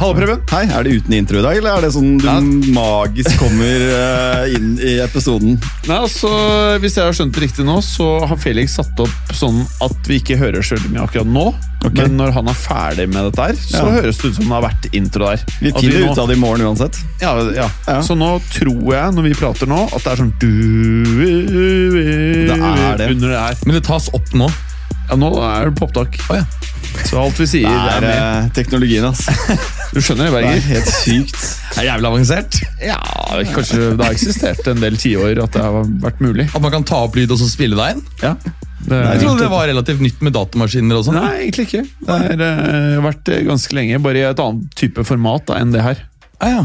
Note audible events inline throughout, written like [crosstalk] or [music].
Hallo, Preben. Hei, Er det uten intro i dag, eller er det sånn du magisk kommer uh, inn i episoden? Nei, altså, Hvis jeg har skjønt det riktig nå, så har Felix satt opp sånn at vi ikke hører så veldig mye akkurat nå. Okay. Men når han er ferdig med dette her, så Ja. høres det ut som det har vært intro der. Vi finner nå- ut av det i morgen uansett. Ja, ja. Ja. Så nå tror jeg, når vi prater nå, at det er sånn du, Det er det. Under det her. Men det tas opp nå. Ja, nå er det på opptak. Så alt vi sier, Det er er eh, teknologien, ass. [laughs] Du skjønner det, Berger? Det er helt sykt. [laughs] Det er jævlig avansert. Ja, kanskje det har eksistert en del tiår at det har vært mulig. At man kan ta opp lyd og så spille deg inn. Ja. Det, Jeg trodde det var relativt nytt med datamaskiner og sånn. Nei, egentlig ikke. Det har eh, vært eh, ganske lenge, bare i et annet type format da, enn det her. Ah, ja.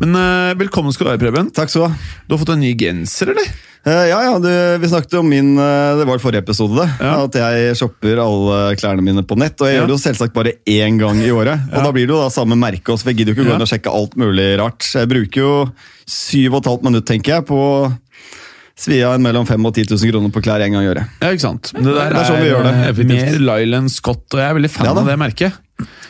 Men uh, velkommen skal du være, Preben. Takk skal du ha. Du har fått en ny genser, eller? Uh, ja, ja, du, Vi snakket om min uh, Det var forrige episode, det. Ja. At jeg shopper alle klærne mine på nett. Og jeg Ja. gjør det jo selvsagt bare én gang i året. Og da blir det jo da samme merke også, for jeg gidder jo ikke gå inn og sjekke alt mulig rart. Jeg bruker jo syv og et halvt minutt, tenker jeg, på svi av en mellom 5 og 10 000 kroner på klær en gang i året. Ja, ikke sant? Det Det er sånn vi gjør det. Effektivt. mer Lyland Scott, og jeg er veldig fan Ja av det merket.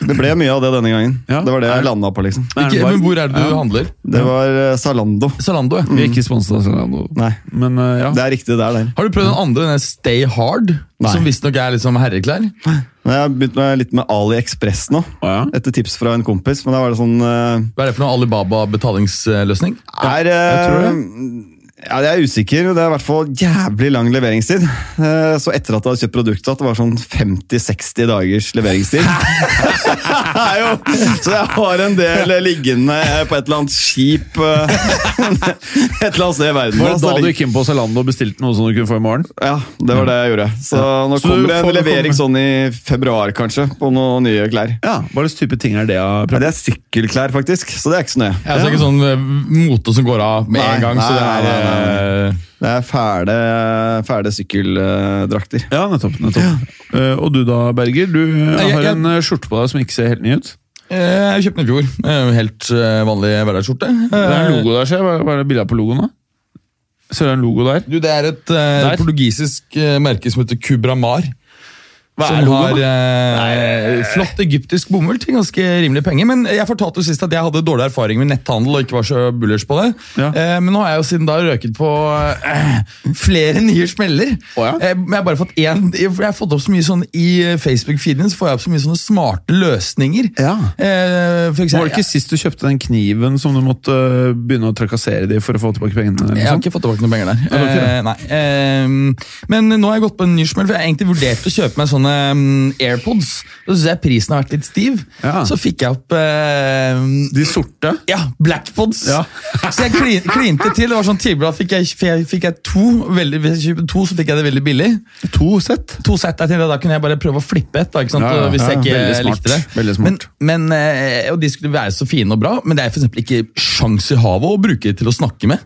Det ble mye av det denne gangen. Ja. Det var det Er- jeg landa på, liksom. Ikke, men hvor er det du Ja. handler? Det var eh, Zalando. Zalando, ja. Vi er ikke sponset av Zalando. Nei, Men uh, ja. det er riktig, det er der. Har du prøvd den andre, den Stay Hard? Nei. Som visstnok er liksom herreklær? Nei, Jeg har begynt med litt med AliExpress nå, Å, ja. etter tips fra en kompis. Men da var det sånn Uh, Hva er det for noe Alibaba-betalingsløsning? er, jeg tror eh, Ja, Jeg er usikker. Det er i hvert fall jævlig lang leveringstid. Eh, Så etter at jeg hadde kjøpt produktet, at det var sånn 50-60 dagers leveringstid. [laughs] Er jo, så jeg har en del liggende på et eller annet skip eh, [laughs] et eller annet sted i verden. Var det da du gikk inn på Zalando og bestilte noe som du kunne få i morgen? Ja, det var det jeg gjorde. Så nå Så kommer det en levering sånn i februar, kanskje, på noen nye klær. Ja, Hva slags type ting er det? Ja, Ja, det er sykkelklær, faktisk, så det er ikke så nøye. Ja, så det er ikke sånn eh, mote som går av med Nei, en gang. så det nei, er... nei, nei, Det er fæle, fæle sykkeldrakter. Ja, nettopp. nettopp. Ja. og du da, Berger? Du eh, jeg- har jeg- en eh, skjorte på deg som ikke ser helt ny ut. eh, Jeg kjøpte den i fjor. Eh, Helt eh, vanlig hverdagsskjorte. Det er en Eh, logo der, ser jeg. Hva er det bildet på logoen? da? Ser du en logo der? Du, Det er et eh, Der. portugisisk eh, merke som heter Kubramar. Hva som har eh, flott egyptisk bomull til ganske rimelig penger. Men jeg fortalte jo sist at jeg hadde dårlig erfaring med netthandel og ikke var så bullers på det. Ja. Eh, men nå har jeg jo siden da røket på eh, flere nye smeller. Oh, ja? eh, men jeg har bare fått én Jeg har fått opp så mye sånn I eh, Facebook-feeden så får jeg opp så mye sånne smarte løsninger. Ja. Eh, for Var det ikke sist du kjøpte den kniven som du måtte øh, begynne å trakassere de for å få tilbake pengene? Jeg har ikke fått tilbake noen penger der. Eh. Eh, men nå har jeg gått på en ny smell, for jeg har egentlig vurdert å kjøpe meg sånne um, AirPods. Så synes jeg prisen har vært litt stiv. Ja. Så fikk jeg opp uh, De sorte? ja, Blackpods. Ja. [laughs] så jeg klin, klinte til. Det var sånn tilbud, fikk jeg, fikk jeg, to, veldig, Hvis jeg kjøpte to, så fikk jeg det veldig billig. To sett? To sett jeg Da kunne jeg bare prøve å flippe et. Da, ikke sant? Ja, hvis jeg ikke likte det. Veldig smart. Men, men, eh, og De skulle være så fine og bra, men det er for ikke sjans i havet å bruke det til å snakke med.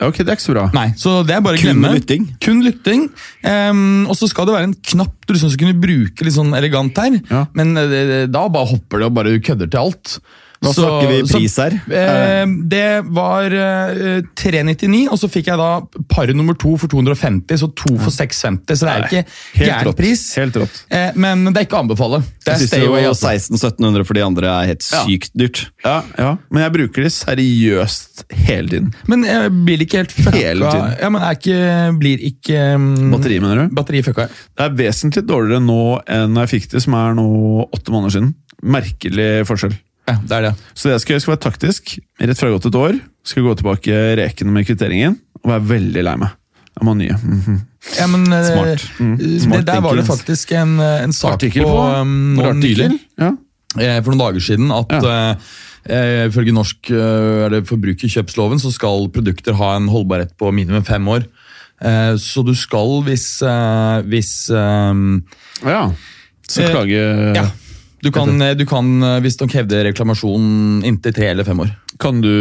Ok, Det er ikke så bra. Nei, så det er bare å Kun glemme. lytting. Kun lytting. Um, og så skal det være en knapp du liksom skal kunne bruke litt sånn elegant her. Ja. Men eh, da bare hopper det og bare kødder til alt. Hva Så- snakker vi i pris her? Eh, det var eh, 399, og så fikk jeg da par nummer to for 250, så to for 650. Så det er ikke Helt gæren pris. Helt rått. Eh, men det er ikke å anbefale. Det er Jeg stay away. jo Altså. 1600-1700 for de andre er helt Ja. sykt dyrt. Ja, ja, Men jeg bruker det seriøst hele tiden. Men jeg blir ikke helt fucka. Hele tiden. Ja, men jeg ikke, blir ikke um, Batteri, mener du? Batteri fucka. Det er vesentlig dårligere nå enn jeg fikk det, som er nå åtte måneder siden. Merkelig forskjell. Ja, det er det. Så det jeg skal gjøre, skal være taktisk. Rett fra gått et år skal gå tilbake rekene med kvitteringen og være veldig lei meg. Jeg må ha nye. Mhm. Ja, men, eh, Smart. Mm. det, Der var det faktisk en, eh, en sak Artikkel på, på. um, noen nylig. Ja. for noen dager siden at ja. eh, ifølge norsk eh, er det forbrukerkjøpsloven så skal produkter ha en holdbarhet på minimum fem år. Så du skal hvis, hvis Ja. Så klage Ja. Du kan, eh, du kan eh, visstnok hevde reklamasjon inntil tre eller fem år. Kan du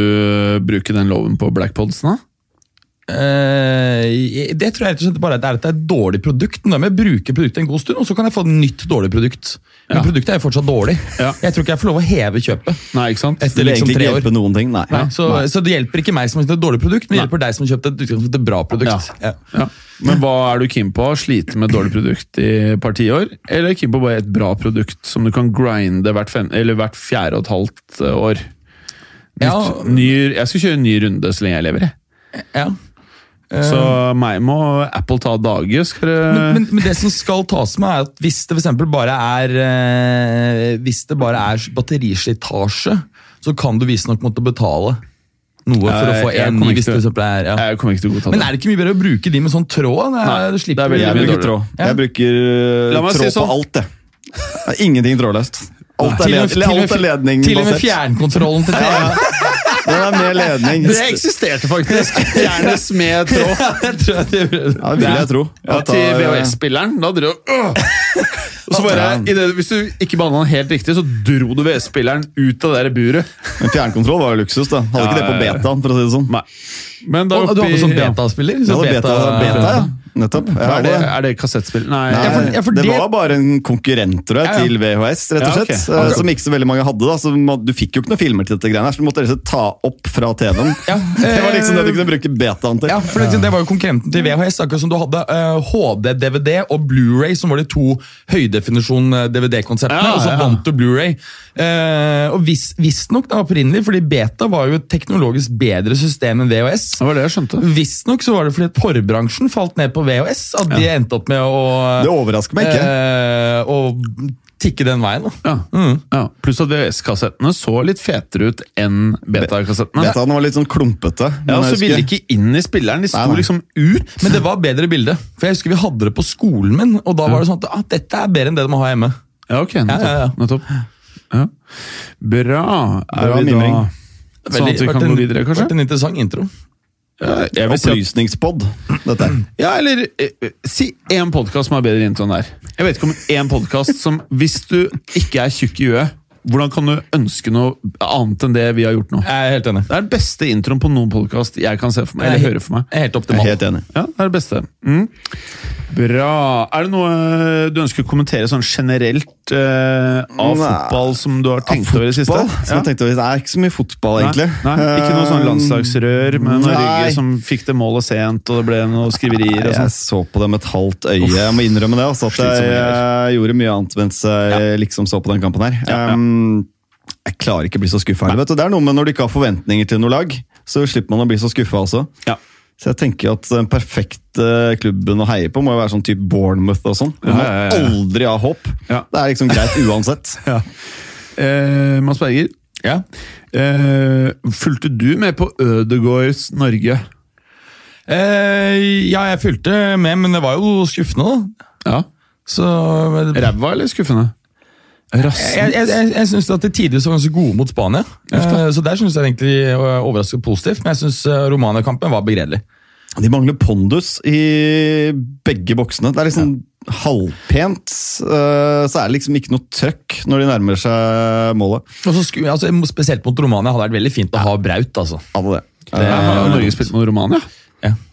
bruke den loven på Blackpodsen, da? Uh, det tror jeg rett og slett bare er at det er et dårlig produkt. Nå må jeg bruke produktet en god stund, og så kan jeg få et nytt dårlig produkt. Men Ja. produktet er jo fortsatt dårlig. Ja. Jeg tror ikke jeg får lov å heve kjøpet. Nei, ikke sant? Etter liksom tre år. noen ting. Nei. Nei, så, så det hjelper ikke meg som har kjøpt et dårlig produkt, men det hjelper deg som har kjøpt et et bra produkt. Ja. Men hva er du keen på? Slite med dårlig produkt i et par tiår? Eller keen på bare et bra produkt som du kan grinde hvert, fem, eller hvert fjerde og et halvt eh, år? Nytt, Ja. ny, jeg skal kjøre en ny runde så lenge jeg lever. jeg. Ja. Så meg må Apple ta dage. Skal det Men, men, men det som skal tas med, er at hvis det for bare er eh, Hvis det bare er batterislitasje, så kan du visstnok måtte betale noe for å få én en ny. hvis det er, ja. Jeg kommer ikke til å godta Men er det ikke mye bedre å bruke de med sånn tråd? Nei, det er veldig Jeg mye bruker tråd. Ja. Jeg bruker tråd si sånn. på alt. Det Ingenting trådløst. Alt er, led, alt er med- Til og med fjernkontrollen til [laughs] TV. Den er med ledning. Det eksisterte faktisk! Fjernes med tråd. [laughs] Ja, det vil jeg tro. Ja, til VHS-spilleren. Da dro øh! Og [laughs] så bare, i det, Hvis du ikke behandla den helt riktig, så dro du VHS-spilleren ut av det der buret. Men fjernkontroll var jo luksus, da. Hadde ikke det på betaen, for å si det sånn. Nei. Men da oppi, du hadde sånn betaspiller? Så beta, beta, beta, ja. Nettopp. Ja, Er det, er det kassettspill? Nei. Nei, Ja, for- ja, for det, det- var bare en konkurrent tror jeg, Ja, ja. til VHS, rett og Ja, slett. Okay. eh, Som ikke så veldig mange hadde. da, så Du fikk jo ikke noen filmer til dette greiene her, så du måtte slett ta opp fra TV-en. [laughs] Ja, Det var liksom det du eh, kunne bruke betaen til. Ja, for det, det var jo konkurrenten til VHS, akkurat som du hadde uh, HD-DVD og Blu-ray, som var de to høydefinisjon-DVD-konseptene, Ja, og så ja. vant du Blu-ray. Uh, og vis- Visstnok da opprinnelig, fordi Beta var jo et teknologisk bedre system enn VHS. Det var det jeg skjønte. Visstnok så var det fordi porrbransjen falt ned på VHS, at de endte opp med å Det overrasker meg ikke. eh, å tikke den veien. da. Ja. Mm. Ja. Pluss at VHS-kassettene så litt fetere ut enn beta-kassettene. Betaen var litt sånn klumpete. Ja, og så ville de ikke inn i spilleren. De sto Nei, nei. liksom ut. Men det var bedre bilde. For jeg husker vi hadde det på skolen min, og da var det sånn at ah, dette er bedre enn det de må ha hjemme. Ja, ok. Nettopp. Ja, ja, ja. nettopp. Ja. Bra. Er Bra vi da mimring. Sånn at vi kan gå videre, kanskje? vært en interessant intro. Ja, jeg vil Opplysningspod, dette. Ja, eller eh, eh, si én podkast som er bedre intro enn der. Jeg vet ikke om én podkast som Hvis du ikke er tjukk i huet, hvordan kan du ønske noe annet enn det vi har gjort nå? Jeg er helt enig. Det er den beste introen på noen podkast jeg kan se for meg. eller er høre for meg. Jeg er helt Jeg optimal. er helt enig. Ja, det er det beste. Mm. Bra. Er det noe du ønsker å kommentere sånn generelt uh, av Nei. fotball som du har tenkt over i det siste? Jeg over det er ikke så mye fotball, egentlig. Nei, nei, ikke noe sånn Eh, landslagsrør med Nei. Norge som fikk det målet sent, og det ble noen skriverier og Jeg sånn. så på det med et halvt øye. Jeg må innrømme det. Altså, at jeg, jeg, gjorde mye annet mens jeg liksom så på den kampen her. Ja, ja. Um, jeg klarer ikke å bli så skuffa. Det er noe med når du ikke har forventninger til noe lag, så slipper man å bli så skuffa også. Ja. Så jeg tenker at den perfekte klubben å heie på må jo være sånn type Bournemouth og sånn. Du må ja, ja, ja. aldri ha håp. Ja. Det er liksom greit uansett. [laughs] Ja. Eh, Mads Berger, Ja. eh, fulgte du med på Ødegårds Norge? Eh, ja, jeg fulgte med, men det var jo skuffende, da. Ja. Så Ræva eller skuffende? Rassen? Jeg, jeg, jeg, jeg syns at de tidligere var ganske gode mot Spania. Uh, så der syns jeg egentlig var overraskende positivt. Men jeg syns Romania-kampen var begredelig. De mangler pondus i begge boksene. Det er liksom halvpent, øh, så er det liksom ikke noe trøkk når de nærmer seg målet. Og så sku, altså, spesielt mot Romania hadde det vært veldig fint å ha Braut. altså. Hadde det. Ja, har Norge spilt mot Romania?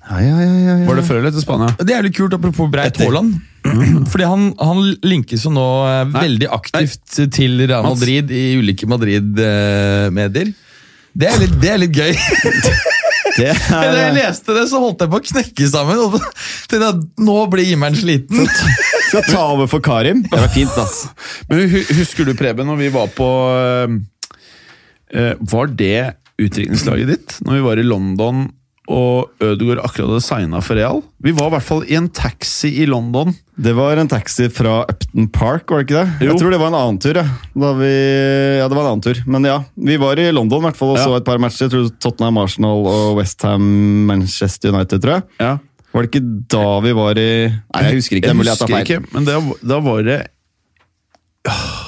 Ja. Ja, ja, ja. Var det før eller etter Spania? Det er litt kult, apropos Breit Haaland. [clears throat] Fordi han, han linkes jo nå Nei. veldig aktivt til Real Madrid i ulike Madrid-medier. Det, er det er litt gøy. [laughs] Det Da jeg er, leste det, så holdt jeg på å knekke sammen. Og til at nå blir himmelen sliten. skal ta over for Karim. Det var fint, ass. Men Husker du, Preben, når vi var på eh, eh, Var det utdrikningslaget ditt når vi var i London og Ødegaard akkurat hadde signa for Real? Vi var i hvert fall i en taxi i London. Det var en taxi fra Upton Park, var det ikke det? Jo. Jeg tror det var en annen tur. Ja. Da vi, ja, det var en annen tur. Men ja, vi var i London i hvert fall og Ja. så et par matcher. Jeg tror Tottenham, Arsenal og Westham, Manchester United, tror jeg. Ja. Var det ikke da vi var i Nei, jeg husker ikke. Jeg husker, jeg husker ikke, men det, da var det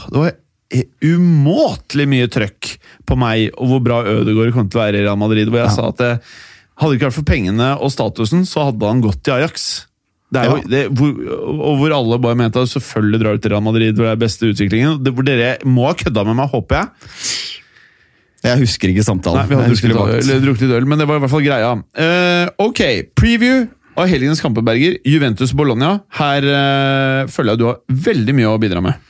Det var umåtelig mye trøkk på meg og hvor bra Ødegaard kom til å være i Real Madrid. Hvor jeg sa at det, hadde det ikke vært for pengene og statusen, så hadde han gått til Ajax. Det er jo, Ja. det, hvor, og hvor alle bare mente at selvfølgelig drar du til Real Madrid, hvor det er beste utviklingen. Det, hvor dere må ha kødda med meg, håper jeg. Jeg husker ikke samtalen. Nei, vi hadde drukket, litt øl, drukket øl, men det var i hvert fall greia. Uh, ok, preview av helgens kampeberger. Juventus-Bologna. Her uh, føler jeg du har veldig mye å bidra med.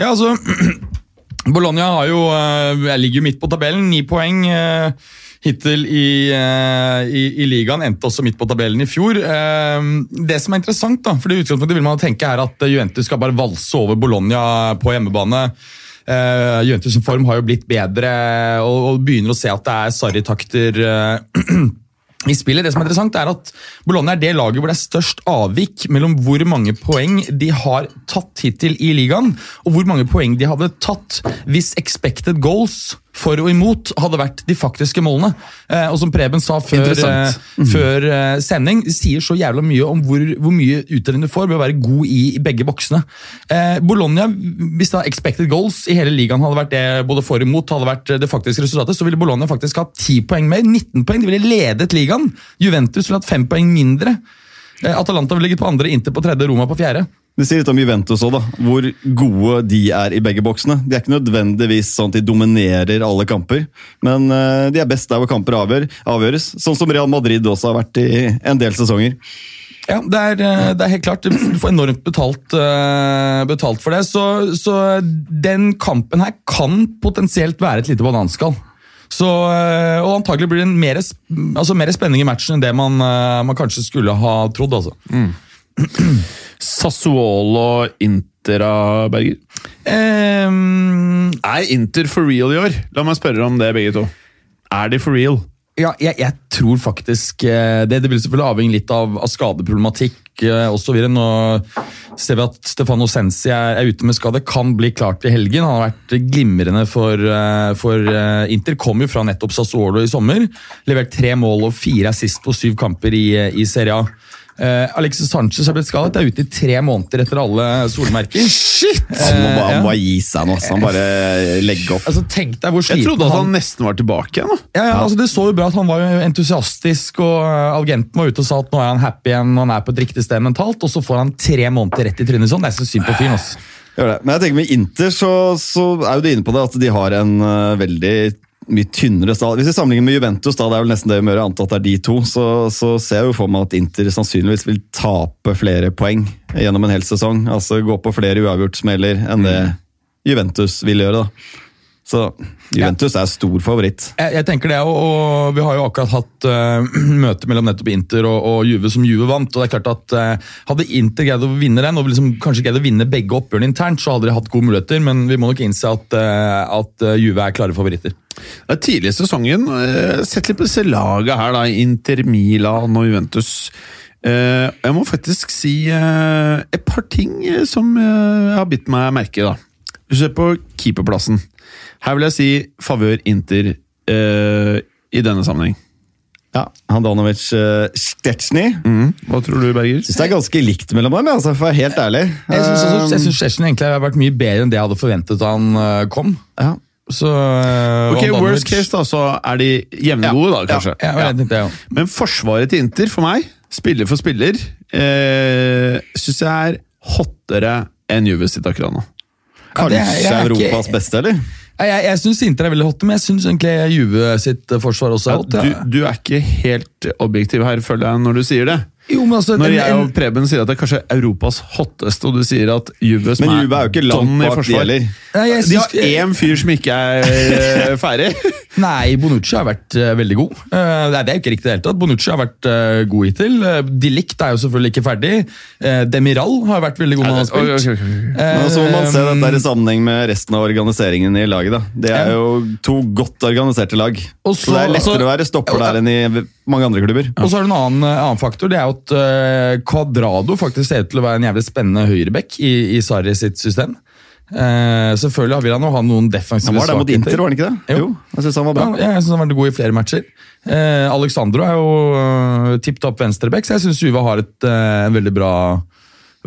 Ja, altså [clears throat] Bologna har jo, eh, jeg ligger midt på tabellen, ni poeng eh, hittil i, eh, i, i ligaen. Endte også midt på tabellen i fjor. Det som er interessant, da, for i utgangspunktet vil man tenke er at Juventus skal bare valse over Bologna på hjemmebane. Juventus' form har jo blitt bedre, og, og begynner å se at det er Sarri-takter [clears throat] i spillet. Det som er interessant er at Bologna er det laget hvor det er størst avvik mellom hvor mange poeng de har tatt hittil i ligaen, og hvor mange poeng de hadde tatt hvis expected goals for og imot hadde vært de faktiske målene. Eh, og som Preben sa før, eh, før eh, sending, sier så jævla mye om hvor, hvor mye uttelling du får ved å være god i, i begge boksene. Eh, Bologna, hvis da expected goals i hele ligaen hadde vært det både for og imot, hadde vært det faktiske resultatet, så ville Bologna faktisk hatt 10 poeng mer, 19 poeng. De ville ledet ligaen. Juventus ville hatt 5 poeng mindre. Atalanta ville ligget på andre, Inter på tredje, Roma på fjerde. Det sier litt om Juventus òg. Hvor gode de er i begge boksene. De er ikke nødvendigvis sånn at de dominerer alle kamper, men eh, de er best der hvor kamper avgjør, avgjøres. Sånn som Real Madrid også har vært i en del sesonger. Ja, det er, eh, det er helt klart. Du får enormt betalt, eh, betalt for det. Så, så den kampen her kan potensielt være et lite bananskall. Så, og antagelig blir det mer, altså mer spenning i matchen enn det man, man kanskje skulle ha trodd. altså. Sassuolo Inter av Berger. Um, Er Inter for real i år? La meg spørre om det, begge to. Er de for real? Ja, jeg, jeg tror faktisk eh, det. Det vil selvfølgelig avhenge litt av, av skadeproblematikk eh, osv. Nå ser vi at Stefano Sensi er, er ute med skade. Kan bli klart til helgen. Han har vært glimrende for, eh, for Inter. Kom jo fra nettopp Sassuolo i sommer. Levert tre mål og fire assist på syv kamper i, i Serie A. Eh, Alexis Sanchez har blitt skadet. Er ute i tre måneder etter alle solmerker. Shit! Han må bare, han må bare gi seg nå. Han bare legger opp. Altså, Tenk deg hvor Jeg trodde at han nesten var tilbake igjen. Ja, ja, altså Det så jo bra at han var entusiastisk, og uh, agenten var ute og sa at nå er han happy igjen, han er på et riktig sted mentalt, og så får han tre måneder rett i trynet sånn. Det er så synd på fyren. Men jeg tenker med Inter så, så er jo du inne på det at de har en uh, veldig mye tynnere stall. Hvis vi sammenligner med Juventus, da, det er vel nesten det vi må gjøre, antar at det er de to, så, så ser jeg jo for meg at Inter sannsynligvis vil tape flere poeng gjennom en hel sesong. Altså gå på flere uavgjortsmeller enn det Juventus vil gjøre. da. Så Juventus er stor favoritt. Jeg, jeg tenker det, og, og vi har jo akkurat hatt uh, [clears throat] møte mellom nettopp Inter og, og Juve som Juve vant. og det er klart at uh, Hadde Inter greid å vinne den, og liksom kanskje greid å vinne begge oppgjørene internt, så hadde de hatt gode muligheter, men vi må nok innse at, uh, at Juve er klare favoritter. Det er tidlig i sesongen. eh, Sett litt på disse lagene her, da. Inter, Milan og Juventus. Eh, Jeg må faktisk si eh, et par ting som har bitt meg merke. da. Hvis du ser på keeperplassen. Her vil jeg si favør Inter eh, i denne sammenheng. Ja, Handanovic uh, Stetsjny. Mm. Hva tror du, Berger? Synes det er ganske likt mellom dem, altså, for å være helt ærlig. Jeg syns Szczesny egentlig har vært mye bedre enn det jeg hadde forventet da han kom. ja. Så, uh, Ok, Worst case, da, så er de jevngode, da, kanskje. Ja, ja, det, ja. Men forsvaret til Inter, for meg, spiller for spiller, eh, syns jeg er hottere enn Juve sitt akkurat nå. Ja, er- Kanskje jeg ikke- Europas beste, eller? Jeg, jeg, jeg syns Inter er veldig hot, men jeg syns egentlig Juve sitt forsvar også er Ja, hot. du, du er ikke helt objektiv her, føler jeg, når du sier det. Jo, men altså, Når jeg og Preben sier at det er kanskje Europas hotteste, og du sier at Juve som Men Juve er jo ikke langt i bak de heller. De har én fyr som ikke er eh, ferdig. [laughs] Nei, Bonucci har vært uh, veldig god. Uh, nei, det er jo ikke riktig i det hele tatt. Bonucci har vært uh, god hittil. Uh, De Ligt er jo selvfølgelig ikke ferdig. Uh, Demiral har vært veldig god når han har spilt. Okay, okay. så må man se Eh, dette i sammenheng med resten av organiseringen i laget. da. Det er jo to godt organiserte lag. Og så, det er lettere altså- å være stopper der enn i mange andre klubber. Og så er det en annen, eh, annen faktor. Det er jo at Quadrado faktisk ser ut til å være en jævlig spennende høyreback i, i Sarri sitt system. Eh, selvfølgelig vil han jo ha noen defensive Han var der mot. Inter, var han ikke det? Jo. jeg synes han var bra. Ja, jeg synes han var god i flere matcher. Eh, Alexandro er jo uh, tipp topp venstreback, så jeg syns Juve har et uh, veldig bra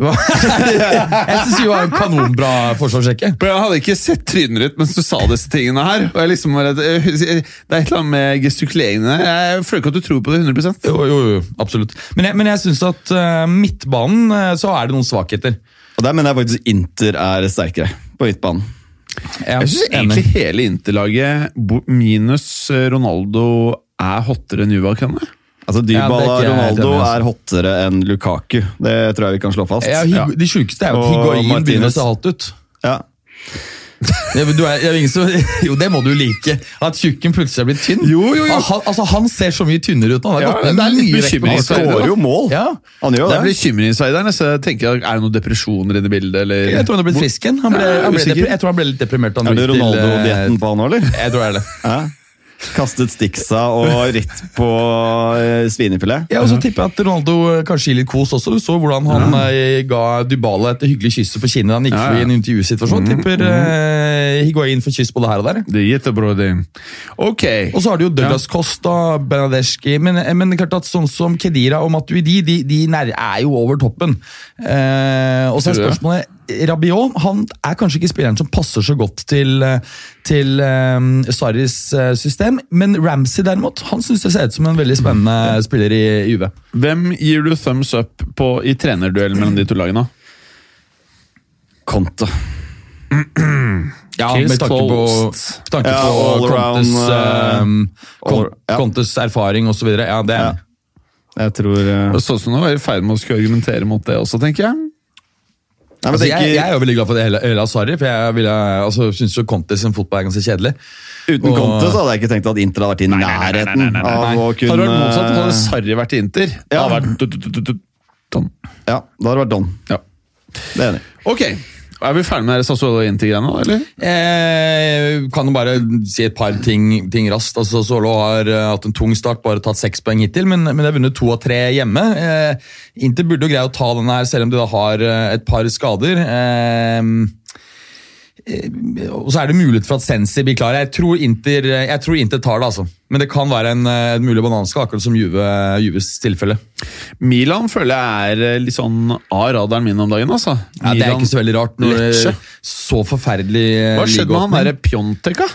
[laughs] jeg syns vi var en kanonbra forsvarssjekke. For Jeg hadde ikke sett trynet ditt mens du sa disse tingene her. Og jeg liksom, var det er et eller annet med gestikuleringene. Jeg føler ikke at du tror på det 100% Jo, jo, jo, absolutt. Men jeg, men jeg syns at uh, midtbanen eh, så er det noen svakheter. Og Der mener jeg faktisk Inter er sterkere på midtbanen. Jeg, Jeg syns egentlig hele Inter-laget, minus eh, Ronaldo er hottere enn Juvak. kan det? Altså Ja, er Dybala ikke Ronaldo er hottere enn Lukaku. Det tror jeg vi kan slå fast. Ja, De sjukeste er jo at Higuain begynner å se halvt ut. Ja. Ja, men du er, det er ingen som, [laughs] jo, det må du like. At tjukken plutselig er blitt tynn. Jo, jo, jo. Han, altså, han ser så mye tynnere ut nå. Han har Ja, det er litt mye vekt på bekymring. Han skårer jo mål. Ja. Han gjør Det er det. bekymringsverdig, så jeg tenker, Er det noen depresjoner inne i bildet? Eller? Jeg tror han har blitt frisk igjen. Jeg tror han ble litt deprimert. han Er det til, eh, Ronaldo-dietten på han òg, eller? Jeg tror det er det. Ja. Kastet sticksa og ritt på eh, svinefilet. Ja, og så tipper jeg at Ronaldo eh, kanskje gir litt kos også. Du så hvordan han ja. ga Dybala et hyggelig kyss på kinnet han gikk Ja, ja. forbi en intervjusituasjon. Tipper uh, Higuain får kyss både her og der. Det er bra, det. Ok. Og så har du jo Douglas Costa, Benadeschi men, men det klart at sånn som Kedira og Matuidi de, de er jo over toppen. Eh, og så er spørsmålet Rabiot han er kanskje ikke spilleren som passer så godt til, eh, til um, Sarris eh, system, men Ramsey derimot, han syns det ser ut som en veldig spennende spiller i UV Hvem gir du thumbs up på i trenerduell mellom de to lagene? Conte. Ja, med tanke på, tanke Ja, på all Contes, around, uh, um, all- ja. Erfaring osv. Ja, det er Ja. Jeg tror Og Sånn som du var i ferd med å skulle argumentere mot det også, tenker jeg. Nei, men Altså, jeg, jeg er jo veldig glad for det hele, hele Sarri, for jeg ville, altså, syns jo Contes sin fotball er ganske kjedelig. Uten Og- Conte så hadde jeg ikke tenkt at Inter hadde vært i nærheten av å kunne Hadde det vært motsatt, hadde Sarri vært i Inter. Det Ja. hadde vært sånn. Ja, da hadde det vært Don. Ja. Det er enig. i. Er vi ferdig med Sassuolo Inti-greiene, eller? Eh, kan jo bare si et par ting, ting raskt. Altså, Sassuolo har eh, hatt en tung start, bare tatt seks poeng hittil, men, men de har vunnet to av tre hjemme. Eh, Inter burde jo greie å ta denne her, selv om de da har eh, et par skader. Eh, og så er det mulighet for at Sensi blir klar. Jeg tror Inter, jeg tror Inter tar det, altså. Men det kan være en, eh, en mulig bananskall, akkurat som Juve, Juves tilfelle. Milan føler jeg er eh, litt sånn av radaren min om dagen, altså. Ja, det er ikke så veldig rart. Når Lecce. så forferdelig eh, Hva skjedde med han derre Pjontek, da?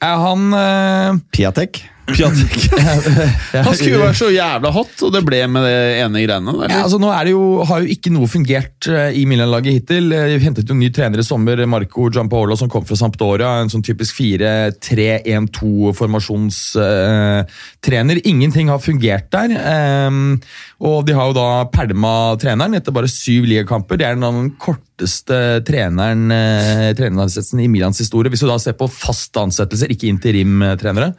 Er han eh, Piatek. Pjontek. [laughs] Han skulle jo være så jævla hot, og det ble med det ene greiene. Ja, altså nå det jo, har jo ikke noe fungert eh, i Milan-laget hittil. de Vi hentet jo ny trener i sommer, Marco Giampaolo, som kom fra Sampdoria. En sånn typisk 4-3-1-2-formasjonstrener. Ingenting har fungert der. ehm, og de har jo da pælma treneren etter bare syv ligakamper. Det er den korteste treneren, eh, treneransettelsen i Milans historie. Hvis du da ser på faste ansettelser, ikke interim-trenere.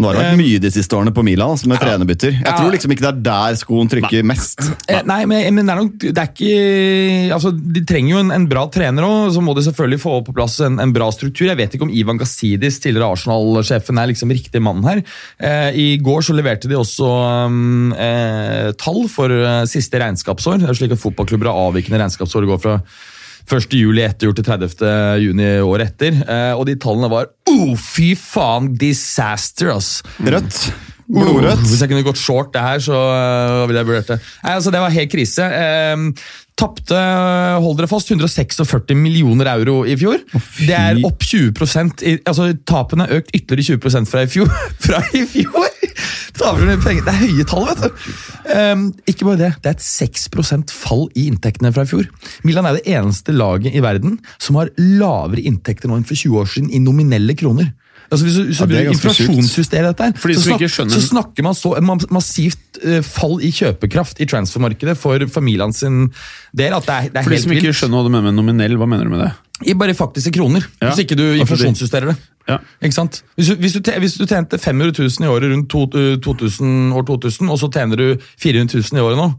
Nå har det vært mye de siste årene på Milan altså, med trenerbytter. Jeg Ja. tror liksom ikke det er der skoen trykker mest. Nei, Nei, men, men det er nok det er ikke, altså, De trenger jo en, en bra trener òg, så må de selvfølgelig få på plass en, en bra struktur. Jeg vet ikke om Ivan Gazidis, tidligere Arsenal-sjefen, er liksom riktig mann her. Eh, I går så leverte de også um, eh, tall for eh, siste regnskapsår. Det er jo slik at Fotballklubber har avvikende regnskapsår. Går fra 1. juli ettergjort til 30. juni året etter. Eh, og de tallene var oh, fy faen, disaster, ass! Rødt. Blodrødt. Hvis jeg kunne gått short det her, så uh, ville jeg vurdert det. Nei, altså, det var helt krise. Um, Tapte, hold dere fast, 146 millioner euro i fjor. det er opp 20% i, altså Tapene er økt ytterligere 20 fra i fjor. [laughs] fra i fjor! Taper mye penger. Det er høye tall, vet du. Um, ikke bare det, det er et 6% fall i inntektene fra i fjor. Milan er det eneste laget i verden som har lavere inntekter nå enn for 20 år siden i nominelle kroner. Altså Hvis du, hvis du Ja, er sjukt. dette, her, så, snak, skjønner- så snakker man så ma- massivt eh, fall i kjøpekraft i transfermarkedet for familien sin del at det er, det er For de som ikke skjønner hva du mener med nominell, hva mener du med det? I bare faktiske kroner, Ja. hvis ikke du inflasjonsjusterer det. Ja. Ikke sant? Hvis du, hvis, du, hvis du tjente 500 000 i året rundt to, eh, 2000, år 2000, og så tjener du 400 000 i året nå,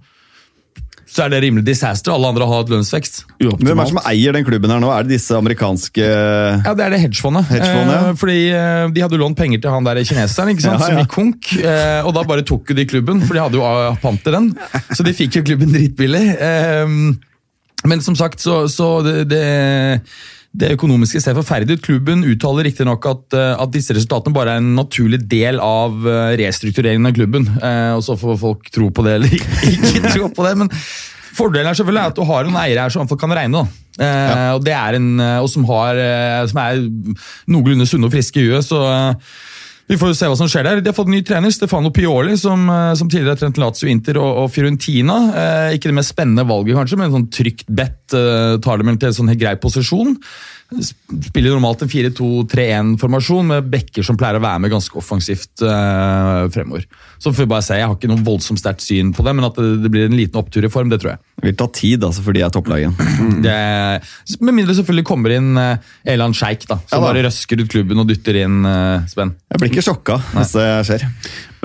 så er det rimelig disaster. Alle andre har hatt lønnsvekst. Hvem er det som eier den klubben her nå? Er det disse amerikanske Ja, det er det hedgefondet. Hedgefondet, ja. Eh, fordi eh, de hadde lånt penger til han der kineseren, ikke sant? Ja, ja. som gikk konk. Eh, og da bare tok jo de klubben, for de hadde jo pant i den. Så de fikk jo klubben dritbillig. Eh, men som sagt, så, så det, det, det økonomiske ser forferdelig ut. Klubben uttaler riktignok at, eh, at disse resultatene bare er en naturlig del av eh, restruktureringen av klubben. Eh, og så får folk tro på det eller ikke [laughs] tro på det. men Fordelen er selvfølgelig at du har en eier her som folk kan regne. Eh, og det er en, og som, har, som er noenlunde sunne og friske i huet. så vi får jo se hva som skjer der. De har fått en ny trener, Stefano Pioli, som, eh, som tidligere har trent Lazio Inter og, og Fiorentina. Eh, ikke det mest spennende valget, kanskje, men en sånn trygt bet eh, tar dem til en sånn grei posisjon. Spiller normalt en 4-2-3-1-formasjon med bekker som pleier å være med ganske offensivt eh, fremover. Så får vi bare si, Jeg har ikke noe voldsomt sterkt syn på det, men at det, det blir en liten opptur i form, det tror jeg. Det vil ta tid, altså, for de er topplaget. Med mindre selvfølgelig kommer inn eh, Elan Sjeik, da, som Ja da. bare røsker ut klubben og dytter inn eh, spenn. Jeg blir ikke sjokka hvis det skjer.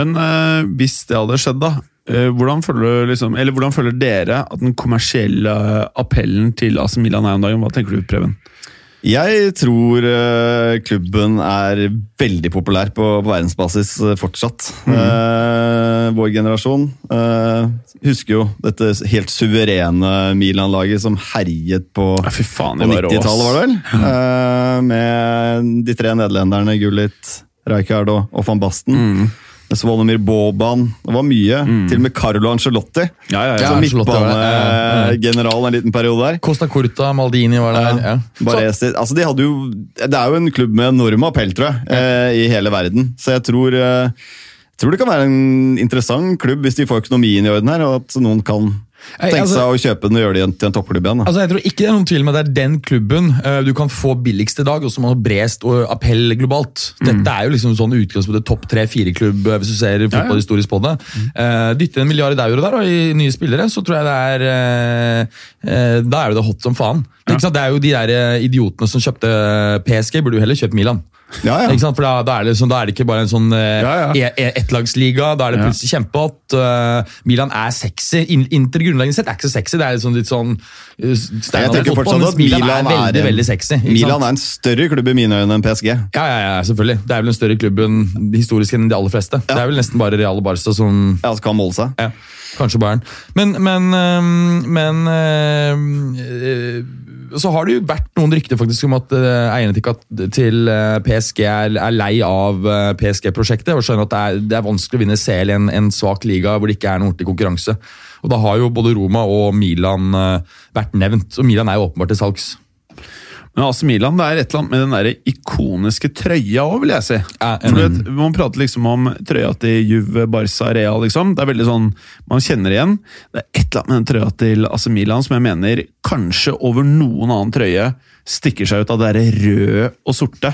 Men eh, hvis det hadde skjedd, da eh, hvordan, føler, liksom, eller hvordan føler dere at den kommersielle appellen til AC Milan er om dagen? Hva tenker du, Preben? Jeg tror eh, klubben er veldig populær på, på verdensbasis eh, fortsatt. Eh, vår generasjon eh, husker jo dette helt suverene Milan-laget som herjet på, Ja, på det var rå, ass. 90-tallet, var det vel? Eh, med de tre nederlenderne Gullit, Rijkaard og, og van Basten. Svanemir Boban. Det var mye. Til og med Carlo Ancelotti. Ja, ja, ja. Som midtbanegeneral en liten periode der. Costa Curta, Maldini var der. Ja. Baresi, altså de hadde jo, det er jo en klubb med enorm appell, tror jeg, eh, i hele verden. Så jeg tror, eh, tror det kan være en interessant klubb hvis de får økonomien i orden her, og at noen kan Nei, tenke altså- seg å kjøpe den og gjøre det til en toppklubb igjen. Altså, jeg tror ikke det er noen tvil om at det er den klubben uh, du kan få billigst i dag, og som har bredest og appell globalt. Dette er jo liksom sånn utgangspunktet topp tre-fire-klubb, eh, hvis du ser fotballhistorisk på det. Uh, dytte en milliard euro der og i nye spillere, så tror jeg det er uh, Da er det hot som faen. Sant? det er jo de der idiotene som kjøpte PSG, burde jo heller kjøpt Milan. Ja, ja. For da, da, er det liksom, da er det ikke bare en sånn eh, Ja, ja. e- e- ettlagsliga. Da er det plutselig kjempehot. Uh, Milan er sexy. In- Inter grunnleggende sett er ikke så sexy. Det er sånn, litt sånn uh, Jeg tenker fortsatt at Milan, Milan er veldig, er, veldig sexy. Milan er en større klubb i mine øyne enn PSG. ja, ja, ja, selvfølgelig. Det er vel en større klubb enn historisk enn de aller fleste. Det er vel nesten bare Real og Barca som Ja, så kan måle seg. ja, Kanskje Bayern. Men, men, øhm, men øh, øh, så har det jo vært noen rykter faktisk om at uh, eierne til, til uh, PSG er, er lei av uh, PSG-prosjektet og skjønner at det er, det er vanskelig å vinne CL i en, en svak liga hvor det ikke er noen ordentlig konkurranse. Og Da har jo både Roma og Milan vært nevnt, og Milan er jo åpenbart til salgs. Men AC Milan, det er et eller annet med den der ikoniske trøya òg, vil jeg si. For vet, Man prater liksom om trøya til Juve, Barca, Real. liksom. Det er veldig sånn, Man kjenner igjen. Det er et eller annet med den trøya til AC Milan som jeg mener kanskje over noen annen trøye stikker seg ut av det der røde og sorte.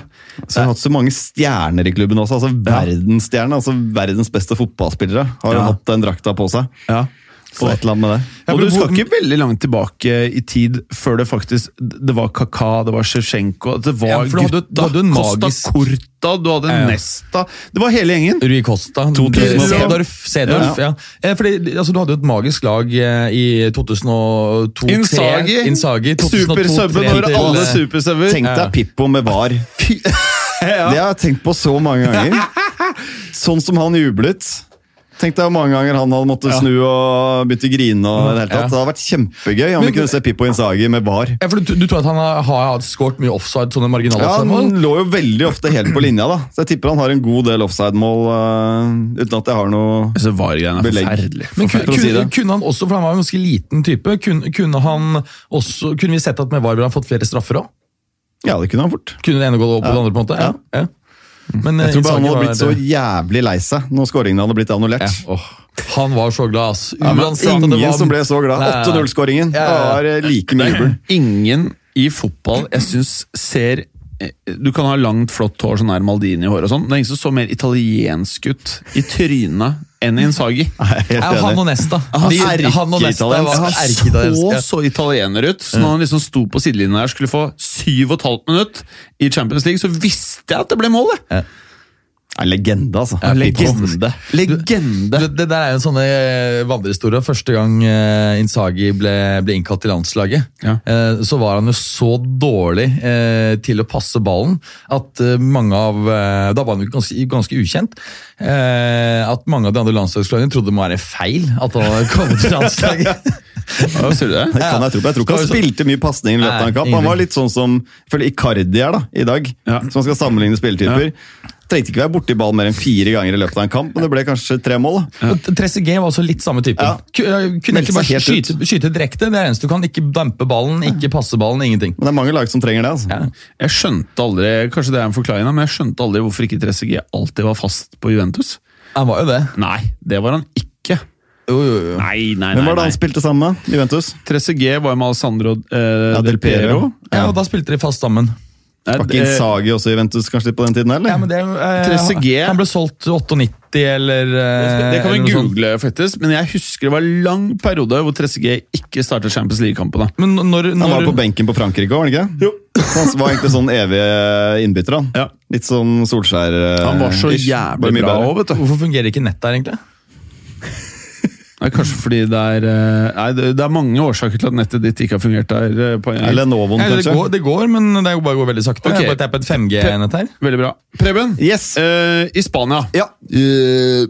Så har hatt så mange stjerner i klubben også. altså Verdensstjerner, altså verdens beste fotballspillere har Ja. hatt den drakta på seg. Ja. Så et eller annet med det. Og men du skal ikke veldig langt tilbake i tid før det faktisk Det var Kaka, det var Shevchenko Det var Ja, gutta. du hadde en Costa magisk- Curta, du hadde Ja, ja. Nesta Det var hele gjengen. Rui Costa. 2005. Sedorf. Sedorf ja. Eh, Fordi, altså, du hadde jo et magisk lag eh, i 2002 Inzaghi. Inzaghi 2002, Supersubben over alle supersubber. Tenk deg Pippo med var. [laughs] Det har jeg tenkt på så mange ganger. [laughs] Sånn som han jublet. Tenk deg hvor mange ganger han hadde måttet snu og begynt å grine. og Det hele tatt. Ja. Det hadde vært kjempegøy om vi kunne se Pippo Inzaghi med var. Ja, for du, du tror at han har, har skåret mye offside, sånne marginale Ja? Han lå jo veldig ofte helt på linja, da. Så jeg tipper han har en god del offside-mål uh, uten at jeg har noe VAR-greiene er Belegg. forferdelig. Men kunne, for å si kunne, det. kunne han også, for han var jo en ganske liten type, kunne, kunne, han også, kunne vi sett at med VAR ville han fått flere straffer òg? Ja, det kunne han fort. Kunne det ene gå opp på det andre? på en måte? Ja. ja. Men Jeg tror bare han hadde blitt så jævlig lei seg når skåringene hadde blitt annullert. ja, Oh. Han var så glad, ass. Ja, ingen var- som ble så glad. Nei, nei, nei. 8-0-skåringen. Ja. Var eh, like jubel. Ingen i fotball jeg syns ser eh, Du kan ha langt, flott hår, sånn her Maldini-hår og sånn. Det er ingen som så mer italiensk ut i trynet enn Insagi. [laughs] Ja, han og. Nesta. Han han og Nesta var så så italiener ut. Så når han liksom sto på sidelinja der skulle få syv og et halvt minutt i Champions League, så visste jeg at det ble mål! jeg. Er legende, altså. Ja, legende. Legende. Det, det der er jo en sånn eh, vandrehistorie. Første gang uh, Insagi ble, ble innkalt til landslaget, Ja. uh, så var han jo så dårlig uh, til å passe ballen at mange av Da var han jo ganske, ganske ukjent. Eh, at mange av de andre landslagslagene trodde det må være feil at han hadde kommet til landslaget. [laughs] ja, sier du det? Det kan jeg tro på. Jeg tror ikke han spilte mye pasninger i løpet av en kamp. Han var litt sånn som føler Icardi er da, i dag, Ja. som skal sammenligne spilletyper. Trengte ikke være borti ballen mer enn fire ganger i løpet av en kamp, men det ble kanskje tre mål. Ja. Trezeguet var også litt samme type. Ja. Øh, Kunne ikke bare skyte, skyte direkte. Det er eneste du kan. Ikke dampe ballen, ikke passe ballen, ingenting. Men det er mange lag som trenger det. altså. Ja. Jeg skjønte aldri kanskje det er en forklaring, men jeg skjønte aldri hvorfor ikke Trezeguet alltid var fast på Juventus. Han var jo det. Nei, det var han ikke. Jo, jo, jo. Nei, nei, Hvem var det nei. han spilte sammen med? Juventus? Trezeguet var med Alessandro eh, Ja, Del Del Piero. Ja. Ja, og Da spilte de fast sammen. Ikke det- også i Juventus kanskje litt på den tiden? eller? Ja, men det, eh, Han ble solgt 98, eller eh, det kan vi sånt. google, faktisk, men jeg husker det var en lang periode hvor Trezeguet ikke startet Champions League-kampene. Når, Han var på benken på Frankrike òg, var han ikke? Jo. [laughs] Han var egentlig sånn evig innbytter. da. Ja. Litt sånn Solskjær eh, Han var så ish. jævlig bra òg, vet du. Hvorfor fungerer ikke nett der, egentlig? Nei, kanskje fordi det er eh, Nei, det er mange årsaker til at nettet ditt ikke har fungert der. eh, På, Eller Novoen, Nei, det, kanskje. går, det går, men det bare går veldig sakte. Ok. Jeg bare på et 5G-nett her. Veldig bra. Preben, Yes! Uh, i Spania Ja. Uh,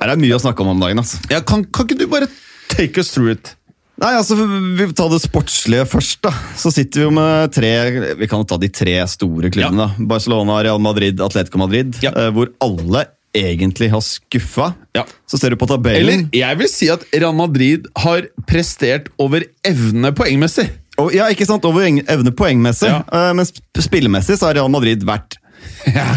Her er mye å snakke om om dagen. altså. ja, kan, kan ikke du bare take us through it? Nei, altså, Vi tar det sportslige først. da. Så sitter vi jo med tre Vi kan jo ta de tre store klubbene. da. Barcelona, Real Madrid, Atletico Madrid. Ja. Hvor alle egentlig har skuffa. Ja. Så ser du på Eller tabellen. jeg vil si at Real Madrid har prestert over evne poengmessig. Og, ja, ikke sant? Over evne poengmessig. Ja. uh, Men sp- spillemessig så har Real Madrid vært [laughs] ja,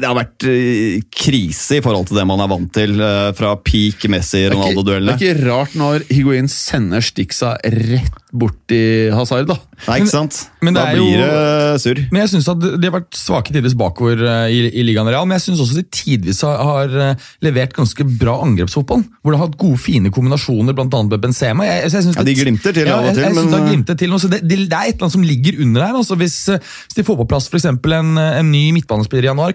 Det har vært eh, krise i forhold til det man er vant til eh, fra peak Messi-Ronaldo-duellene. Det er ikke rart når Higuain sender Stixa rett bort i Hazard, da. Nei, ikke sant? men men da er jo- blir det surr. Men jeg synes at De har vært svake tidvis bakover eh, i, i ligaen Real, men jeg syns også de tidvis har, har eh, levert ganske bra angrepsfotball. Hvor de har hatt gode, fine kombinasjoner, bl.a. med Benzema. Jeg, jeg, jeg Ja, de glimter til ja, av og jeg, til, jeg synes men- det, har til, noe, så det, det, det er et eller annet som ligger under her. Altså hvis, eh, hvis de får på plass eksempel en, eh, en ny midtbanespiller i januar,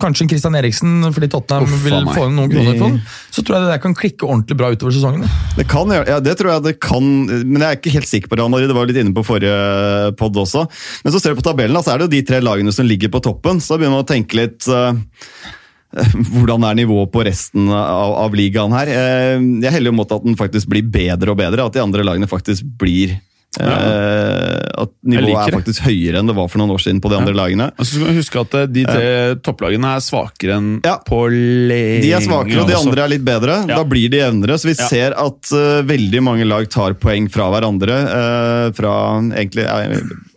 kanskje en Christian Eriksen fordi Tottenham Uffa, vil meg. få inn noen kroner for så tror jeg det der kan klikke ordentlig bra utover sesongen. Det kan ja det tror jeg det kan, men jeg er ikke helt sikker på Real Madrid. Det var litt inne på forrige pod også. Men så ser du på tabellen, så er det jo de tre lagene som ligger på toppen. Så begynner man å tenke litt uh, [laughs] hvordan er nivået på resten av, av ligaen her? Uh, jeg heller mot at den faktisk blir bedre og bedre, at de andre lagene faktisk blir eh, At nivået er faktisk høyere enn det var for noen år siden på de andre lagene. Og så skal man huske at eh, De tre topplagene er svakere enn Ja. på lenge. De er svakere, og de andre er litt bedre. Ja. Da blir de jevnere. Så vi Ja. ser at uh, veldig mange lag tar poeng fra hverandre. fra egentlig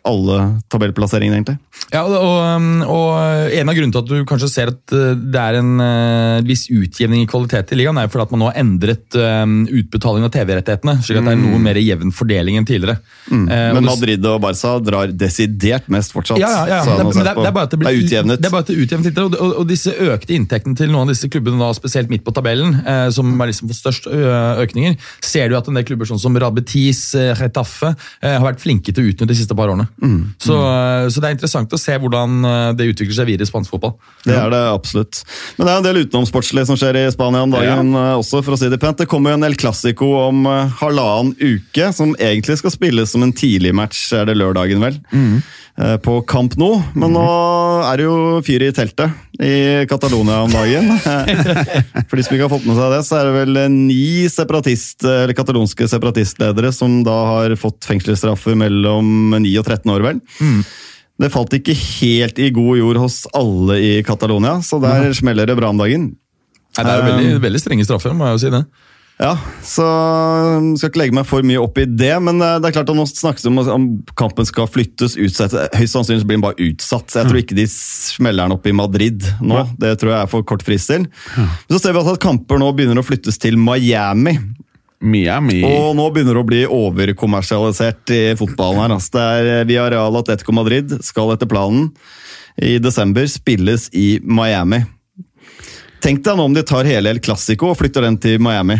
alle tabellplasseringene, egentlig. Ja, og, og, og En av grunnene til at du kanskje ser at eh, det er en eh, viss utjevning i kvalitet i ligaen, er fordi at man nå har endret eh, utbetaling av TV-rettighetene, slik at det er noe mer jevn fordeling enn tidligere. Eh, Mm. Men Madrid og Barca drar desidert mest fortsatt. ja, ja, ja. Det, det, det er bare at det blir er utjevnet. Det er bare at det er utjevnet litt, og, og, og disse økte inntektene til noen av disse klubbene, da, spesielt midt på tabellen, eh, som har liksom fått størst økninger, ser du at en del klubber sånn som Rabetis, Retaffe, eh, har vært flinke til å utnytte de siste par årene. Mm. Så, eh, så det er interessant å se hvordan eh, det utvikler seg videre i spansk fotball. Det er det absolutt. Men det er en del utenomsportslig som skjer i Spania om dagen ja. også, for å si det pent. Det kommer jo en El Clásico om eh, halvannen uke, som egentlig skal spilles som en tidlig match, er det lørdagen vel, eh, på Camp Nou. Men nå er det jo fyr i teltet i Catalonia om dagen. [laughs] For de som ikke har fått med seg det, så er det vel eh, ni separatist, eller katalonske separatistledere som da har fått fengselsstraffer mellom 9 og 13 år, vel. Det falt ikke helt i god jord hos alle i Catalonia, så der smeller det bra om dagen. Nei, det er jo veldig, veldig strenge straffer, må jeg jo si det. Ja, så um, skal ikke legge meg for mye opp i det, men eh, det er klart at nå snakkes det om om kampen skal flyttes, utsettes. Høyst sannsynlig blir den bare utsatt. Jeg tror ikke de smeller den opp i Madrid nå. Det tror jeg er for kort frist til. Så ser vi altså at kamper nå begynner å flyttes til Miami. Miami. Og nå begynner det å bli overkommersialisert i fotballen her. Altså. Det er eh, Villarreal Atletico Madrid skal etter planen i desember spilles i Miami. Tenk deg nå om de tar hele El Clásico og flytter den til Miami.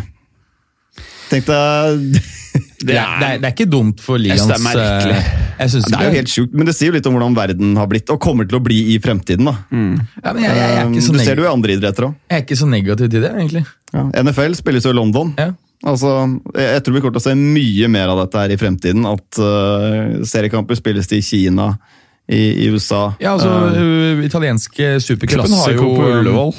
Tenk deg [laughs] Det er, det er, det er ikke dumt for Jeg synes det er merkelig. eh, Jeg synes Det er jo helt sjukt, men det sier jo litt om hvordan verden har blitt, og kommer til å bli i fremtiden. da. ja, men jeg, jeg, jeg, er ikke så Um, du ser det jo i andre idretter òg. jeg er ikke så negativ til det, egentlig. Ja. NFL spilles jo i London. Ja. Altså, jeg, tror vi kommer til å se mye mer av dette her i fremtiden. At uh, seriekamper spilles til Kina, i, i USA. Ja, altså, Uh, Italienske supercupen har jo på Ullevål.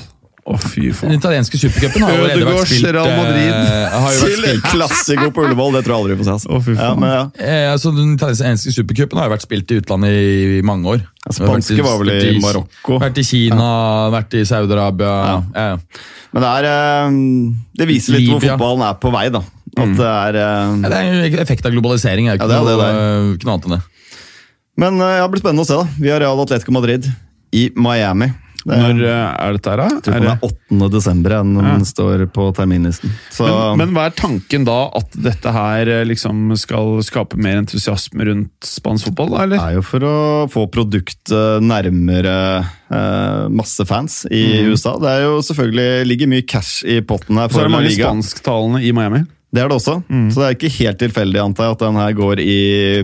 Å, fy faen. Den italienske supercupen har jo allerede vært spilt Real Madrid. eh, har jo vært Til spilt Klassiko på Ullevål, det tror jeg aldri vi får se. Å, fy faen. Ja, men, ja. eh, altså, Den italienske supercupen har jo vært spilt i utlandet i, i mange år. spanske var vel i Marokko. Vært i Kina, vært i Saudi-Arabia. Ja. eh. men det er eh, Det viser litt hvor fotballen er på vei, da. At det er eh, Ja, det er en effekt av globalisering. Er ikke Ja, det er det noe, det er. ikke noe annet enn det. Men eh, ja, det blir spennende å se, da. Vi har Real Atletico Madrid i Miami. Det Når eh, er dette her, da? Jeg tror det er 8. desember ja, den står på terminlisten. Så Men, men hva er tanken da? At dette her eh, liksom skal skape mer entusiasme rundt spansk fotball, da, det er jo for å få produktet nærmere eh, masse fans i USA. Det er jo selvfølgelig ligger mye cash i potten her Så er det mange spansktalende i Miami. Det er det også. Så det er ikke helt tilfeldig antar jeg, at den her går i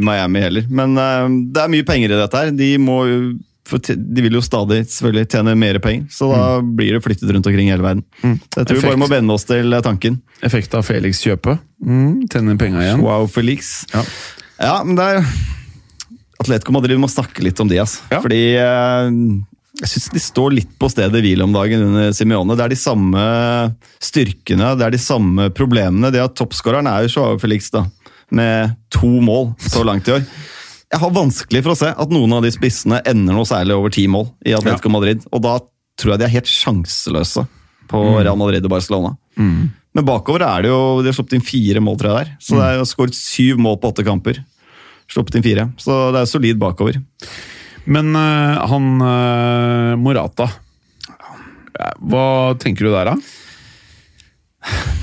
Miami heller. Men eh, det er mye penger i dette her. De, må jo, for de vil jo stadig selvfølgelig tjene mer penger, så da blir det flyttet rundt omkring i hele verden. Så jeg tror vi bare må venne oss til eh, tanken. Effekt av Felix-kjøpet. Mm, Tjene penger igjen. Wow, Felix. Ja. Ja, men det er Atletico Madrid må snakke litt om de, altså. Ja. Fordi eh, jeg syns de står litt på stedet hvil om dagen under Simione. Det er de samme styrkene, det er de samme problemene. Det at Toppskåreren er jo Joao Felix, da, med to mål så langt i år. Jeg har vanskelig for å se at noen av de spissene ender noe særlig over ti mål i Atletico Madrid. Og da tror jeg de er helt sjanseløse på Real Madrid og Barcelona. Men bakover er det jo De har sluppet inn fire mål, tror jeg der. Så det er jo skåret syv mål på åtte kamper. Sluppet inn fire. Så det er jo solid bakover. Men uh, han uh, Morata Hva tenker du der, da?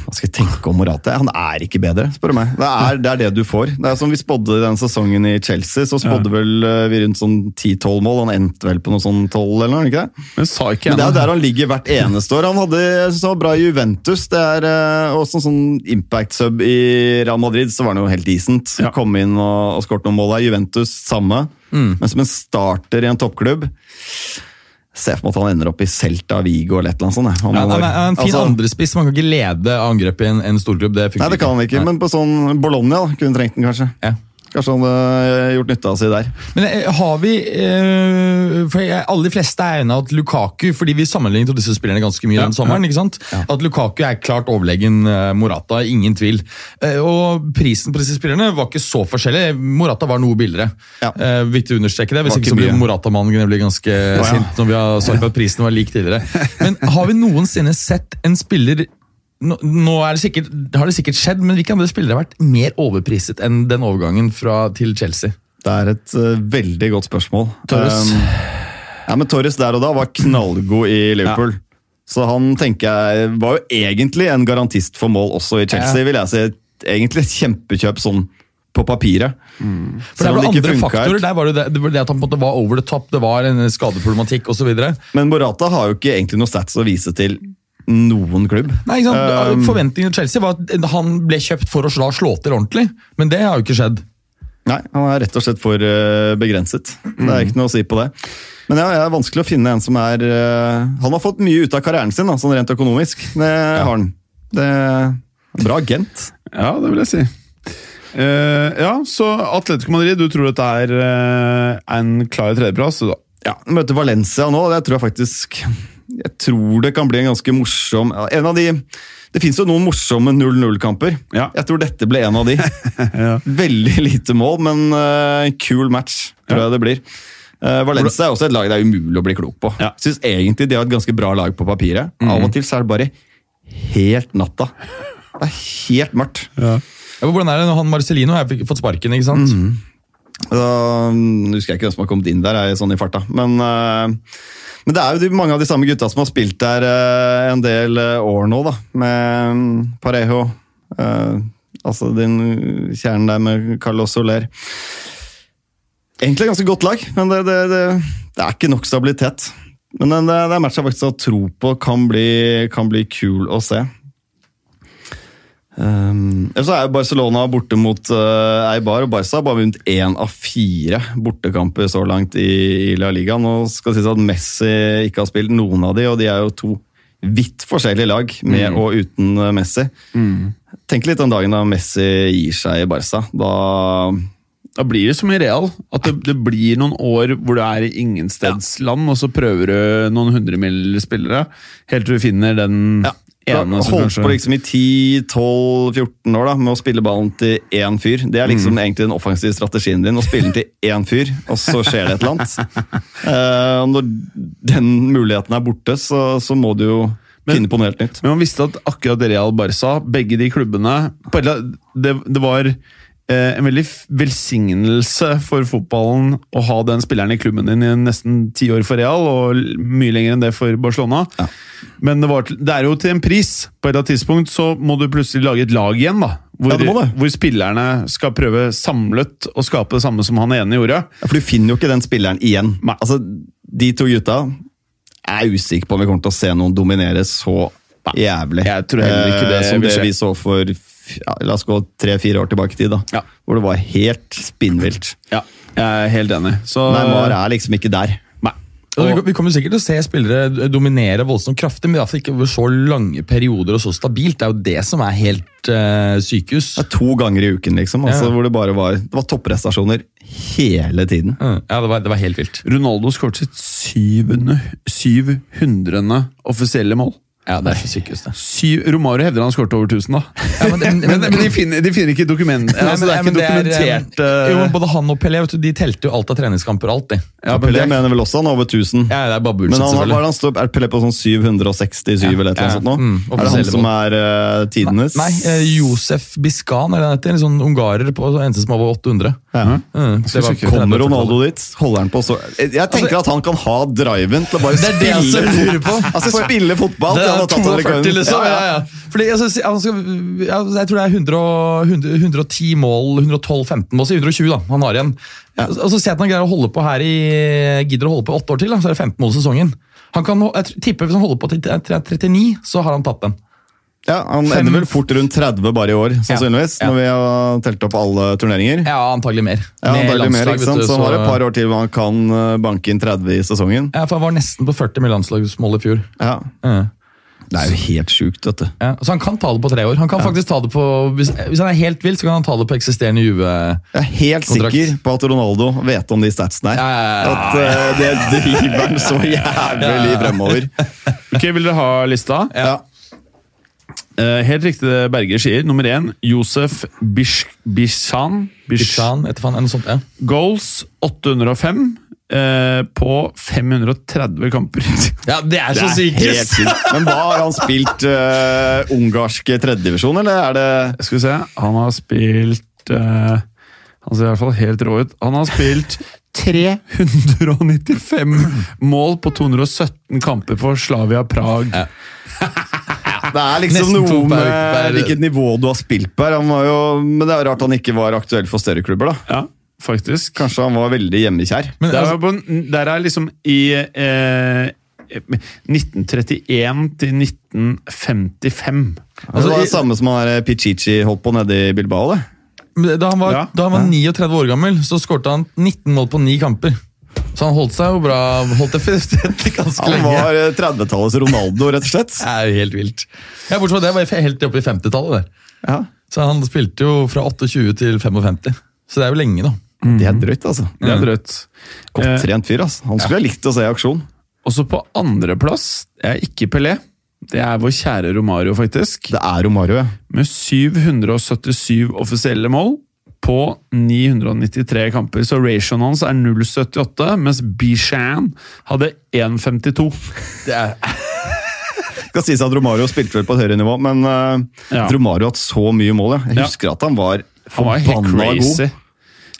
Hva skal jeg tenke om Morata? Han er ikke bedre, spør du meg. Det er, det er det du får. Det er som vi spådde den sesongen i Chelsea. Så spådde vel eh, vi rundt sånn 10-12 mål. Han endte vel på noe sånn 12, eller noe? ikke det? Men sa ikke Men det er jo der han ligger hvert eneste år. Han hadde, jeg synes han var bra i Juventus. Det er eh, også en sånn impact-sub i Real Madrid, så var han jo helt decent. Ja. Kom inn og, og skåret noen mål der. Juventus samme. Men som en starter i en toppklubb Ser for meg at han ender opp i Celta Vigo eller et eller annet sånt. Han, Ja, år. er en fin Altså, andrespiss, man kan ikke lede angrepet i en, en storklubb. Det Nei, det kan han ikke, Nei. men på sånn Bologna da, kunne trengt den kanskje. Ja. Kanskje han hadde gjort nytte av seg der. Men eh, har vi eh, for Alle de fleste er enige at Lukaku Fordi vi sammenlignet disse spillerne ganske mye Ja, den sommeren. ikke sant? At Lukaku er klart overlegen eh, Morata, ingen tvil. Eh, og prisen på disse spillerne var ikke så forskjellig. Morata var noe billigere. Ja. Eh, viktig å understreke det. Hvis ikke så blir. Morata-mannen blir ganske ja. sint når vi har sagt at prisen var lik tidligere. [laughs] Men har vi noensinne sett en spiller nå, nå er det sikkert, har det sikkert skjedd, men hvilke andre spillere har vært mer overpriset enn den overgangen fra, til Chelsea? Det er et uh, veldig godt spørsmål. Torres. Um, ja, men Torres der og da var knallgod i Liverpool. Så han tenker jeg var jo egentlig en garantist for mål også i Chelsea. vil jeg si. Egentlig et kjempekjøp sånn på papiret. For Selv om det var det ikke andre funka faktorer. helt. Der var det, det, det var det at han på en måte var over the top, det var en skadeproblematikk osv. Men Morata har jo ikke egentlig noe stats å vise til noen klubb. Nei, ikke sant? Um, Forventningen til Chelsea var at han ble kjøpt for å slå, slå til ordentlig, men det har jo ikke skjedd. Nei, han er rett og slett for eh, begrenset. Det er ikke noe å si på det. Men ja, det er vanskelig å finne en som er eh, Han har fått mye ut av karrieren sin, da, sånn rent økonomisk. Det har han. Det er Bra agent. Ja, det vil jeg si. Uh, ja, så Atletico Madrid, du tror dette er uh, en klar tredjeplass? Ja, Møter Valencia nå, det tror jeg faktisk Jeg tror det kan bli en ganske morsom En av de Det fins jo noen morsomme 0-0-kamper. Ja. Jeg tror dette ble en av de. [laughs] Veldig lite mål, men uh, kul match, tror jeg det blir. Uh, Valencia er også et lag det er umulig å bli klok på. Ja. Synes egentlig De har et ganske bra lag på papiret. Av og til så er det bare helt natta. Det er helt mørkt. Ja, hvordan er det når han Marcelino har fått sparken? ikke sant? Da mm, husker jeg ikke hvem som har kommet inn der, jeg, sånn i farta. Men, eh, men det er jo de, mange av de samme gutta som har spilt der uh, en del uh, år nå, da. Med um, Parejo. Uh, altså din kjernen der med Carlos Soler. Egentlig ganske godt lag, men det, det, det, det er ikke nok stabilitet. Men det er en match jeg faktisk har tro på kan bli, kan bli kul å se. Um, så er Barcelona borte mot uh, Eibar, og Barca har bare vunnet én av fire bortekamper så langt i, i La Liga. Nå skal det sies at Messi ikke har spilt noen av de, og de er jo to vidt forskjellige lag, med og uten uh, Messi. Tenk litt den dagen da Messi gir seg i Barca. Da Da blir det som i Real. At det, det blir noen år hvor du er i ingenstedsland, og så prøver du noen hundremil-spillere, helt til du finner den Da ene som holdt kanskje på liksom i 10-12-14 år da, med å spille ballen til én fyr. Det er liksom egentlig den offensive strategien din. Å spille den til én fyr, og så skjer det et eller annet. [laughs] Eh, når den muligheten er borte, så, så må du jo finne på noe helt nytt. Men man visste at akkurat Real Barca, begge de klubbene det, det var en veldig velsignelse for fotballen å ha den spilleren i klubben din i nesten ti år for Real, og mye lenger enn det for Barcelona. Men det, var, det er jo til en pris. På et eller annet tidspunkt så må du plutselig lage et lag igjen. da. Hvor, Ja, det det. hvor spillerne skal prøve samlet å skape det samme som han ene gjorde. Ja, For du finner jo ikke den spilleren igjen. Altså, De to gutta er usikker på om vi kommer til å se noen dominere så jævlig. Jeg tror heller ikke det Eh, som det vi så for ja, la oss gå tre-fire år tilbake i tid. da. Ja. Hvor det var helt spinnvilt. Ja, jeg er helt enig. Så, Neymar er liksom ikke der. Altså, vi, kommer sikkert til å se spillere dominere voldsomt kraftig, men i hvert fall ikke over så lange perioder og så stabilt. Det er jo det som er helt uh, sykehus. Det er to ganger i uken, liksom. Altså, Ja. Hvor det bare var, det var topprestasjoner hele tiden. Ja, det var, det var helt vilt. Ronaldo skåret sitt syvende, 700. offisielle mål. Ja, det er ikke sykehus, det. Syv, Romario hevder han skåret over 1000, da. Ja, men, [laughs] det- Men, men de, finner, de finner ikke dokument... Nei, altså, men- det er ikke men det er, dokumentert eh, eh, Jo, Både han og Pelé vet du, de telte jo alt av treningskamper. alt de. ja, men Pelé det, mener vel også han har over 1000. Ja, det er bare bullshit, Men han, har- selvfølgelig. er, det han står, er Pelé på sånn 767 eller et eller Ja, sånt nå? mm, er det han som er uh, tidenes? Nei, eh, Josef Biskan, eller det en sånn ungarer på eneste som er over 800. Ja. Mm, det. Kommer Ronaldo dit? Holder han på så Jeg tenker at han kan ha driven til å bare Altså- Det er det spille, altså, spille fotball. Det han er har tatt 42, liksom. Ja, Ja, ja. ja. Fordi, jeg, synes, han skal, ja, jeg tror det er 100, 100, 110 mål, 112-15 mål, så 120 da, han har igjen. Og så ser jeg at han greier å holde på her i gidder å holde på åtte år til, da, så er det 15 mål i sesongen. Han kan, jeg tipper Hvis han holder på til 39, så har han tatt den. Ja, Han Fem- ender vel fort rundt 30 bare i år, sannsynligvis. Ja. Når vi har telt opp alle turneringer. Ja, antagelig mer. Ja, antagelig mer, ikke sant? du, Så han har et par år til hvor han kan eh, banke inn 30 i sesongen. Ja, for Han var nesten på 40 med landslagsmål i fjor. Ja. Ja. Det er jo helt sjukt, vet du. Ja, så han kan ta det på tre år. Han kan faktisk ta det på, hvis, hvis han er helt vill, så kan han ta det på eksisterende Juve. Jeg er helt Kontrakt. sikker på at Ronaldo vet om de statsene her. Ja, ja, ja. At uh, det driver han så jævlig fremover. Ok, Vil dere ha lista? Ja. Uh, helt riktig det Berger sier. Nummer én, Josef Bish, Bishan. Bish, Bishan, etter faen, eller noe sånt, ja. goals 805 eh, på 530 kamper. [laughs] Ja, det er så sykt. [laughs] Men hva har han spilt uh, ungarsk tredjedivisjon, eller er det Skal vi se, han har spilt uh, Han ser i hvert fall helt rå ut. Han har spilt [laughs] 395 mål på 217 kamper for Slavia Prag. Ja. Det er liksom noe med hvilket nivå du har spilt på her. Men det er rart han ikke var aktuell for større klubber, da. Ja, faktisk. Kanskje han var veldig hjemmekjær. Men, Der altså, er, på, der er liksom i eh, 1931 til 1955. Altså, det var det samme som han Pichichi holdt på nede i Bilbao. det. da han var, Ja. da han var 39 år gammel, så skårte han 19 mål på 9 kamper. Så han holdt seg jo bra holdt det [laughs] ganske Han lenge. var eh, 30-tallets Ronaldo, rett og slett. [laughs] Det er jo helt vilt. Ja, Bortsett fra det var jeg helt oppe i 50-tallet. der. Ja. Så han spilte jo fra 28 til 55. Så det er jo lenge, da. Det er drøyt, altså. Det er drøyt. Godt Eh, trent fyr. altså. Han skulle jeg likt å se i aksjon. Også på andreplass er ikke Pelé. Det er vår kjære Romario, faktisk. Det er Romario, ja. Med 777 offisielle mål på 993 kamper. Så ratioen hans er 0,78, mens Bishan hadde 1,52. Det er, skal sies at Romario spilte vel på et høyere nivå, men uh, Ja. Romario har hatt så mye mål. Ja. Jeg Ja. husker at han var forbanna god.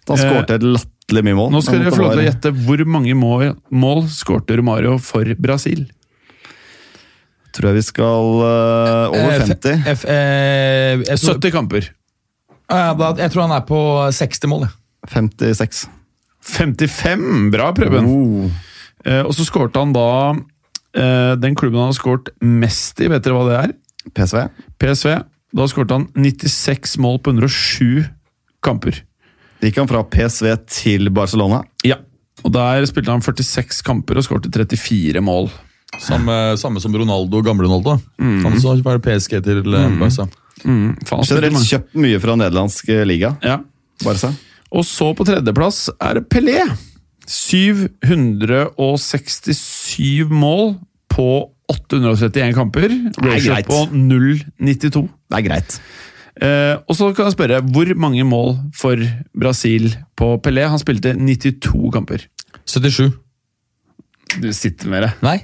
Han skårte et latterlig mye mål. Nå skal dere få lov til å gjette hvor mange mål, mål skårte Romario for Brasil. Tror jeg vi skal uh, over Eh, 50. F, eh, jeg, tror, 70 kamper. Da, jeg tror han er på 60 mål. jeg. 56. 55! Bra, Preben. Oh. Eh, og så skårte han da eh, Den klubben han har skåret mest i, vet dere hva det er? PSV. PSV. Da skårte han 96 mål på 107 kamper. Gikk han fra PSV til Barcelona? Ja. Og der spilte han 46 kamper og skåret 34 mål. Samme, samme som Ronaldo, gamle Ronaldo. Han så var det PSG til mm. Barca. Mm, Generelt kjøpt mye fra nederlandsk eh, liga. Ja. Barca. Og så på tredjeplass er det Pelé. 767 mål på 831 kamper. Ratio greit. på 0,92. Det er greit. Eh, og så kan jeg spørre, hvor mange mål for Brasil på Pelé? Han spilte 92 kamper. 77. Du sitter med det. Nei.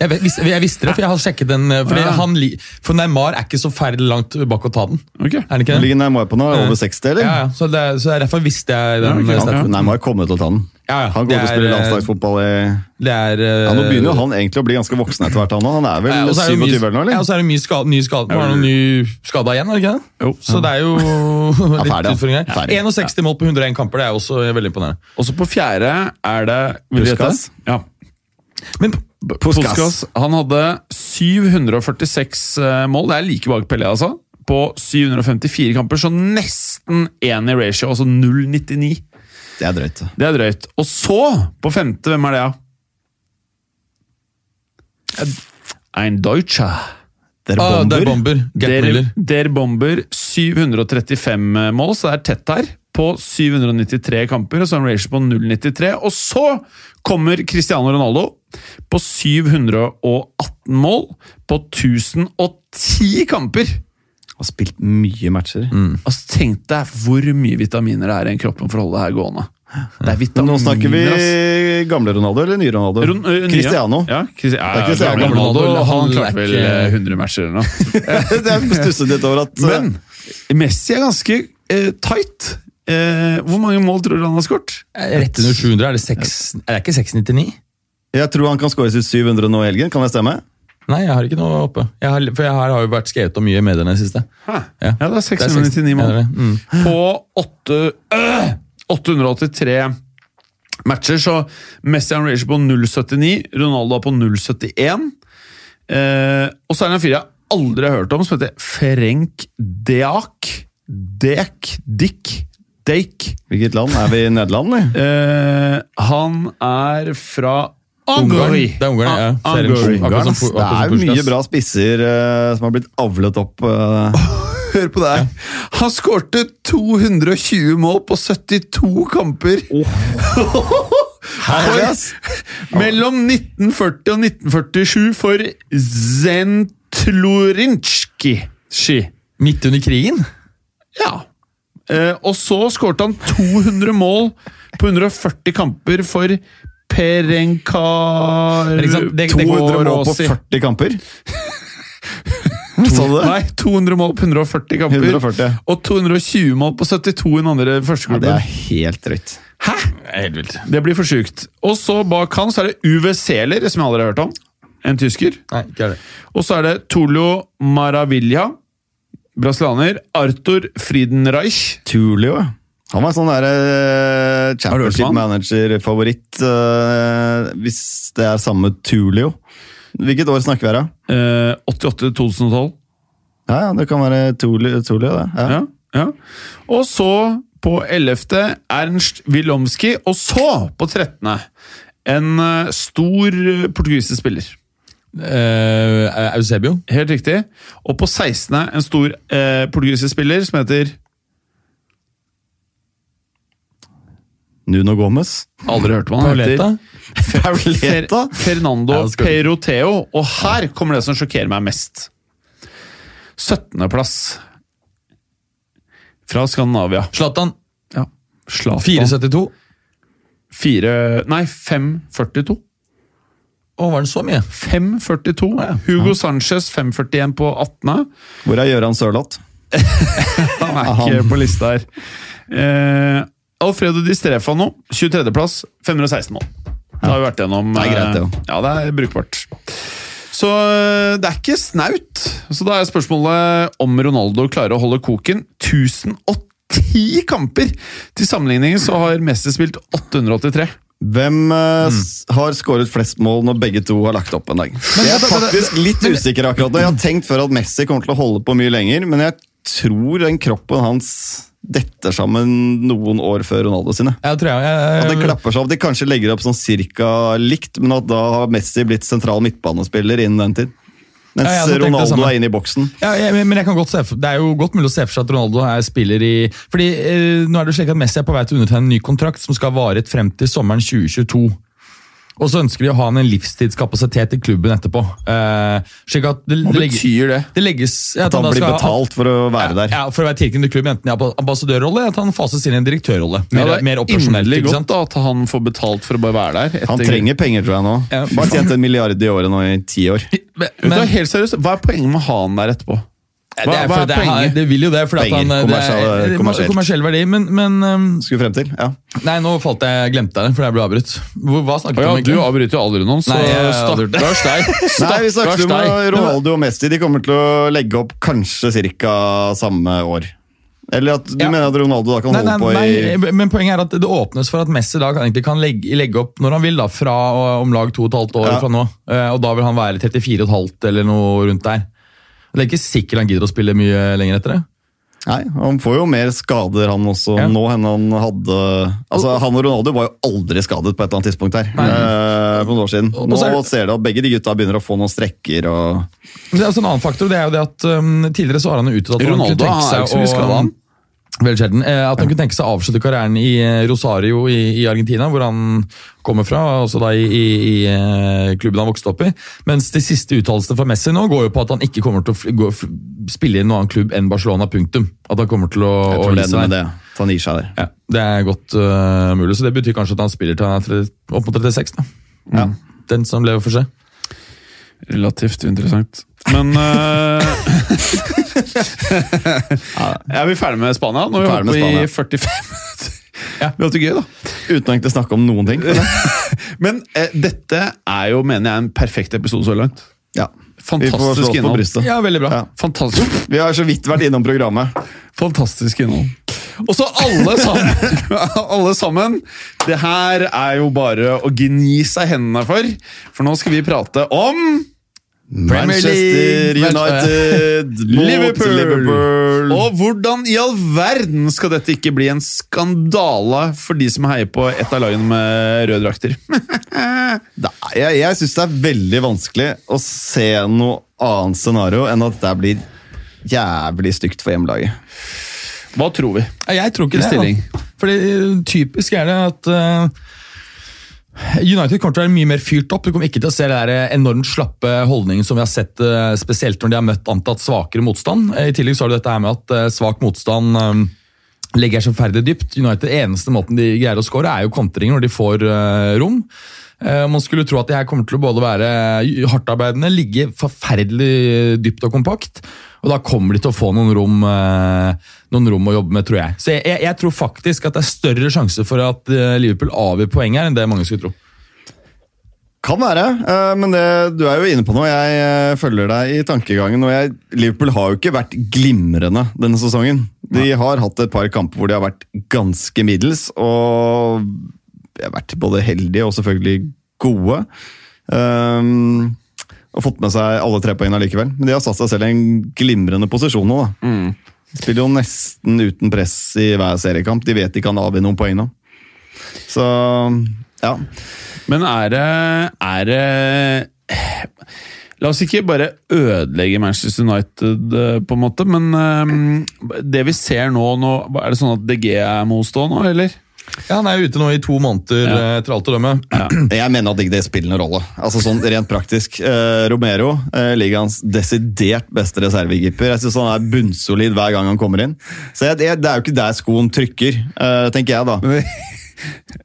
Jeg, vet- visste- jeg visste det, for jeg har sjekket den. eh, Fordi Ja. han, for Neymar er ikke så fælt langt bak å ta den. Okay. Er det ikke det? ligger Neymar på nå, over 60, eller? Ja, ja. Så, det, er- så derfor visste jeg den. Ja, okay. eh, Ja. Neymar kommer til å ta den. Ja, ja. Han går kommer til å er, spille eh, landslagsfotball i Det er ja, Nå begynner jo han egentlig å bli ganske voksen etter hvert. Han, han er vel Ja, er 27 mye- eller noe? Ja, og så er det mye skade, ny skade. Nå er det noen ny skada igjen, er det ikke det? Jo. Så det er jo [laughs] litt ferdig, ja. utfordringer. Ferdig. 61 mål på 101 kamper, det er også veldig imponerende. Og så på fjerde er det? Puskas. Ja. Men Puskas. Puskas. Han hadde 746 eh, mål. Det er like bak Pelé, altså. På 754 kamper, så nesten én i ratio, altså 0,99. Det er drøyt. Det er drøyt. Og så, på femte, hvem er det, da? Ein Deutscher. Der Bomber. ah, der bomber. er Der, der Bomber 735 mål, så det er tett her. På 793 kamper, så har han ratio på 0,93. Og så kommer Cristiano Ronaldo på 718 mål på 1010 kamper! Har spilt mye matcher. Altså, Tenk deg hvor mye vitaminer det er i en kroppen for å holde det her gående. Det er vitaminer, nå snakker vi ass. gamle Ronaldo eller nye Ronaldo? Ron- uh, nye. Cristiano. Ja, Cristi ja, Det er Cristiano. gamle Ronaldo, han klarte er vel eh, 100 matcher eller noe. [laughs] Jeg stusset litt over at Men Messi er ganske eh, tight. Eh, hvor mange mål tror du han har skåret? Rett under 700. Er det, 6, er det ikke 699? jeg tror han kan skåre sitt 700 nå i helgen. Kan det stemme? Nei, jeg har ikke noe oppe. Jeg har, for jeg har, har jo vært skrevet om mye i mediene i det siste. Ja, Ja. det er er 699 mål. Ja, er det. Mm. På 8, øh, 883 matcher, så Messi har en ratio på 0,79, Ronaldo har på 0,71. Eh, og så er det en fyr jeg aldri har hørt om, som heter Ferenc Deak. Dek, Dick, Dake. Hvilket land? Er vi i Nederland, eller? Uh, han er fra Ungarn. Det er Ungarn, ja. Ah, Ungarn. Pu- Det er jo mye bra spisser uh, som har blitt avlet opp. Uh. [laughs] Hør på det her. Han skårte 220 mål på 72 kamper. [laughs] Herlig. Mellom 1940 og 1947 for Zentlorinskij. Midt under krigen? Ja. Eh, og så skårte han 200 mål på 140 kamper for Perenkar... Men det- det- 200 mål på 40 kamper. [laughs] Sa du det? Nei, 200 mål på 140 kamper. 140. Og 220 mål på 72 i den andre Ja, det er helt drøyt. Hæ?! Helt vilt. Det blir for sjukt. Og så bak han så er det Uwe Seeler, som jeg aldri har hørt om. En tysker. Nei, ikke er det. Og så er det Tolo Maravilla, brasilianer. Arthur Friedenreich. Tulio. ja. Han var sånn der, eh, hørt championship manager-favoritt, uh, hvis det er samme Tulio. Hvilket år snakker vi her, da? Uh, 88-2012. Ja, ja, det kan være Tulio, Tulio det. Ja. Ja, ja. Og så på 11. Ernst Wilomski. Og så på 13. En eh, stor eh, portugisisk spiller. Eh, Eusebio? Helt riktig. Og på 16. en stor uh, portugisisk spiller som heter Nuno Gomez. Aldri hørt om han. Pauleta? heter Pauleta? [laughs] Fernando Peroteo. Og her kommer det som sjokkerer meg mest. 17. plass fra Skandinavia. Zlatan? Ja. 472? 4, Nei, 5,42. Å, var det så mye? 5,42. ja. Hugo Sanchez 5,41 på 18. Hvor er Gøran Sørloth? [laughs] Han er ikke på lista her. Eh, Alfredo Di Strefano, 23.plass, 516 mål. Det har vi vært gjennom. Det er greit, det eh, jo. Ja, det er brukbart. Så eh, det er ikke snaut. Så da er spørsmålet om Ronaldo klarer å holde koken. 1010 kamper! Til sammenligning så har Messi spilt 883. Hvem eh, Mm. har skåret flest mål når begge to har lagt opp en dag? Jeg er faktisk litt usikker akkurat nå. Jeg har tenkt før at Messi kommer til å holde på mye lenger, men jeg tror den kroppen hans detter sammen noen år før Ronaldo sine. Jeg tror jeg, At det klapper seg opp. De kanskje legger opp sånn cirka likt, men at da har Messi blitt sentral midtbanespiller innen den tid. Mens Ja, Ronaldo er inne i boksen. Ja, jeg, men jeg kan godt se Det er jo godt mulig å se for seg at Ronaldo er spiller i Fordi eh, nå er det slik at Messi er på vei til å undertegne en ny kontrakt som skal vare frem til sommeren 2022. Og så ønsker de å ha han en livstidskapasitet i klubben etterpå. Eh, slik at det, Hva det, legges, betyr det? det legges ja, At han blir ha- betalt for å være der. Ja, For å være tilknyttet klubben, enten i ambassadørrolle eller at han fases inn i en direktørrolle. Mer, er mer operasjonelt. inderlig godt da, at han får betalt for å bare være der. Han trenger penger, tror jeg nå. Ja. Bare tjent en milliard i året nå i ti år. Men, men, men, helt seriøst, Hva er poenget med å ha han der etterpå? Det, Hva, er, hva er det, er, poenget? det vil jo det, fordi at Penger, han det er- kommersiell verdi. Men, men um, Skulle frem til. Ja. Nei, nå falt jeg, glemte jeg det, fordi jeg ble avbrutt. Hva snakket vi ja, om du avbryter jo aldri noen, så Nei, jeg stakkars deg. [laughs] Nei, vi snakket om. Ronaldo og Messi. De kommer til å legge opp kanskje ca. samme år. Eller at du Ja. mener at Ronaldo da kan Nei, nei, holde på i nei, men poenget er at det åpnes for at Messi da kan, kan legge, legge opp når han vil, da, fra om lag to og et halvt år Ja. fra nå. Eh, Og da vil han være 34,5 eller noe rundt der. Det er ikke sikkert han gidder å spille mye lenger etter det. Nei, Han får jo mer skader han også Ja. nå enn han hadde Altså, Han og Ronaldo var jo aldri skadet på et eller annet tidspunkt her. Eh, for noen år siden. Nå så det- ser du at begge de gutta begynner å få noen strekker. og... Men det er også en annen faktor, det er jo det at um, tidligere så har han jo uttalt at han Ronaldo, kunne tenke han er seg jo Veldig sjelden. Eh, At han kunne tenke seg å avslutte karrieren i eh, Rosario i, i Argentina, hvor han kommer fra, altså da i, i, i eh, klubben han vokste opp i. Mens de siste uttalelsene fra Messi nå går jo på at han ikke kommer til å fl- gå, fl- spille i noen annen klubb enn Barcelona. punktum. At han kommer til å, Jeg å tror gi det seg med det. Han gir seg der. Ja, det er godt uh, mulig, så det betyr kanskje at han spiller til han er opp mot 36. da. Ja. Den som lever for seg. Relativt uinteressant. Men eh, [laughs] Er vi ferdig med Spania? Nå har vi holdt på i 45 minutter. Ja. Vi har hatt det gøy, da. Uten å egentlig snakke om noen ting. [laughs] Men eh, dette er jo, mener jeg, en perfekt episode så langt. Ja. Fantastisk innhold. Ja, veldig bra. Ja. Fantastisk, Vi har så vidt vært innom programmet. fantastisk innhold. Og så alle sammen, [laughs] alle sammen! Det her er jo bare å gni seg hendene for. For nå skal vi prate om Manchester League, United [laughs] mot Liverpool. Liverpool. Og hvordan i all verden skal dette ikke bli en skandale for de som heier på et av lagene med røde drakter? [laughs] Jeg jeg syns det er veldig vanskelig å se noe annet scenario enn at det blir jævlig stygt for hjemmelaget. Hva tror vi? Jeg tror ikke det. stilling. Fordi øh, Typisk er det at øh, United kommer til å være mye mer fyrt opp. Du kommer ikke til å se den eh, enormt slappe holdningen som vi har sett øh, spesielt når de har møtt antatt svakere motstand. Eh, I tillegg så har du dette her med at svak motstand legger seg ferdig dypt. United, Eneste måten de greier å skåre, er jo kontringer når de får rom. Eh, Man skulle tro at de her kommer til å både være hardtarbeidende, ligge forferdelig dypt og kompakt. Og da kommer de til å få noen rom, eh, noen rom å jobbe med, tror jeg. Så jeg, jeg, tror faktisk at det er større sjanse for at eh, Liverpool avgjør poeng her, enn det mange skulle tro. Kan være, men det, du er jo inne på noe. Jeg følger deg i tankegangen. og jeg, Liverpool har jo ikke vært glimrende denne sesongen. De har hatt et par kamper hvor de har vært ganske middels, og har vært både heldige og selvfølgelig gode. Um, og fått med seg alle tre poengene likevel. Men de har satt seg selv i en glimrende posisjon nå. da. De spiller jo nesten uten press i hver seriekamp. De vet de kan avgi noen poeng nå. Så ja. Men er det, er det La oss ikke bare ødelegge Manchester United, eh, på en måte, men eh, det vi ser nå, nå Er det sånn at DG er motstående nå, eller? Ja, Han er ute nå i to måneder Ja. eh, etter alt å dømme. Jeg mener at ikke det spiller noen rolle. Altså sånn Rent praktisk. Eh, Romero, eh, ligaens desidert beste reservekeeper. Jeg synes Han er bunnsolid hver gang han kommer inn. Så jeg, det, det er jo ikke der skoen trykker, eh, tenker jeg da. [laughs]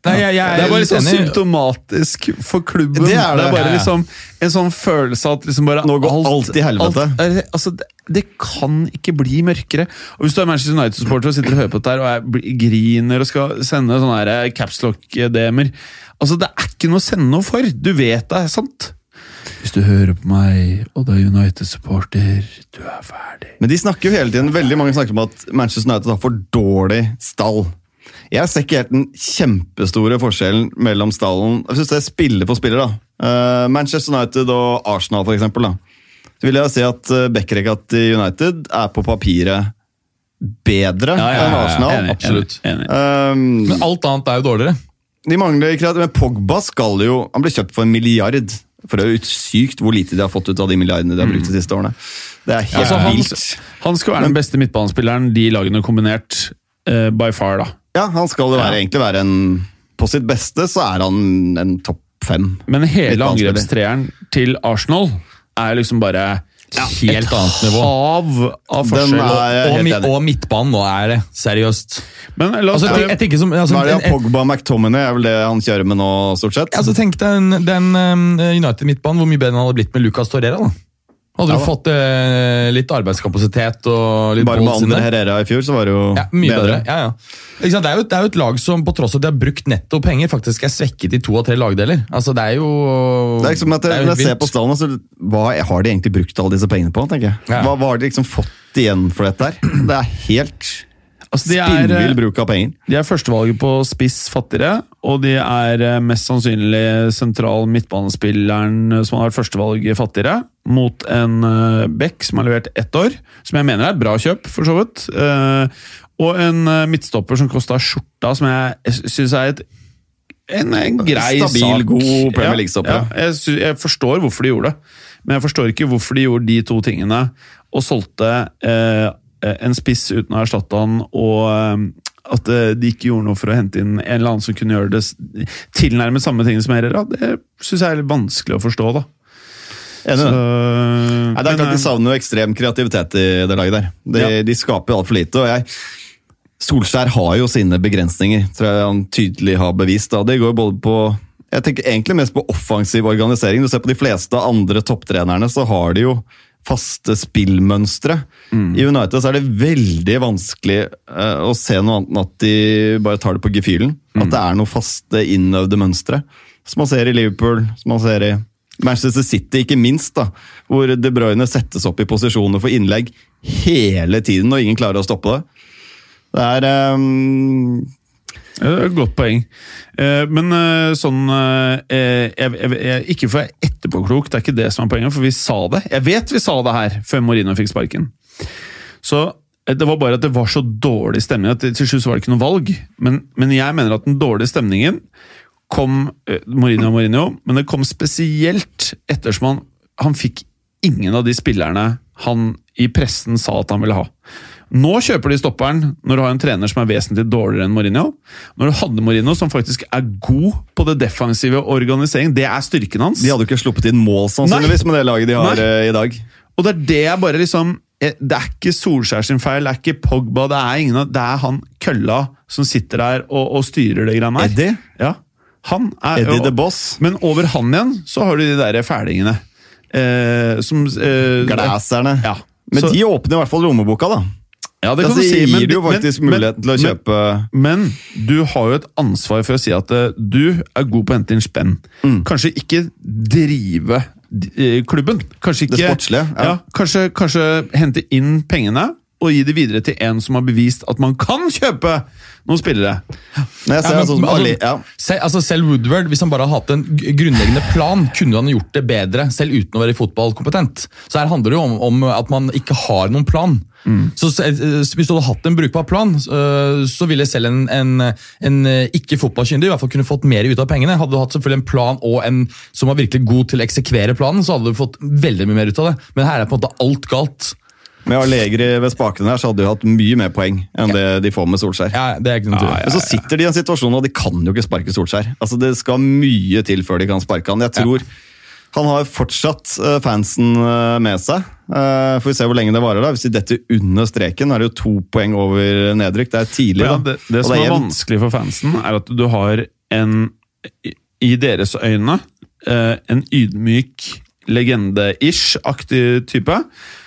Nei, jeg, jeg Det er bare litt sånn enig. symptomatisk for klubben. Det er det. bare Ja, ja. liksom en sånn følelse at liksom bare Nå går alt i helvete. alt er- altså, det, det kan ikke bli mørkere. Og Hvis du er Manchester United-supporter og sitter og hører på dette her og jeg griner og skal sende sånne eh, capslock-DM-er altså, Det er ikke noe å sende noe for! Du vet det er sant. Hvis du hører på meg, og det er United-supporter, du er ferdig. Men de snakker jo hele tiden, veldig mange snakker om at Manchester United har for dårlig stall. Jeg ser ikke helt den kjempestore forskjellen mellom stallen Jeg synes det er spiller for spiller. da. Eh, Manchester United og Arsenal, for eksempel. Da. Så vil jeg si at uh, Bekkerekka til United er på papiret bedre enn Arsenal. Enig, absolutt. Enig. Um, Men alt annet er jo dårligere. de mangler kreativitet, men Pogba skal jo Han ble kjøpt for en milliard. For det er jo sykt hvor lite de har fått ut av de milliardene de har brukt de siste årene. Det er helt Altså, han, vilt. han skal være den beste midtbanespilleren de lagene kombinert, uh, by far, da. Ja, han skal jo være, Ja. egentlig være en På sitt beste så er han en topp fem. Men hele angrepstreeren til Arsenal er liksom bare helt annet nivå. hav av forskjell. Og, Og, og midtbanen nå er det. Seriøst. Men la oss Altså, jeg, jeg som, altså, Hva er det, en- Pogba McTominay er vel det han kjører med nå, stort sett? altså, tenk deg den, den um, United-midtbanen, hvor mye bedre den hadde blitt med Lucas Torreira. da. Hadde Ja du fått eh, litt arbeidskapasitet og litt Bare med der? Herrera i fjor, så var det jo Ja, mye bedre. bedre. Ja, ja. Ikke sant? Det, er jo, det er jo et lag som på tross av at de har brukt netto penger, faktisk er svekket i to av tre lagdeler. Altså, Det er jo Det er liksom at jeg, Når jeg ser på stallen, så hva har de egentlig brukt alle disse pengene på? tenker jeg? Hva, hva har de liksom fått igjen for dette her? Det er helt altså, de er, spinnvill bruk av penger. de er førstevalget på spiss fattigere, og de er eh, mest sannsynlig sentral midtbanespilleren eh, som har vært førstevalg fattigere, mot en Beck som har levert ett år, som jeg mener er et bra kjøp, for så vidt. Eh, og en eh, midtstopper som kosta skjorta, som jeg syns er et en, en grei Stabil, sak. god Premier League-stopper, Ja, jeg, jeg forstår hvorfor de gjorde det, men jeg forstår ikke hvorfor de gjorde de to tingene og solgte eh, en spiss uten å erstatte han, og eh, at eh, de ikke gjorde noe for å hente inn en eller annen som kunne gjøre det tilnærmet samme ting som Herrera. Det syns jeg er litt vanskelig å forstå, da. Enig Så. Nei, det er klart De eh, savner jo ekstrem kreativitet i det laget der. De, Ja. de skaper altfor lite. og jeg Solskjær har jo sine begrensninger, tror jeg han tydelig har bevist. Da. Det går både på jeg tenker egentlig mest på offensiv organisering. Du ser på de fleste andre topptrenerne, så har de jo faste spillmønstre. I United så er det veldig vanskelig uh, å se noe annet enn at de bare tar det på gefühlen. At det er noe faste, innøvde mønstre. Som man ser i Liverpool, som man ser i Manchester City, ikke minst. da, Hvor De Bruyne settes opp i posisjoner for innlegg hele tiden, og ingen klarer å stoppe det. Det er ehm, godt poeng. Eh, Men eh, sånn eh, jeg, jeg, jeg, Ikke for jeg er etterpåklok, det er ikke det som er poenget, for vi sa det. Jeg vet vi sa det her før Morino fikk sparken. Så eh, det var bare at det var så dårlig stemning at til slutt var det ikke noe valg. Men, men jeg mener at den dårlige stemningen kom Morino og Mourinho, men det kom spesielt ettersom han, han fikk ingen av de spillerne han i pressen sa at han ville ha. Nå kjøper de stopperen når du har en trener som er vesentlig dårligere enn Mourinho. Når du hadde Mourinho, som faktisk er god på det defensive og organisering, det er styrken hans. De hadde jo ikke sluppet inn mål sannsynligvis med det laget de har Nei. eh, i dag. Og det er det jeg bare liksom eh, Det er ikke Solskjær sin feil, det er ikke Pogba, det er ingen Det er han kølla som sitter der og, og styrer det greiene her. Eddie? Ja, han er Eddie the Boss. Men over han igjen så har du de der fælingene. Eh, som eh, Glæserne. Ja. Men Så- de åpner i hvert fall lommeboka, da. Ja, det kan Altså, du si, gir men, det jo faktisk men- muligheten til å kjøpe Men du har jo et ansvar for å si at eh, du er god på å hente inn spenn. Mm. Kanskje ikke drive eh, klubben. Kanskje ikke, Det sportslige, ja. Ja, kanskje, kanskje hente inn pengene og gi det videre til en som har bevist at man kan kjøpe noen spillere. Nei, jeg ser Ja, men- sånn som Ali, altså, ja. selv, altså selv Woodward, hvis han bare har hatt en grunnleggende plan, kunne han gjort det bedre, selv uten å være fotballkompetent. Så her handler det jo om, om at man ikke har noen plan. Så eh, Hvis du hadde hatt en brukbar plan, eh, så ville selv en, en, en eh, ikke-fotballkyndig i hvert fall kunne fått mer ut av pengene. Hadde du hatt selvfølgelig en plan og en som var virkelig god til å eksekvere planen, så hadde du fått veldig mye mer ut av det. Men her er på en måte alt galt. Med Allegri ved spakene her, så hadde de hatt mye mer poeng enn det de får med Solskjær. Ja, det er ikke noe tvil. Men så sitter de i en situasjon, og de kan jo ikke sparke Solskjær. Altså, Det skal mye til før de kan sparke han. Jeg tror han har fortsatt eh, fansen eh, med seg. Eh, Får vi se hvor lenge det varer. da. Hvis de detter under streken, er det jo to poeng over nedrykk. Det er tidlig, Ja, da. det, det som er er vanskelig for fansen, er at du har en, i- deres øyne, en ydmyk, legende-ish-aktig type,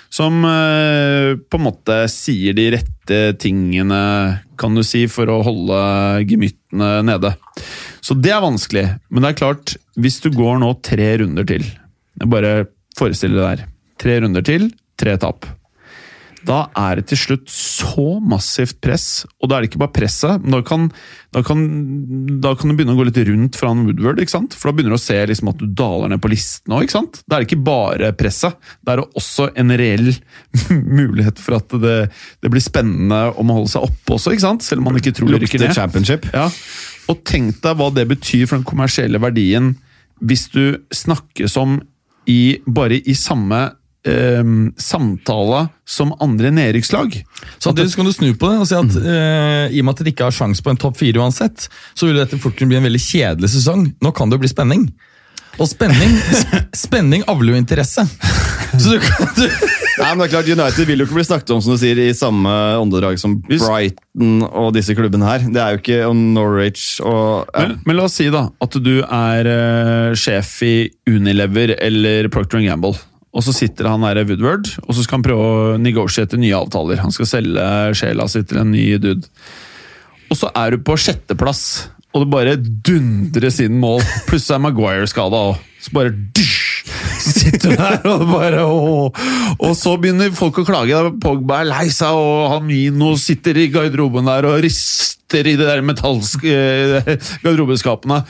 som på en måte sier de rette tingene, kan du si, for å holde gemyttene nede. Så det er vanskelig, men det er klart, hvis du går nå tre runder til Bare forestill deg der. Tre runder til, tre tap. Da er det til slutt så massivt press, og da er det ikke bare presset, men da kan, da kan, da kan du begynne å gå litt rundt fra en Woodward, ikke sant? for da begynner du å se liksom at du daler ned på listen òg. Da er det ikke bare presset, da er det også en reell [laughs] mulighet for at det, det blir spennende om å holde seg oppe også, ikke sant? selv om man ikke tror det rykker ned. championship. Ja, og tenk deg hva det betyr for den kommersielle verdien hvis du snakkes om i, bare i samme eh, samtale som andre nedrykkslag. Så så kan du snu på det og si at eh, i og med at dere ikke har sjans på en topp fire uansett, så vil dette fort kunne bli en veldig kjedelig sesong. Nå kan det jo bli spenning. Og spenning, sp [laughs] spenning avler jo interesse. Så du kan, du, Nei, men det er klart, United vil jo ikke bli snakket om som du sier, i samme åndedrag som Brighton og disse klubbene her. Det er jo ikke og Norwich og ja. Men, men la oss si da at du er uh, sjef i Unilever eller Procter Gamble. Og så sitter han der Woodward, og så skal han prøve å negotiate nye avtaler. Han skal selge sjela si til en ny dude. Og så er du på sjetteplass, og det bare dundres inn mål. Plutselig er Maguire skada òg. Så bare dysj, [laughs] sitter der og bare og, Og så begynner folk å klage. Pogba er lei seg, og Hamino sitter i garderoben der og rister i de der eh, garderobeskapene.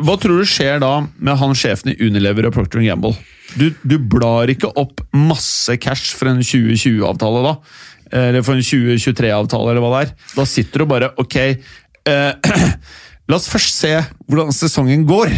Hva tror du skjer da med han sjefen i Unilever og Procter Gamble? Du, du blar ikke opp masse cash for en 2020-avtale da? Eller for en 2023-avtale, eller hva det er. Da sitter du bare Ok, eh, [clears throat] la oss først se hvordan sesongen går.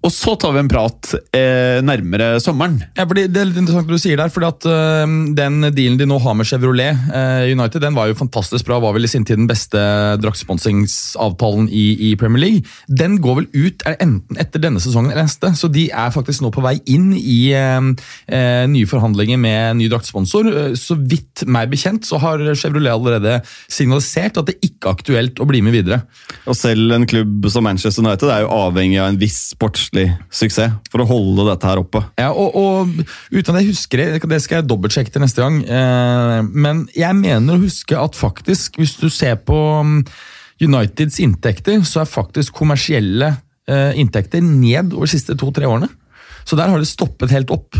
Og så tar vi en prat eh, nærmere sommeren. Ja, fordi Det er litt interessant det du sier der, fordi at uh, Den dealen de nå har med Chevrolet uh, United, den var jo fantastisk bra. Var vel i sin tid den beste draktsponsingsavtalen i, i Premier League. Den går vel ut er enten etter denne sesongen eller neste, så de er faktisk nå på vei inn i uh, nye forhandlinger med ny draktsponsor. Så vidt meg bekjent så har Chevrolet allerede signalisert at det ikke er aktuelt å bli med videre. Og selv en klubb som Manchester United er jo avhengig av en viss sportslig suksess for å holde dette her oppe. Ja, og, og uten at jeg husker det, det skal jeg dobbeltsjekke til neste gang, eh, men jeg mener å huske at faktisk, hvis du ser på mm, Uniteds inntekter, så er faktisk kommersielle eh, inntekter ned over de siste to-tre årene. Så der har det stoppet helt opp.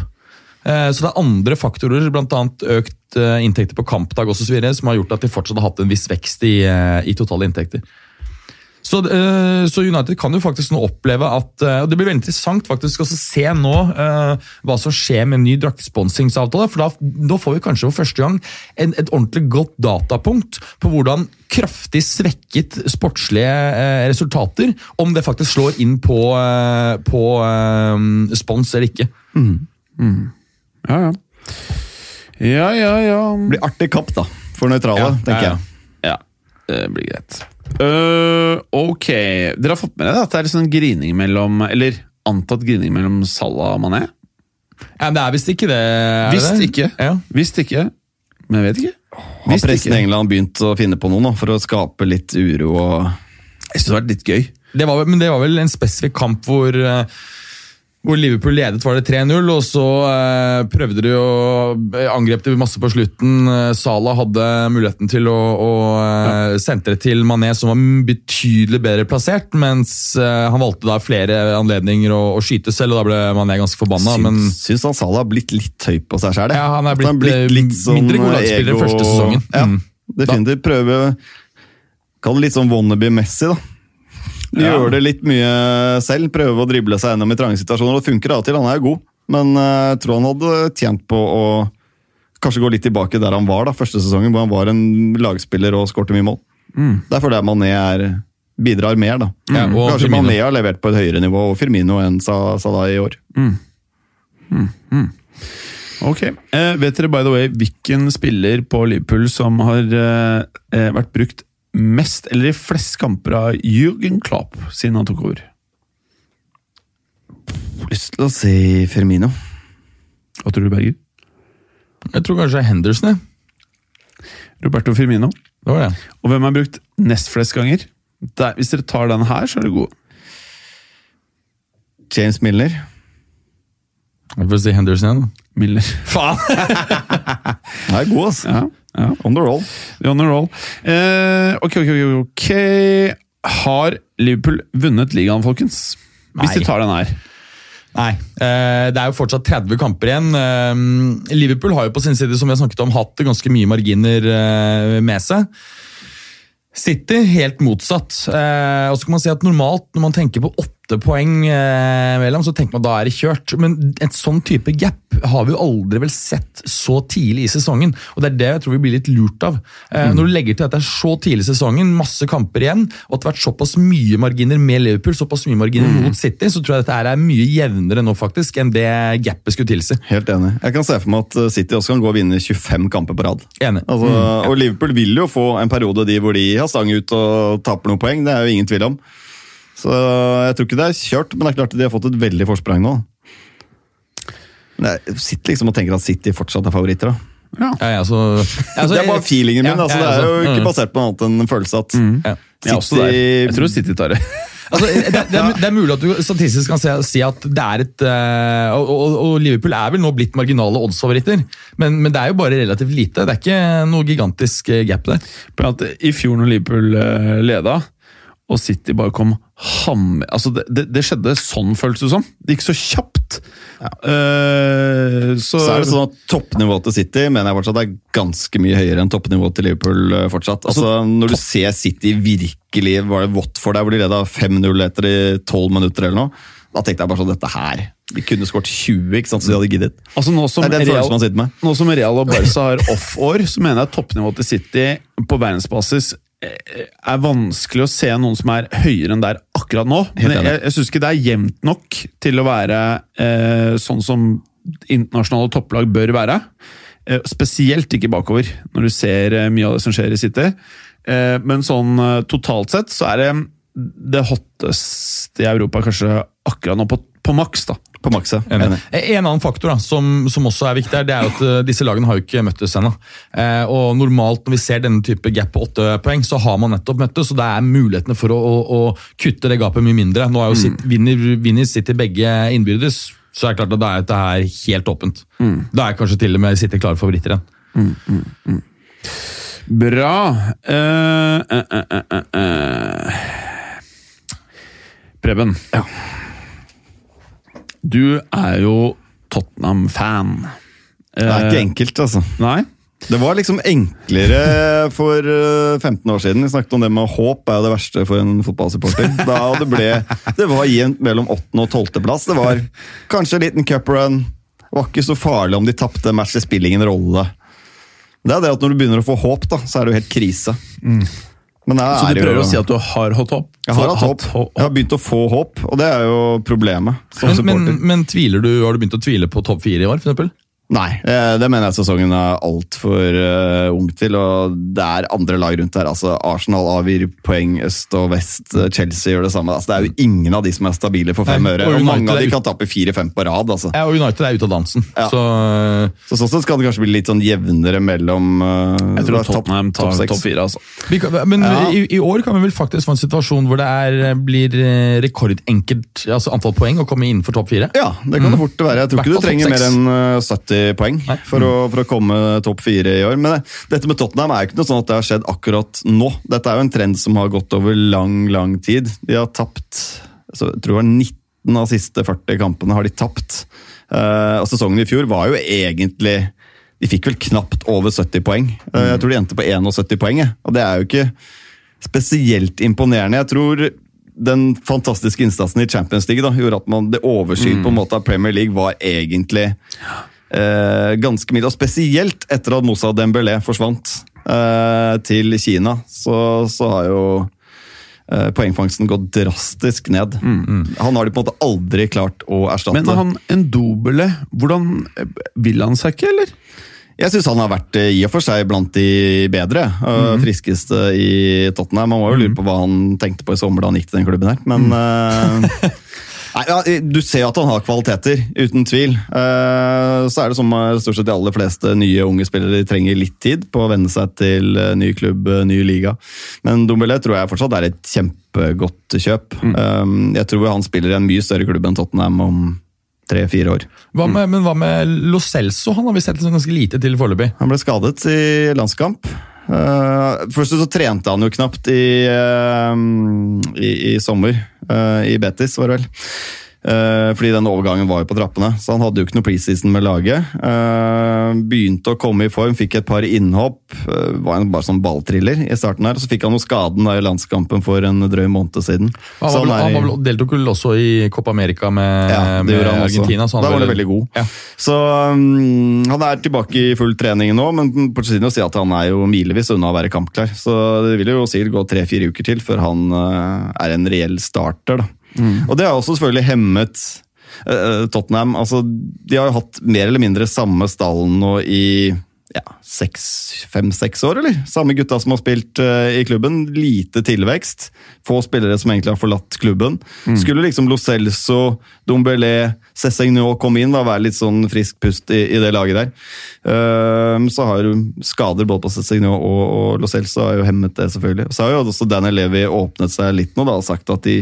Eh, så det er andre faktorer, bl.a. økt eh, inntekter på kampdag og så videre, som har gjort at de fortsatt har hatt en viss vekst i, eh, i totale inntekter. Så, uh, så United kan jo faktisk nå oppleve at uh, og Det blir veldig interessant faktisk å se nå uh, hva som skjer med en ny draktsponsingsavtale. For da, da får vi kanskje for første gang en, et ordentlig godt datapunkt på hvordan kraftig svekket sportslige resultater, om det faktisk slår inn på, på spons eller ikke. Ja, ja. Ja, ja, ja. Blir artig kapp, da, for nøytrale, Ja, tenker ja, ja. jeg. Ja, det blir greit. Øh, ok, dere har fått med dere at det er sånn grining mellom Eller antatt grining mellom Salah og Mané? Ja, det er visst ikke det. Visst ikke. Ja. Visst ikke. Men jeg vet ikke. Har Visst pressen i. England begynt å finne på noe nå, for å skape litt uro og Jeg synes det har vært litt gøy. Det var, men det var vel en spesifikk kamp hvor, eh, hvor Liverpool ledet var det 3-0, og så eh, prøvde de å angrepe angrep de masse på slutten. Eh, Salah hadde muligheten til å, å ja. sentre til Mané, som var betydelig bedre plassert, mens eh, han valgte da flere anledninger å, å skyte selv, og da ble Mané ganske forbanna. Men syns, syns han Salah har blitt litt høy på seg sjøl. Ja, han er blitt, litt mindre god lagspiller ego- første sesongen. Ja, Mm. definitivt. Prøve Kall det litt sånn wannabe-messig, da. Ja. Gjør det litt mye selv. Prøve å drible seg gjennom i trange situasjoner. Det funker av og til, han er god. Men eh, jeg tror han hadde tjent på å kanskje gå litt tilbake der han var da, første sesongen, hvor han var en lagspiller og skårte mye mål. Det er jeg Mané er, bidrar mer, da. Ja, Kanskje Firmino. Mané har levert på et høyere nivå, og Firmino enn Sa- Salah i år. Ok. Eh, vet dere by the way hvilken spiller på Liverpool som har eh, eh, vært brukt mest eller i flest kamper av Jürgen Klopp siden han tok over? Lyst til å si Firmino. Hva tror du, Berger? jeg tror kanskje Henderson, jeg. Roberto Firmino. Det var det. Og hvem har brukt nest flest ganger? Der, hvis dere tar den her, så er det god. James Miller. Jeg får si Henderson igjen. da. Miller. Faen! [laughs] Han er god, altså. Ja, ja. On the roll. On the roll. Eh, ok, ok, ok. Har Liverpool vunnet ligaen, folkens? Nei. Hvis de tar den her. Nei. Eh, det er jo fortsatt 30 kamper igjen. Eh, Liverpool har jo på sin side som vi har snakket om, hatt ganske mye marginer eh, med seg. City helt motsatt. Eh, og så kan man si at Normalt når man tenker på åtte poeng eh, mellom, så tenker man da er det kjørt. Men et sånn type gap har vi jo aldri vel sett så tidlig i sesongen. og Det er det jeg tror vi blir litt lurt av. Eh, Når du legger til at det er så tidlig i sesongen, masse kamper igjen, og at det har vært såpass mye marginer med Liverpool, såpass mye marginer mot City, så tror jeg dette er mye jevnere nå faktisk enn det gapet skulle tilsi. Helt enig. Jeg kan se for meg at eh, City også kan gå og vinne 25 kamper på rad. Enig. Altså, Og Liverpool vil jo få en periode de hvor de har stang ut og taper noen poeng. Det er jo ingen tvil om. Så jeg tror ikke det er kjørt, men det er klart at de har fått et veldig forsprang nå. Men jeg sitter liksom og tenker at City fortsatt er favoritter. da. Ja. Ja, ja, så, [laughs] altså, det er bare feelingen min. Ja, altså, ja, det er jo ikke mm. basert på noe annet enn en følelse at Ja. Jeg også der. Jeg tror City tar det. [laughs] Altså, det, det, er, det er mulig at du statistisk kan si, si at det er et og, og, og Liverpool er vel nå blitt marginale oddsfavoritter, men, men det er jo bare relativt lite. Det er ikke noe gigantisk eh, gap der. I fjor når Liverpool eh, leda, og City bare kom ham... Altså det, det, det skjedde sånn, føltes det som. Det gikk så kjapt. Eh, så, Så er det sånn at Toppnivået til City mener jeg fortsatt er ganske mye høyere enn toppnivået til Liverpool. eh, fortsatt. Altså, Når du ser City virkelig var det Watford der hvor de leda 5-0 etter i 12 minutter, eller noe, da tenkte jeg bare sånn dette her De kunne skåret 20, ikke sant, så de hadde giddet. altså nå som, er Real, nå som Real og Barca har off-år, så mener jeg toppnivået til City på verdensbasis er vanskelig å se noen som er høyere enn der akkurat nå. Men jeg, jeg syns ikke det er jevnt nok til å være eh, sånn som internasjonale topplag bør være. Eh, spesielt ikke bakover, når du ser eh, mye av det som skjer i City. Eh, men sånn eh, totalt sett så er det det hotteste i Europa kanskje akkurat nå, på, på maks. da. På maks, ja. Enig. Enig. En annen faktor da, som, som også er viktig, her, det er at eh, disse lagene har jo ikke møttes ennå. Eh, og normalt når vi ser denne type gap på åtte poeng, så har man nettopp møttes, og det er mulighetene for å, å, å kutte det gapet mye mindre. Nå er jo City, vinner, vinner City begge innbyrdes, så er det klart at da er dette her helt åpent. Da er kanskje til og med City klare favoritter igjen. Bra. Uh, uh, uh, eh, eh. Preben. Ja. Du er jo Tottenham-fan. Det er ikke enkelt, altså. Nei? Det var liksom enklere for eh, 15 år siden. Vi snakket om det med håp er jo det verste for en fotballsupporter. [laughs] Da det ble Det var jevnt mellom 8. og 12. plass. Det var kanskje en liten cuprun. Det var ikke så farlig om de tapte match, det spiller ingen rolle. Det er det at når du begynner å få håp, da, så er det jo helt krise. Her Så er du prøver jo, å si at du har hatt håp? jeg har hatt håp. håp. Jeg har begynt å få håp, og det er jo problemet som Men, men, men tviler du, har du begynt å tvile på topp fire i år, for eksempel? Nei, eh, det mener jeg sesongen er altfor uh, eh, ung til. og Det er andre lag rundt der. altså Arsenal avgir poeng øst og vest. Eh, Chelsea gjør det samme. altså Det er jo ingen av de som er stabile for fem øre. og, Mange av de kan tape fire-fem på rad. altså. Ja, og United er ute av dansen. Ja. Så, sånn sett skal det kanskje bli litt sånn jevnere mellom uh, Jeg tror Tottenham topp top fire. Altså. Men ja. i, i, år kan vi vel faktisk få en situasjon hvor det er, blir rekordenkelt altså antall poeng å komme innenfor topp fire? Ja, det kan det mm. fort være. Jeg tror ikke du trenger mer enn 70 poeng for å, for å komme topp fire i år. Men dette med Tottenham er jo ikke noe sånn at det har skjedd akkurat nå. Dette er jo en trend som har gått over lang, lang tid. De har tapt altså, jeg tror det var 19 av de siste 40 kampene har de tapt. Eh, og Sesongen i fjor var jo egentlig De fikk vel knapt over 70 poeng. Eh, jeg mm. tror de endte på 71 poeng, og det er jo ikke spesielt imponerende. Jeg tror den fantastiske innsatsen i Champions League da, gjorde at man, det overskyet mm. på en måte av Premier League var egentlig ja eh, ganske mye. Og spesielt etter at Moussa Dembélé forsvant eh, til Kina, så, så har jo eh, poengfangsten gått drastisk ned. Han har de på en måte aldri klart å erstatte. Men han Endobele, hvordan eh, Vil han seg ikke, eller? Jeg syns han har vært eh, i og for seg blant de bedre, og friskeste i Tottenham. Man må jo lure på hva han tenkte på i sommer da han gikk til den klubben her, men [laughs] eh, Nei, ja, Du ser jo at han har kvaliteter, uten tvil. Eh, så er det som med stort sett de aller fleste nye unge spillere, trenger litt tid på å venne seg til eh, ny klubb, eh, ny liga. Men Dombele tror jeg fortsatt er et kjempegodt kjøp. Mm. jeg tror han spiller i en mye større klubb enn Tottenham om tre-fire år. Hva med, Men hva med Lo Celso? Han har vi sett ganske lite til foreløpig. Han ble skadet i landskamp. Uh, først så trente han jo knapt i, uh, i, i sommer, eh, i Betis, var det vel. Eh, fordi den overgangen var jo på trappene. Så han hadde jo ikke noe preseason med laget. Eh, begynte å komme i form, fikk et par innhopp. eh, var en bare sånn balltriller i starten her. Så fikk han jo skaden da i landskampen for en drøy måned siden. Han, Så var, vel- er han var deltok vel også i Copa America med, ja, med han. Argentina. han da var han veldig god. Ja. Så um, Han er tilbake i full trening nå, men på siden å si at han er jo milevis unna å være kampklar. Så det vil jo sikkert gå tre-fire uker til før han uh, er en reell starter. Da. Og det har også selvfølgelig hemmet uh, Tottenham. Altså, de har jo hatt mer eller mindre samme stallen nå i ja, fem-seks år, eller? Samme gutta som har spilt uh, i klubben. Lite tilvekst. Få spillere som egentlig har forlatt klubben. Skulle liksom Lo Celso, Dombelé, Cessigno komme inn, og være litt sånn frisk pust i, i det laget der. Uh, så har jo skader både på Cessigno og, og Lo Celso har jo hemmet det, selvfølgelig. Så har jo også Daniel Levi åpnet seg litt nå da, og sagt at de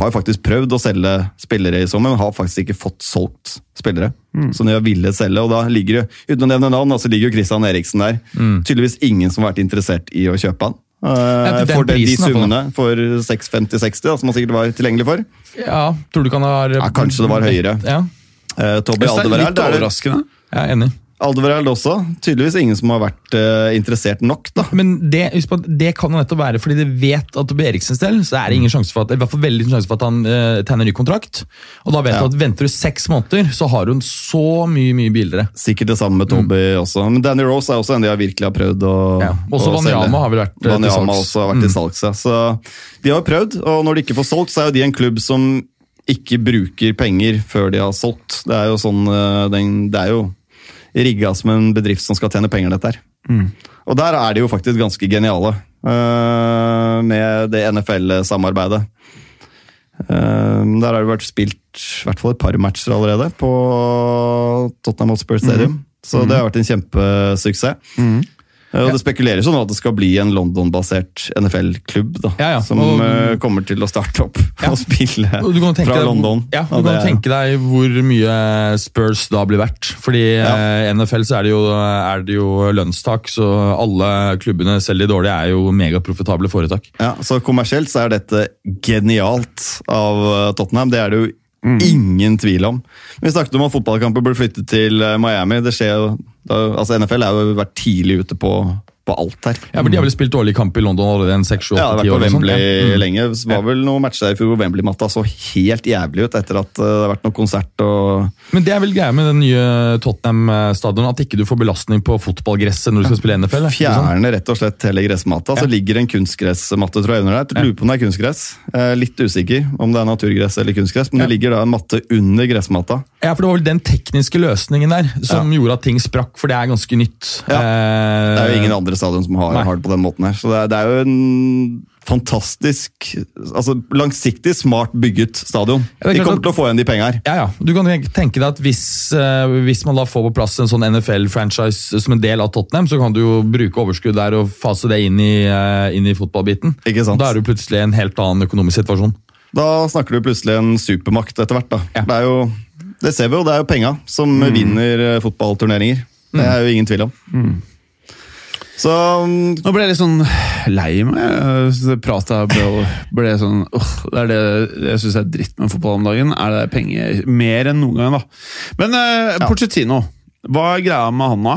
har jo faktisk prøvd å selge spillere i sommer, men har faktisk ikke fått solgt spillere. Som de har villet selge, og da ligger jo, uten å nevne navn, altså ligger jo Christian Eriksen der. Tydeligvis ingen som har vært interessert i å kjøpe han. Eh, Ja, den for de summene for 650-60, som han sikkert var tilgjengelig for. Ja, tror du kan ha Ja, kanskje det var høyere. Ja, Uh, Toby er litt er overraskende. jeg er enig. Aldevareld også. Tydeligvis ingen som har vært uh, interessert nok, da. Men det, på det kan jo nettopp være fordi de vet at på Eriksens del så er det ingen sjanse for at, i hvert fall veldig liten sjanse for at han uh, tegner ny kontrakt. Og da vet Ja. du at venter du seks måneder, så har hun så mye mye billigere. Sikkert det samme med Tobby også. Men Danny Rose er også en de har virkelig har prøvd å, Mm. Ja. Også Wanyama har vel vært, eh, til salgs. også har vært til salgs, ja. Så de har jo prøvd, og når de ikke får solgt, så er jo de en klubb som ikke bruker penger før de har solgt. Det er jo sånn den, Det er jo rigga som en bedrift som skal tjene penger, dette her. Og der er de jo faktisk ganske geniale uh, med det NFL-samarbeidet. Uh, der har det vært spilt i hvert fall et par matcher allerede på Tottenham Hotspur Stadium. Så det har vært en kjempesuksess. Eh, Og Det spekuleres sånn at det skal bli en London-basert NFL-klubb da, Ja, ja. som Og- eh, kommer til å starte opp og spille Og tenke fra deg, London. Ja, du kan tenke deg hvor mye Spurs da blir verdt. Fordi Ja. eh, NFL så er det, jo, er det jo lønnstak, så alle klubbene, selv de dårlige, er jo megaprofitable foretak. Ja, så kommersielt så er dette genialt av eh, Tottenham. Det er det jo Mm. ingen tvil om. Vi snakket om at fotballkamper burde flytte til Miami. Det skjer jo, da, altså NFL har jo vært tidlig ute på, på alt her. Ja, for De har vel spilt dårlig kamp i London allerede en seks, sju, Ja, det har år. vært på sånn. Wembley Ja. Mm. lenge. Det var vel noen matcher der i fjor hvor Wembley-matta så helt jævlig ut etter at eh, det har vært noe konsert og Men det er vel greia med den nye Tottenham-stadionet, at ikke du får belastning på fotballgresset når du skal spille NFL? Fjerne rett og slett hele gressmatta. Så ligger en kunstgressmatte tror jeg under der. Lurer på om det er kunstgress. Eh, Litt usikker om det er naturgress eller kunstgress, men det ligger da en matte under gressmatta. Ja, for Det var vel den tekniske løsningen der som gjorde at ting sprakk, for det er ganske nytt. Ja. Eh, Det er jo ingen andre stadion som har, har det på den måten her. Så det er, det er jo en fantastisk altså Langsiktig, smart bygget stadion. De kommer at- til å få igjen de penga her. Ja, ja. Du kan tenke- deg at hvis, eh, hvis man da får på plass en sånn NFL-franchise som en del av Tottenham, så kan du jo bruke overskudd der og fase det inn i, eh, inn i fotballbiten. Da er du plutselig i en helt annen økonomisk situasjon. Da snakker du plutselig en supermakt etter hvert. da. Ja. Det er jo, det ser vi jo, det er jo penga som vinner eh, fotballturneringer. Det er jo ingen tvil om. Så mm, Nå ble jeg litt sånn lei meg. Prata ble, ble sånn uh, Det er det jeg syns er dritt med fotball om dagen. Er det penger mer enn noen gang, da. Men uh, Pochettino, hva er greia med han da?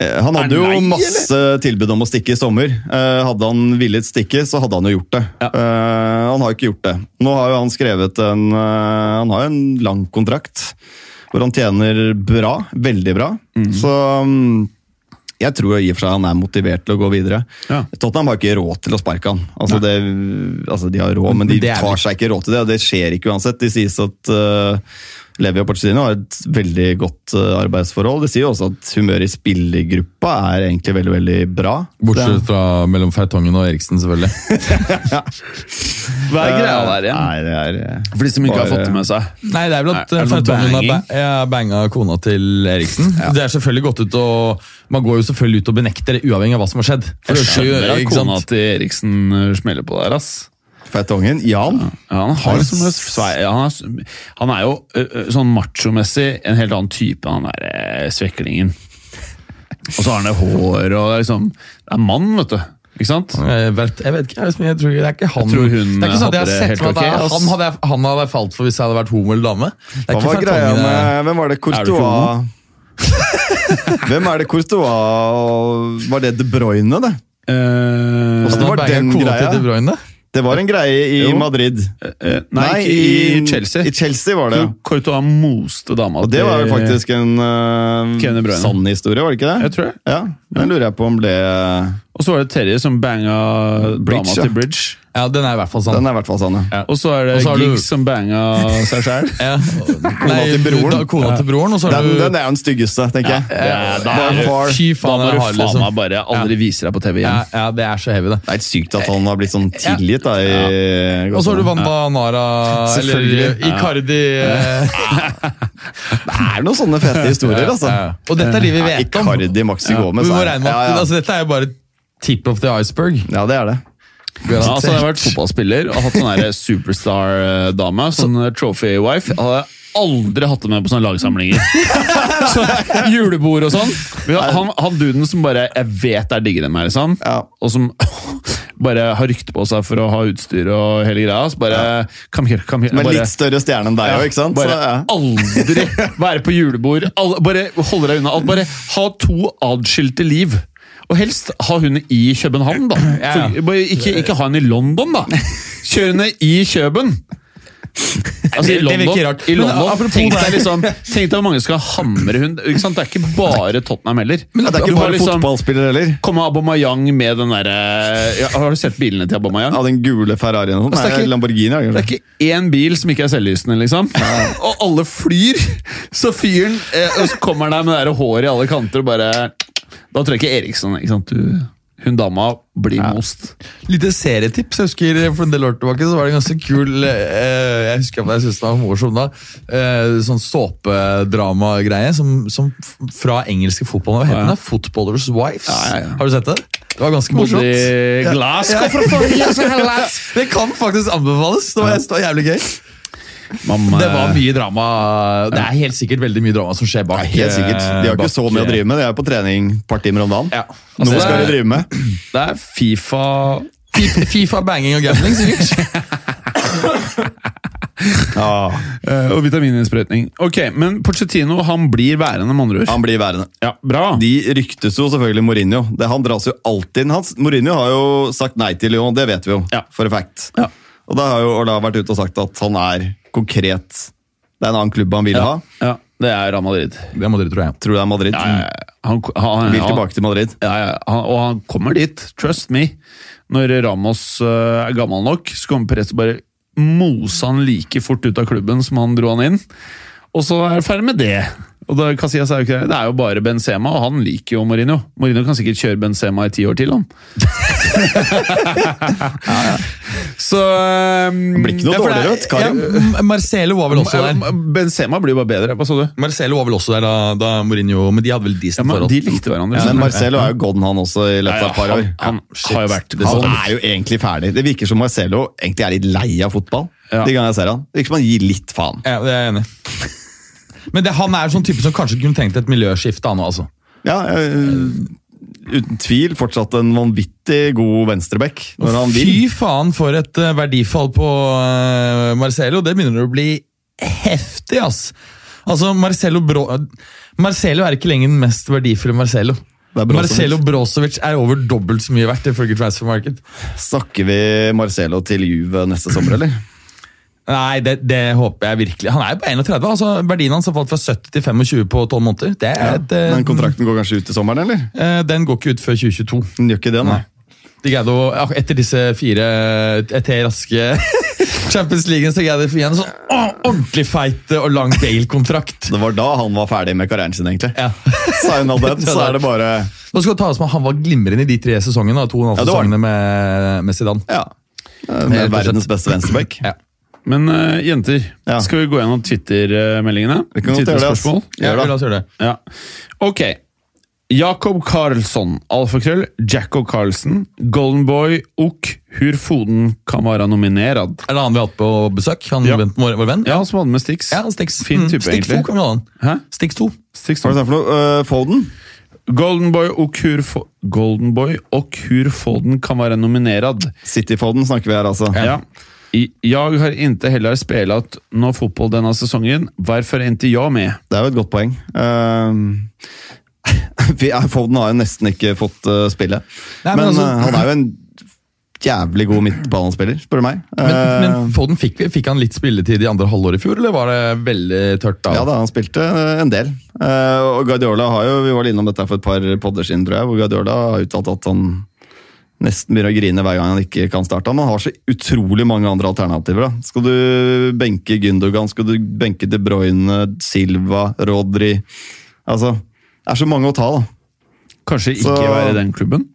eh, han hadde jo masse tilbud om å stikke i sommer. Eh, Hadde han villet stikke, så hadde han jo gjort det. Eh, Han har jo ikke gjort det. Nå har jo han skrevet en Han har jo en lang kontrakt hvor han tjener bra. Veldig bra. Så mm, jeg tror i og for seg han er motivert til å gå videre. Ja. Tottenham har ikke råd til å sparke han. Altså, det, altså De har råd, men de tar seg ikke råd til det, og det skjer ikke uansett. De sies at uh, Levi og Pochettino har et veldig godt eh, arbeidsforhold. Det sier jo også at humøret i spillergruppa er egentlig veldig veldig bra. Bortsett fra mellom Fertongen og Eriksen, selvfølgelig. [laughs] Hva er greia der igjen? Nei, det er eh, For de som ikke har fått det med seg. Nei, det er vel at Er Fertongen har ba ja, banga kona til Eriksen. Det er selvfølgelig godt ut og Man går jo selvfølgelig ut og benekter det, uavhengig av hva som har skjedd. For Jeg skjønner at kona til Eriksen eh, smeller på der, ass. Feitongen. Jan. Ja, han, har liksom han, er, han er jo sånn machomessig en helt annen type, han der eh, sveklingen. Og så har han det hår og liksom Det er mann, vet du. Ikke sant? Jeg vet, jeg vet ikke, jeg, jeg tror, det er ikke han Jeg tror hun det er ikke sånn at jeg har hadde det sett helt meg han, hadde, jeg- han hadde jeg falt for hvis jeg hadde vært homo eller dame. Det er Hva ikke var greia med Hvem var det Courtois [laughs] Hvem er det Courtois Var det De Bruyne, det? Eh, det var den greia. De Bruyne. Det var en greie i Jo. Madrid. eh, nei, ikke i Chelsea. I Chelsea var det. Courtois moste dama Og det var jo faktisk en uh, sann historie, var det ikke det? Jeg tror det. Ja, Den lurer jeg på om ble Og så var det Terje som banga Bridge, dama ja. til Bridge. Ja, den er i hvert fall sånn. Den er i hvert fall sann, ja. Og så er det Giggs du- som banga seg sjæl. [laughs] Ja. Kona til broren. Da, kona til broren, og så Den, du den er jo den styggeste, tenker jeg. Ja, da er det- far. Fy Da må du faen liksom meg bare aldri vise deg på TV igjen. ja, det er så heavy, det. Det er helt sykt at han har blitt sånn tilgitt. da i Og så har du Wanda Nara, eller Icardi eh, [laughs] Det er noen sånne fete historier, altså. ja, ja. Og dette er de vi vet om. Icardi, Maxi Vi Gomez må regne med at ja, ja. altså, Dette er jo bare tip of the iceberg. ja, det er det. Ja, altså, jeg har vært fotballspiller og hatt sånn [laughs] superstar-dame. Sånn trophy-wife. Jeg hadde aldri hatt det med på sånne lagsamlinger. [laughs] [laughs] så, julebord og sånn. Han, han duden som bare Jeg vet er diggere enn meg, liksom. Ja. Og som bare har rykte på seg for å ha utstyr og hele greia. Så bare kom her, kom her. Men litt større stjerne enn deg òg, ikke sant? Så, bare ja. aldri være på julebord. Alle, bare holde deg unna alt. Bare ha to adskilte liv. Og helst ha hun i København, da. For, ikke, ikke ha henne i London, da. Kjør henne i Køben. Altså, i virker London, rart. i Men London apropos tenk, deg liksom, tenk deg hvor mange skal hamre hun? Det er ikke bare Tottenham heller. Men, det er ikke bare liksom- fotballspiller heller. Komme Abomayang med den derre ja, Har du sett bilene til Abomayang? Ja, den gule Ferrarien og sånn. Altså, Nei, Lamborghini. det er ikke én bil som ikke er selvlysende, liksom. Og alle flyr! Så fyren eh, Og så kommer han der med det der håret i alle kanter og bare Da tror jeg ikke Eriksson ikke sant? Du, Hun dama blir most. Lite serietips. Jeg husker For en del år tilbake så var det en ganske kul eh, Jeg husker at jeg syntes det var morsom da. Eh, sånn såpedramagreie som, som fra engelske fotball. Hva heter Ja, ja. Footballers Wives. Ja, ja, ja. Har du sett det? Det var ganske morsomt. Glass, ja. [laughs] Ja. Det kan faktisk anbefales. Det var, det var jævlig gøy. Mamma, Det var mye drama. Det er helt sikkert veldig mye drama som skjer bak. Helt sikkert. De har bak- ikke så mye å drive med. De er på trening et par timer om dagen. Ja. Noe Altså, skal de drive med. [clears throat] Det er Fifa FIFA, FIFA banging og gambling, sikkert. [laughs] Ja, eh, og vitamininnsprøytning. Ok, Men Pochettino han blir værende, med andre ord. han blir værende. Ja, bra. De ryktes jo selvfølgelig Mourinho. Det, han dras jo alltid inn. Hans, Mourinho har jo sagt nei til Lyon, det vet vi jo. Ja. For a fact. Ja. Og da har jo Orla vært ute og sagt at han er konkret Det er en annen klubb han vil Ja, ha. ja, det er Real Madrid. Det er Madrid, tror jeg. Tror du det er Madrid. Ja, ja, ja. Han, han, Vil tilbake til Madrid. Ja, ja, han, og han kommer dit, trust me. Når Ramos uh, er gammel nok, så kommer Perez og bare mose han like fort ut av klubben som han dro han inn. Og så er det ferdig med det. Og da, Casillas er jo ikke det. Det er jo bare Benzema, og han liker jo Mourinho. Mourinho kan sikkert kjøre Benzema i ti år til, han. [laughs] [laughs] Så um, Blir ikke noe Ja, er- dårligere, vet du, Karim. ja, Marcelo var vel også der. Benzema blir bare bedre. Hva sa du? Marcelo var vel også der da, da Mourinho Men de hadde vel Ja, decent men forhold. De likte hverandre. Men? Marcelo er jo gone, han også, i løpet av et par år. han, han har jo vært Det er Han sånn. er jo egentlig ferdig. Det virker som Marcelo egentlig er litt lei av fotball. Ja. De gangene jeg ser han. Det virker som han gir litt faen. Ja, det er jeg enig. Men det, han er sånn type som kanskje kunne tenkt et miljøskifte. Han, altså. Ja, øh, Uten tvil fortsatt en vanvittig god venstreback når han vil. Fy faen for et eh, verdifall på eh, Marcelo. Det begynner å bli heftig, ass. Altså, Marcelo Bro Marcelo er ikke lenger den mest verdifulle Marcelo. Brozovic. Marcelo Brozovic er over dobbelt så mye verdt, ifølge Transfer Market. Snakker vi Marcelo til Juve neste sommer, eller? Nei, det, det håper jeg virkelig. Han er jo på 31. altså Verdien hans har falt fra 70 til 25 på 12 måneder. Det er et, ja, Men kontrakten går kanskje ut i sommeren, eller? eh, den går ikke ut før 2022. Den gjør ikke det, nei. De å, Etter disse fire etter raske [laughs] Champions League så greide de å få en sånn å, ordentlig feit og lang Bale-kontrakt. Det var da han var ferdig med karrieren sin, egentlig. Ja. Sign all that, så er det bare Nå skal det tas med at Han var glimrende i de tre sesongene. To og en halv sesongene med, med Zidane. Ja. Med verdens beste venstreback. Ja. Men uh, jenter, Ja. skal vi gå gjennom Twitter-meldingene? Vi kan godt gjøre det. Ja, Gjør det. la oss gjøre det. Ja. Ok. Jakob Karlsson, alfakrøll, Jacko Carlsen, Goldenboy, Ok, Hur Foden kan være nominerad. Er det han vi har hatt på besøk? Han Ja. vent- vår, vår venn? Ja, han som hadde med Stix. Ja, Stix. Fin Mm, Stix 2 egentlig. kan vi ha han. Hæ? Stix 2. Stix Hva er det for noe? Uh, Foden? Golden Boy og Hur Golden Boy og Kur Foden kan være nominerad. Cityfoden snakker vi her, altså. Ja. I- Jag har inte heller spelat noe fotball denne sesongen. Hvorfor er ikke jeg med? Det er jo et godt poeng. Uh, [laughs] vi er, Foden har jo nesten ikke fått uh, spille. Nei, men men altså- eh, han er jo en jævlig god midtbanespiller, spør du meg. Men, Eh, men Foden fikk, fikk han litt spilletid i andre halvår i fjor, eller var det veldig tørt da? Ja da, han spilte eh, en del. Eh, og Guardiola har jo, Vi var innom dette for et par podder siden, tror jeg, hvor Guardiola har uttalt at han nesten begynner å grine hver gang han ikke kan starte. Han har så utrolig mange andre alternativer. da. Skal du benke Gündogan, skal du benke De Bruyne, Silva, Rodri Altså, det er så mange å ta, da. Kanskje ikke Så- være i den klubben?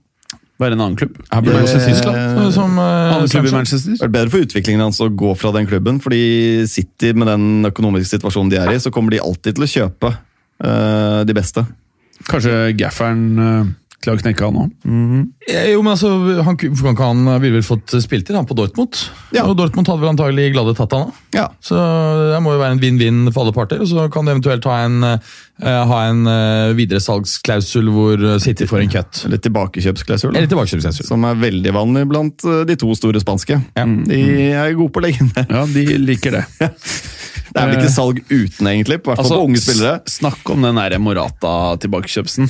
Være en annen klubb? Her blir Eh, Tyskland, som, eh, Annen klubb i. Manchester? Det er bedre for utviklingen hans å gå fra den klubben, fordi City, med den økonomiske situasjonen de er i, så kommer de alltid til å kjøpe uh, de beste. Kanskje gafferen uh, klarer å knekke han òg? -hmm. Jo, men altså, han, ku- han, han ville vel fått spilletid han på Dortmund. Ja. Og Dortmund hadde vel antagelig glade tatt han da. Ja. Så det må jo være en vinn-vinn for alle parter. Og så kan det eventuelt ha en, eh, ha en uh, videresalgsklausul hvor City får en cut. Eller tilbakekjøpsklausul. Eller tilbakekjøpsklausul. Som er veldig vanlig blant eh, de to store spanske. Ja. De er gode på å legge ned. Ja, de liker det. [laughs] Det er vel ikke salg uten, egentlig. På hvert fall Altså, på unge spillere. Snakk om den Morata-tilbakekjøpsen.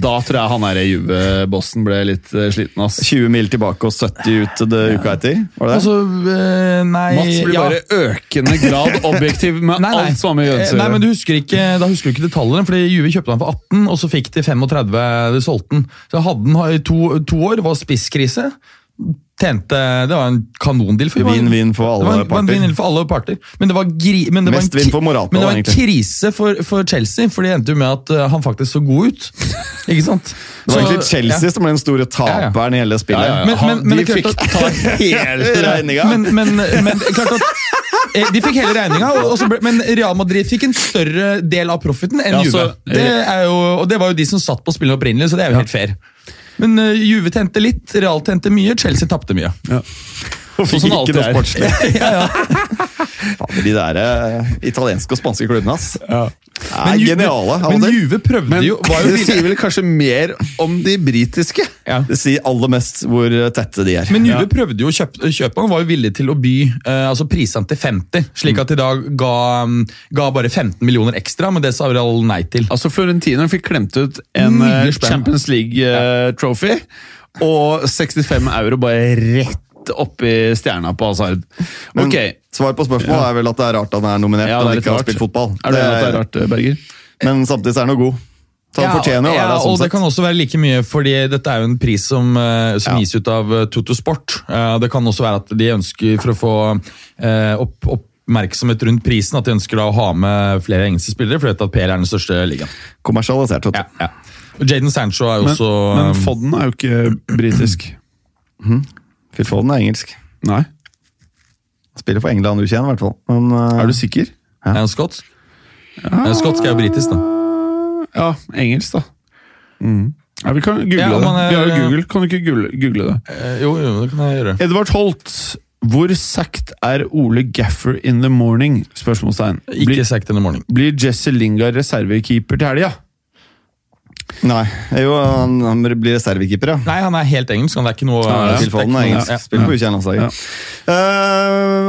Da tror jeg han Juve-bossen ble litt eh, sliten. ass. 20 mil tilbake og 70 ut det uka etter. Var det? Altså, eh, nei Mats blir ja. bare økende grad objektiv med Nei, nei. alt som har med Jøns Eh, å Nei, men gjøre. du husker ikke, Da husker du ikke detaljene, fordi Juve kjøpte han for 18, og så fikk de 35 de solgte den. Så hadde han to, to år, var spisskrise. Tjente, Det var en kanondeal. Vinn-vinn for alle det var parter. for alle parter. Men det var, gri, men det var en, for Morata, men det var en egentlig. krise for, for Chelsea, for det endte jo med at eh, han faktisk så god ut. [laughs] Ikke sant? Det var Så- egentlig Chelsea ja. som ble den store taperen i hele spillet. Ja, ja, ja. Men- men- men de er fikk ta hele [laughs] regninga. Men, men, men klart at eh, De fikk hele regninga, men Real Madrid fikk en større del av profiten enn Ja, så- Juve. Det er jo, og det var jo de som satt på spillet opprinnelig, så det er jo helt fair. Men eh, Juve tjente litt, Real tjente mye, Chelsea tapte mye. Og fikk sånn ikke alltid noe er. [laughs] ja. Fader, de der uh, italienske og spanske klubbene, ass. Er Men geniale. Men, Men. Juve prøvde Men jo [laughs] var det sier vel kanskje mer om de britiske? ja. Det sier aller mest hvor tette de er. Men Juve prøvde jo å kjøpe, kjøpe han, var jo villig til å by eh, altså prisene til 50, slik at de da ga, um, ga bare 15 millioner ekstra, men det sa Real nei til. Altså Florentino fikk klemt ut en eh. Champions League-trophy, og 65 euro bare rett oppi stjerna på Hazard. Men Ok, Svar på spørsmålet er vel at det er rart at han er nominert Ja, er ikke har rart. spilt fotball. er det, det er rart, eh, Berger? Men samtidig så er han jo god. Så han Ja, fortjener å ja, det. Sånn og det kan også være like mye, fordi dette er jo en pris som, eh, som Ja. gis ut av eh, Toto Sport. Eh, Det kan også være at de ønsker, for å få opp, oppmerksomhet rundt prisen, at de ønsker da å ha med flere engelske spillere, fordi at PL er den største ligaen. Kommersialisert, vet du. Ja, ja. Jaden Sancho er jo Men, også men Fodden er jo ikke britisk. [clears throat] Phil Foden er engelsk. Nei. Spiller for England U21 i hvert fall. Men, uh, Er du sikker? er han skotsk. Ja. Skotsk er jo britisk, da. Ja, engelsk, da. Mm. Ja, vi kan google Ja, det. er- Vi har jo Google. Kan du ikke google, google det? Eh, Jo, jo, det kan jeg gjøre. Edvard Holt. Hvor sagt er Ole Gaffer in the morning? Spørsmålstegn. Ikke Sacked in the morning. blir Jesse Lingard reservekeeper til helga? Nei, jo, han, han blir reservekeeper, ja. Nei, han er helt engelsk. Han er ikke noe Ja, ja. Er engelsk. Ja. Spiller på U21-landslaget. Ja.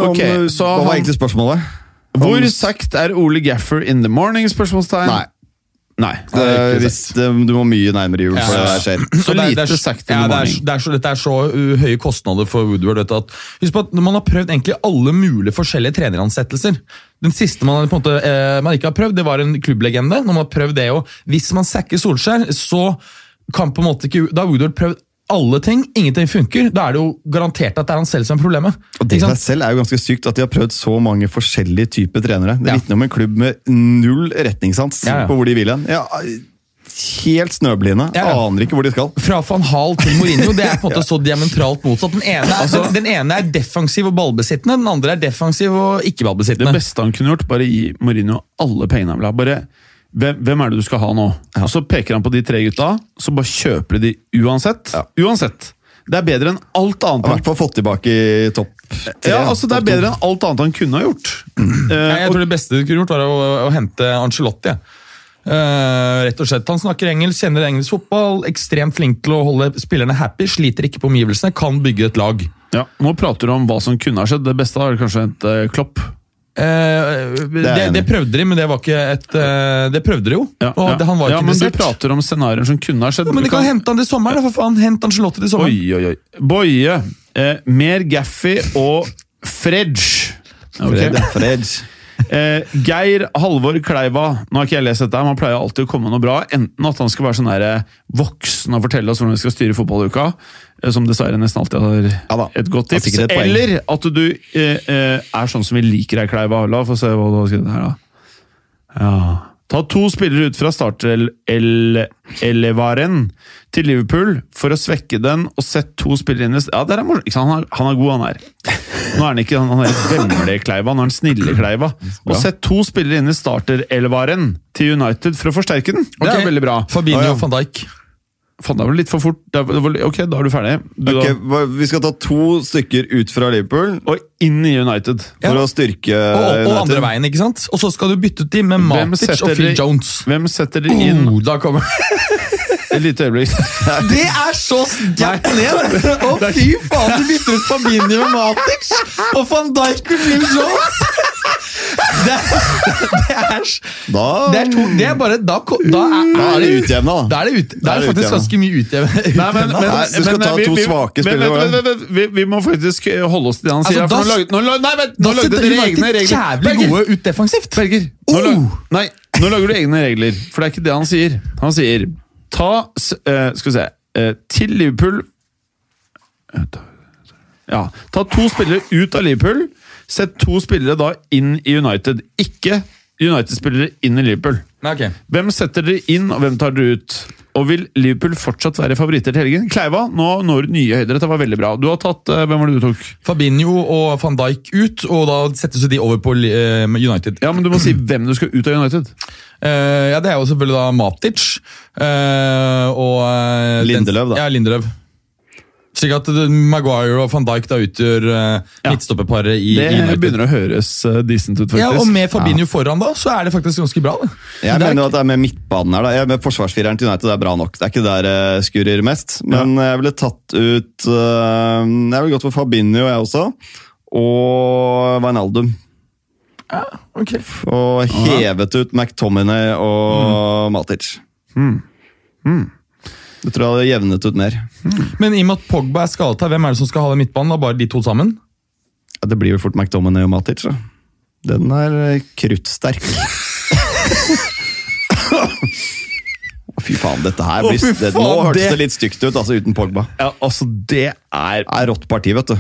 Ok, okay, hva var egentlig spørsmålet? Hvor Om- sagt er Ole Gaffer in the morning? Spørsmålstegn. Nei. Nei. Det, det hvis det, du må mye nærmere jul for det der skjer. Så Og det er- det er- lite sagt in ja, the det er, morning. det er så, Dette er så uh, høye kostnader for Woodward. Vet du, at, husk på at Man har prøvd egentlig alle mulige forskjellige treneransettelser. Den siste man, på en måte, uh, man ikke har prøvd, det var en klubblegende. Når man har prøvd det og Hvis man sacker Solskjær, så kan på en måte ikke Da har Woodward prøvd alle ting, ingenting funker. Da er det jo garantert at det er han selv som er problemet. Og Det i seg selv er jo ganske sykt at de har prøvd så mange forskjellige typer trenere. Det Ja. vitner om en klubb med null retningssans Ja, ja. på hvor de vil hen. Ja, helt snøblinde. Ja, ja. Aner ikke hvor de skal. Fra van Hal til Mourinho det er på en måte [laughs] så diametralt motsatt. Den ene, er, den, den ene er defensiv og ballbesittende, den andre er defensiv og ikke-ballbesittende. Det beste han kunne gjort, bare gi Mourinho alle pengene han vil ha. Bare, hvem, hvem er det du skal ha nå? Og Så peker han på de tre gutta, så bare kjøper de de uansett. Uansett. Det er bedre enn alt annet. I hvert fall fått tilbake i topp tre. ja, altså Det er bedre enn alt annet han kunne ha gjort. Uh, Eh, jeg tror det beste du kunne gjort, var å, å hente Angelotti. ja. Eh, rett og slett. Han snakker engelsk, kjenner engelsk fotball, ekstremt flink til å holde spillerne happy, sliter ikke på omgivelsene, kan bygge et lag. Ja, Nå prater du om hva som kunne ha skjedd. Det beste er kanskje et eh, klopp. Eh, det, det prøvde de, men det var ikke et eh, Det prøvde de jo. Ja, og det, han var ja, ikke men du prater om scenarioer som kunne ha skjedd. Ja, men de kan hente han til sommeren, for faen. Hent Angelotti til sommeren. Oi, oi, oi. Boje. Eh, mer Gaffy og Fredge. Okay. Fred, Fred. Eh, Geir Halvor Kleiva. Nå har ikke jeg lest dette, men han pleier alltid å komme med noe bra. Enten at han skal være sånn der, eh, voksen og fortelle oss hvordan vi skal styre fotballuka, eh, som dessverre nesten alltid har Ja et godt tips. et. Eller at du eh, eh, er sånn som vi liker deg, Kleiva. La oss få se hva du har skrevet her, da. Ja. Ta to spillere ut fra startelevaren til Liverpool for å svekke den, og sett to spillere inn Ja, der er mor Ikke sant? Han, er, han er god, han er. Nå er han ikke han er vemmelige Kleiva, nå er han snille Kleiva. Og sett to spillere inn i starterelevaren til United for å forsterke den. Det okay. er veldig bra. Fabinho Å, ja. van Dijk. Faen, det var litt for fort. Det var, det var, ok, da er du ferdig. Du, Ok, da. vi skal ta to stykker ut fra Liverpool Og inn i United. for Ja. å styrke Og, og United. andre veien, ikke sant? Og så skal du bytte ut de med Matic og Phil de- Jones. Hvem setter de inn? Oh, da kommer [laughs] Et lite øyeblikk. [laughs] Det er så gærent ned! [laughs] Å, fy faen, du bytter ut Fabinho med Matic og van Dijk med Phil Jones! Det er, det er, Da, det er, to, det er bare Da, da er, da er det utjevna, da. Da er det, ut, da er det faktisk ganske mye utjevna. Nei, men, men, Nei, du skal men, ta vi- to vi- svake men, spillere, vent, vi, vi må faktisk holde oss til det han Altså, sier. Altså, da- For nå lagde, nå, nei, nå Da lagde dere egne regler. jævlig gode ut defensivt. Berger, nå, Oh! lag, nei, nå lager du egne regler, for det er ikke det han sier. Han sier ta eh, Skal vi se uh, Til Liverpool Eh, Ja, ta to spillere ut av Liverpool. Sett to spillere da inn i United. Ikke United-spillere inn i Liverpool. Okay. Hvem setter dere inn, og hvem tar dere ut? Og vil Liverpool fortsatt være favoritter til helgen? Kleiva, nå når nye høyder. Dette var veldig bra. Du har tatt, eh, Hvem var det du tok? Fabinho og van Dijk ut, og da settes de over på eh, United. Ja, men Du må si hvem du skal ut av United. Uh, [clears throat] ja, Det er jo selvfølgelig da Matic Uh, og uh, Lindeløv, da. Ja, Lindeløv. Slik at eh, Maguire og van Dijk da utgjør uh, midtstopperparet i, Det i begynner å høres eh, decent ut, faktisk. Ja, Og med Fabinho foran, da, så er det faktisk ganske bra. Da. Jeg er mener jo at det er med midtbanen her. da. Jeg, med Forsvarsfireren til United det er bra nok. Det er ikke der det skurrer mest. Men jeg ville tatt ut Jeg ville gått for Fabinho, jeg også. Og Wijnaldum. Ok. Og hevet ut McTominay og Matic. Det tror jeg hadde jevnet ut mer. Men i og med at Pogba er skadet, her, hvem er det som skal ha den midtbanen? da? Bare de to sammen? Ja, det blir vel fort McDominay og Matic. Da. Den er øh, kruttsterk. Fy faen, dette her blir, Å, faen, det, Nå hørtes det- litt stygt ut, altså uten Pogba. Ja, altså, det er er rått parti, vet du.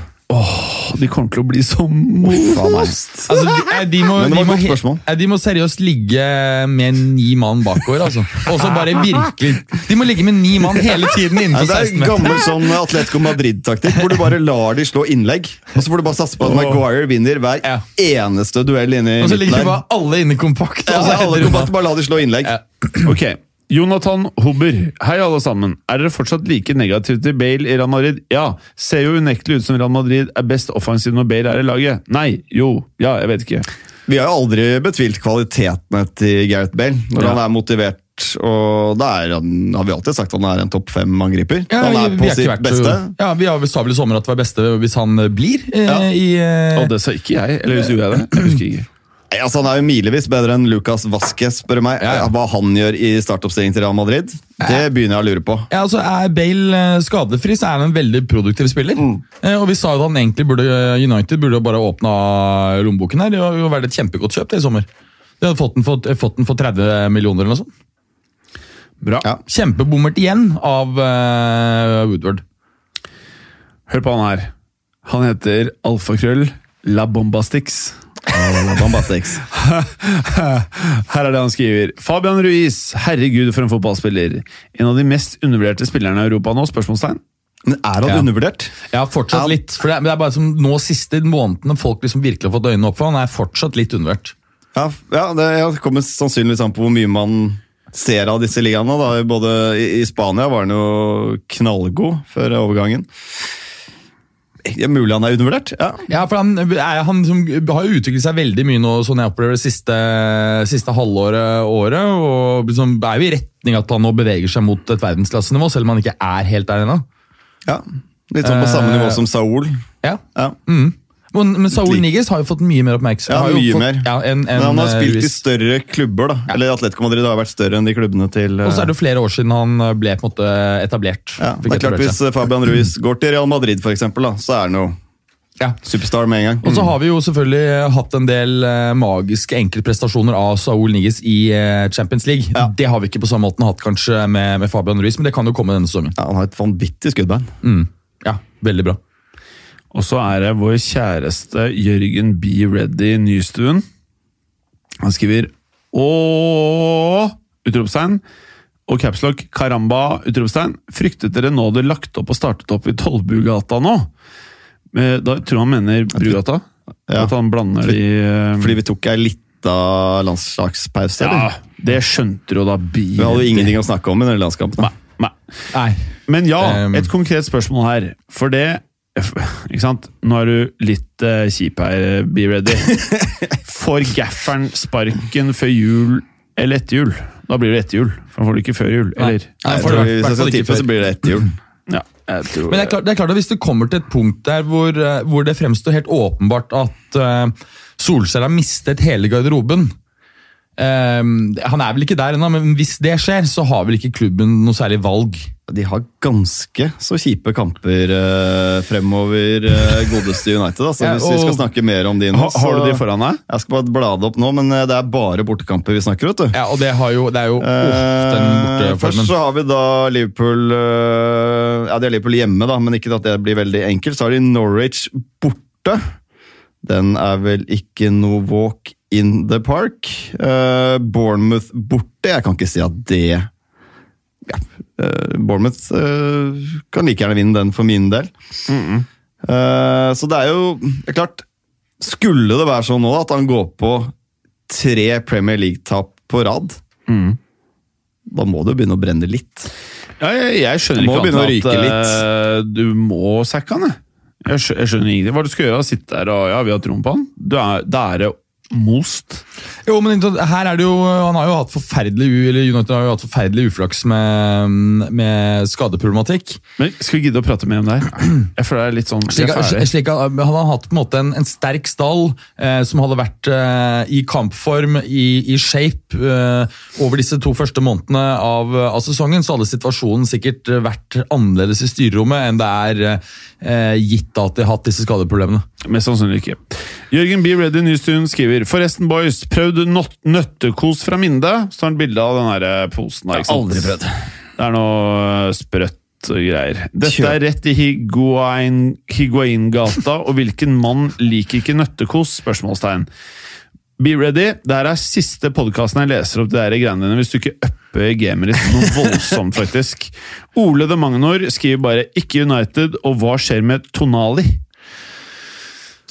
De kommer til å bli så most! Altså, de, eh, de, må, de, må, eh, de må seriøst ligge med ni mann bakover. altså. Og så bare virkelig De må ligge med ni mann hele tiden innenfor 16 meter. det er 16 gammel sånn Atletico Madrid-taktikk, hvor du bare lar de slå innlegg. Og så får du bare satse på at Maguire vinner hver Ja. eneste duell inne i Og så ligger bare alle inne kompakt. Ja, og så alle kompakt, bare. bare la de slå innlegg. Ja. Ok, Jonathan Hobber. Hei, alle sammen. Er dere fortsatt like negative til Bale i Real Madrid? Ja. Ser jo unektelig ut som Real Madrid er best offensiv når Bale er i laget. Nei. Jo. Ja, jeg vet ikke. Vi har jo aldri betvilt kvalitetene til Gareth Bale når Ja. han er motivert. Og da er har vi alltid sagt at han er en topp fem-angriper. Ja, han er på sitt vært beste. Ja, vi har- sa vel i sommer at det var beste hvis han eh, blir eh, Ja. i eh, Og det sa ikke jeg. Eller hvis du er det? Jeg husker ikke. Nei, altså, han er jo milevis bedre enn Lucas Vasques, spør du meg. Ja, ja. Hva han gjør i startoppstillingen til Real Madrid, det begynner jeg å lure på. Ja, altså Er Bale eh, skadefri, så er han en veldig produktiv spiller. Mm. Eh, og vi sa jo at han egentlig burde United burde bare åpna lommeboken her. Det hadde jo vært et kjempegodt kjøp det i sommer. De hadde fått den for, fått den for 30 millioner eller noe sånt. Bra. Ja. Kjempebommert igjen av uh, Woodward. Hør på han her. Han heter Alfakrøll La Bombastix. Bombastix. [laughs] Her er det han skriver. Fabian Ruiz, herregud for en fotballspiller. En av de mest undervurderte spillerne i Europa nå? spørsmålstegn. Men er han Ja. undervurdert? Ja, fortsatt Ja. litt. For det er, det er bare som nå siste månedene folk liksom virkelig har fått øynene opp for. Han er fortsatt litt undervurdert. Ja, ja det ja, det kommer sannsynligvis an på hvor mye man ser av disse ligaene. Da. Både i, I Spania var han jo knallgod før overgangen. Ja, mulig han er undervurdert. Ja. Ja, for han, er, han som, har utviklet seg veldig mye nå, sånn jeg opplever det siste, siste halvåret, året. Og liksom er jo i retning at han nå beveger seg mot et verdensklassenivå, selv om han ikke er helt der ennå. ja. Litt sånn på samme Eh, nivå som Saul. Ja. Ja. Men, men Saul. Niguez har jo fått mye mer oppmerksomhet. Ja, mye fått, mer. Ja, en, en, Men han har spilt spilt i større klubber, da. Eller Atletico Madrid har vært større enn de klubbene til uh... Og så er det jo flere år siden han eh, ble på en måte etablert. ja, det er klart Hvis eh, Fabian Ruiz går til Real Madrid, for eksempel, da, så er han jo Ja. superstar med en gang. Og så har vi jo selvfølgelig hatt en del eh, magiske enkeltprestasjoner av Saul Niguez i eh, Champions League. Ja. Det har vi ikke på samme måten hatt kanskje med, med Fabian Ruiz, men det kan jo komme denne sesongen. Ja, han har et vanvittig skuddbein. Mm. Ja, veldig bra. Og så er det vår kjæreste Jørgen B. Reddy Nystuen. Han skriver Ååå! Utropstegn. Og capslock Karamba! Utropstegn. Fryktet dere nå det lagt opp og startet opp i Tollbugata nå? Eh, Da tror jeg han mener Brugata. Ja. At han blander de eh, Fordi vi tok ei lita landslagspause, Ja, det skjønte du da. Vi hadde jo ingenting å snakke om i den landskampen. Nei. Nei. Men ja, Um, et konkret spørsmål her. For det Ikke sant? Nå er du litt uh, kjip her, be ready. [laughs] Får gafferen sparken før jul eller etter jul? Da blir det etter jul. For han får det ikke før jul. Eller? Nei, jeg tror, hvis jeg skal tippe, så blir det etter jul. Ja, jeg tror Men det er, klart, det er klart at hvis det kommer til et punkt der hvor, eh, hvor det fremstår helt åpenbart at uh, Solskjær har mistet hele garderoben eh, Han er vel ikke der ennå, men hvis det skjer, så har vel ikke klubben noe særlig valg. De har ganske så kjipe kamper eh, fremover, eh, godeste United. Altså, [laughs] Ja, hvis vi skal snakke mer om de nå. ha, Har du de foran deg? Jeg skal bare blade opp nå, men eh, det er bare bortekamper vi snakker, om. Ja, og det, har jo, det er jo ofte den Først så har vi da Liverpool uh, Ja, de har Liverpool hjemme, da, men ikke at det blir veldig enkelt. Så har de Norwich borte. Den er vel ikke noe walk in the park. Uh, Bournemouth borte. Jeg kan ikke si at det ja, uh, Bournemouth uh, kan like gjerne vinne den for min del. Eh, så det er jo det er klart Skulle det være sånn nå at han går på tre Premier League-tap på rad, da må det jo begynne å brenne litt. Ja, jeg, jeg skjønner ikke annet at eh, du må sacke han. jeg. Jeg, skjønner ingenting. Hva du skal gjøre? Sitte der og ja, vi har troen på han? Du er, det er most. Jo, men her er det jo, Han har jo hatt forferdelig eller United har jo hatt forferdelig uflaks med, med skadeproblematikk. Men skal vi gidde å prate mer om det her? Jeg føler det er litt sånn Slik, slik at Han har hatt på en måte en, en sterk stall eh, som hadde vært eh, i kampform, i, i shape, eh, over disse to første månedene av, av sesongen. Så hadde situasjonen sikkert eh, vært annerledes i styrerommet enn det er eh, gitt at de har hatt disse skadeproblemene. Mest sannsynlig ikke. Jørgen B. Ready Nystuen skriver Forresten, boys, prøvd nøtt nøttekos fra Minde? Så har han bilde av den her eh, posen. her? Aldri prøvd. Det er noe eh, sprøtt greier. Dette er rett i Higuain, Higuain-gata, og hvilken mann liker ikke nøttekos? Spørsmålstegn. Be ready. Det her er siste podkasten jeg leser opp de der greiene dine, hvis du ikke upper gamet ditt noe [laughs] voldsomt, faktisk. Ole de Magnor skriver bare 'ikke United', og hva skjer med Tonali?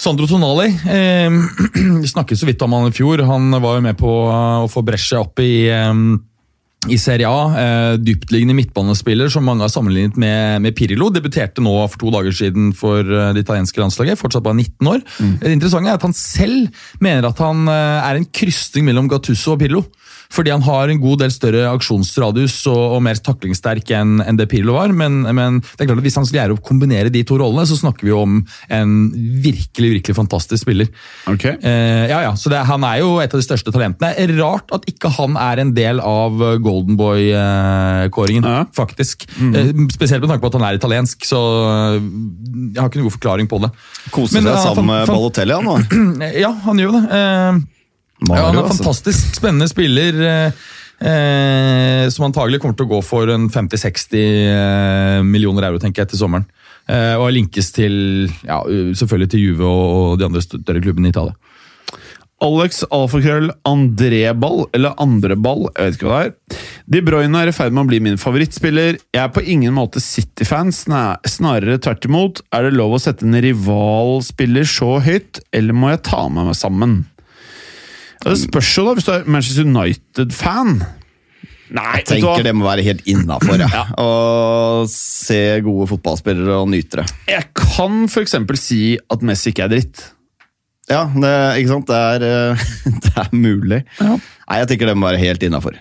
Sandro Tonali eh, [clears throat] Vi snakket så vidt om han i fjor. Han var jo med på eh, å få Brescia opp i, eh, i Serie A. Eh, dyptliggende midtbanespiller som mange har sammenlignet med, med Pirlo. Debuterte nå for to dager siden for eh, det italienske landslaget. Fortsatt bare 19 år. Det interessante er at han selv mener at han eh, er en krysning mellom Gattusso og Pirlo. Fordi han har en god del større aksjonsradius og, og mer taklingssterk enn en det Pirlo var. Men, men det er klart at hvis han skal lære å kombinere de to rollene, så snakker vi om en virkelig virkelig fantastisk spiller. Ok. Eh, ja, ja, så det, Han er jo et av de største talentene. Rart at ikke han er en del av Golden Boy-kåringen, Ja. faktisk. Eh, spesielt med tanke på at han er italiensk, så eh, jeg har ikke noen god forklaring på det. Koser seg sammen med Balotelli, han nå. [clears throat] Ja, han gjør det. Eh, ja, han er Mario, en altså. fantastisk spennende spiller. Eh, eh, som antagelig kommer til å gå for en 50-60 eh, millioner euro tenker jeg, til sommeren. Eh, og linkes til ja, selvfølgelig til Juve og, de andre større klubbene i Italia. Alex Alfakrøll Andreball, eller Andreball, jeg vet ikke hva det er. De Bruyne er i ferd med å bli min favorittspiller. Jeg er på ingen måte City-fan, snarere tvert imot. Er det lov å sette en rivalspiller så høyt, eller må jeg ta med meg sammen? Ja, Det spørs jo, da, hvis du er Manchester United-fan. Nei, Jeg tenker det må være helt innafor. [clears throat] Ja. Å se gode fotballspillere og nyte det. Jeg kan f.eks. si at Messi ikke er dritt. Ja, det, ikke sant? Det er, [laughs] det er mulig. Ja. Nei, Jeg tenker det må være helt innafor.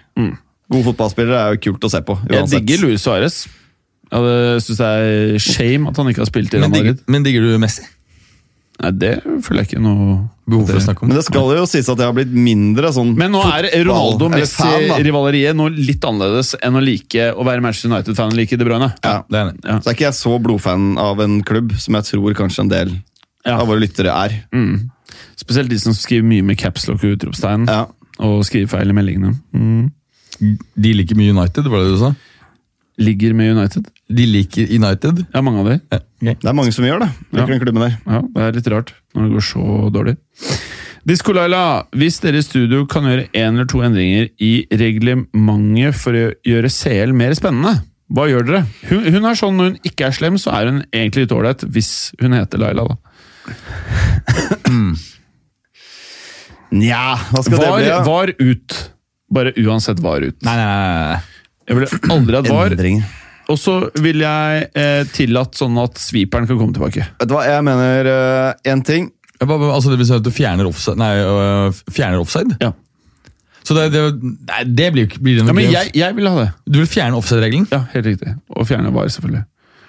Gode fotballspillere er jo kult å se på. uansett. Jeg digger Luis Suárez. Jeg syns det er shame at han ikke har spilt i Real Madrid. men digger du Messi? Nei, Det føler jeg ikke noe Behov for å snakke om Men det skal jo sies at jeg har blitt mindre sånn Men nå er. Ronaldo-Messi-rivaleriet noe litt annerledes enn å like å være Manchester United-fan og like De Bruyne. Ja. Det er. Ja. Så er ikke jeg så blodfan av en klubb som jeg tror kanskje en del Ja. av våre lyttere er. Spesielt de som skriver mye med capslock og utropstegn. Ja. Og skriver feil i meldingene. Mm. De liker mye United, var det du sa? Ligger med United. De liker United. Ja, mange av de. Ja. Det er mange som gjør det. Ja. Liker den klubben der. Ja, Det er litt rart når det går så dårlig. Disko-Laila, hvis dere i studio kan gjøre én eller to endringer i reglementet for å gjøre CL mer spennende, hva gjør dere? Hun, hun er sånn Når hun ikke er slem, så er hun egentlig litt ålreit, hvis hun heter Laila. da. Nja, hva skal Var, det bli? da? var ut. Bare uansett var ut. Nei, nei, nei, nei. Jeg ville aldri hatt var. Endringer. Og så vil jeg eh, tillatt sånn at sweeperen kan komme tilbake. Vet du hva, jeg mener én ting. Hva- hva- Altså, det vil si at du fjerner offside? Nei, øh, fjerner offside? Ja, Så det, det, nei, det blir blir det ja Men jeg, jeg vil ha det. Du vil fjerne offside-regelen? Ja, helt riktig. Og fjerne var, selvfølgelig.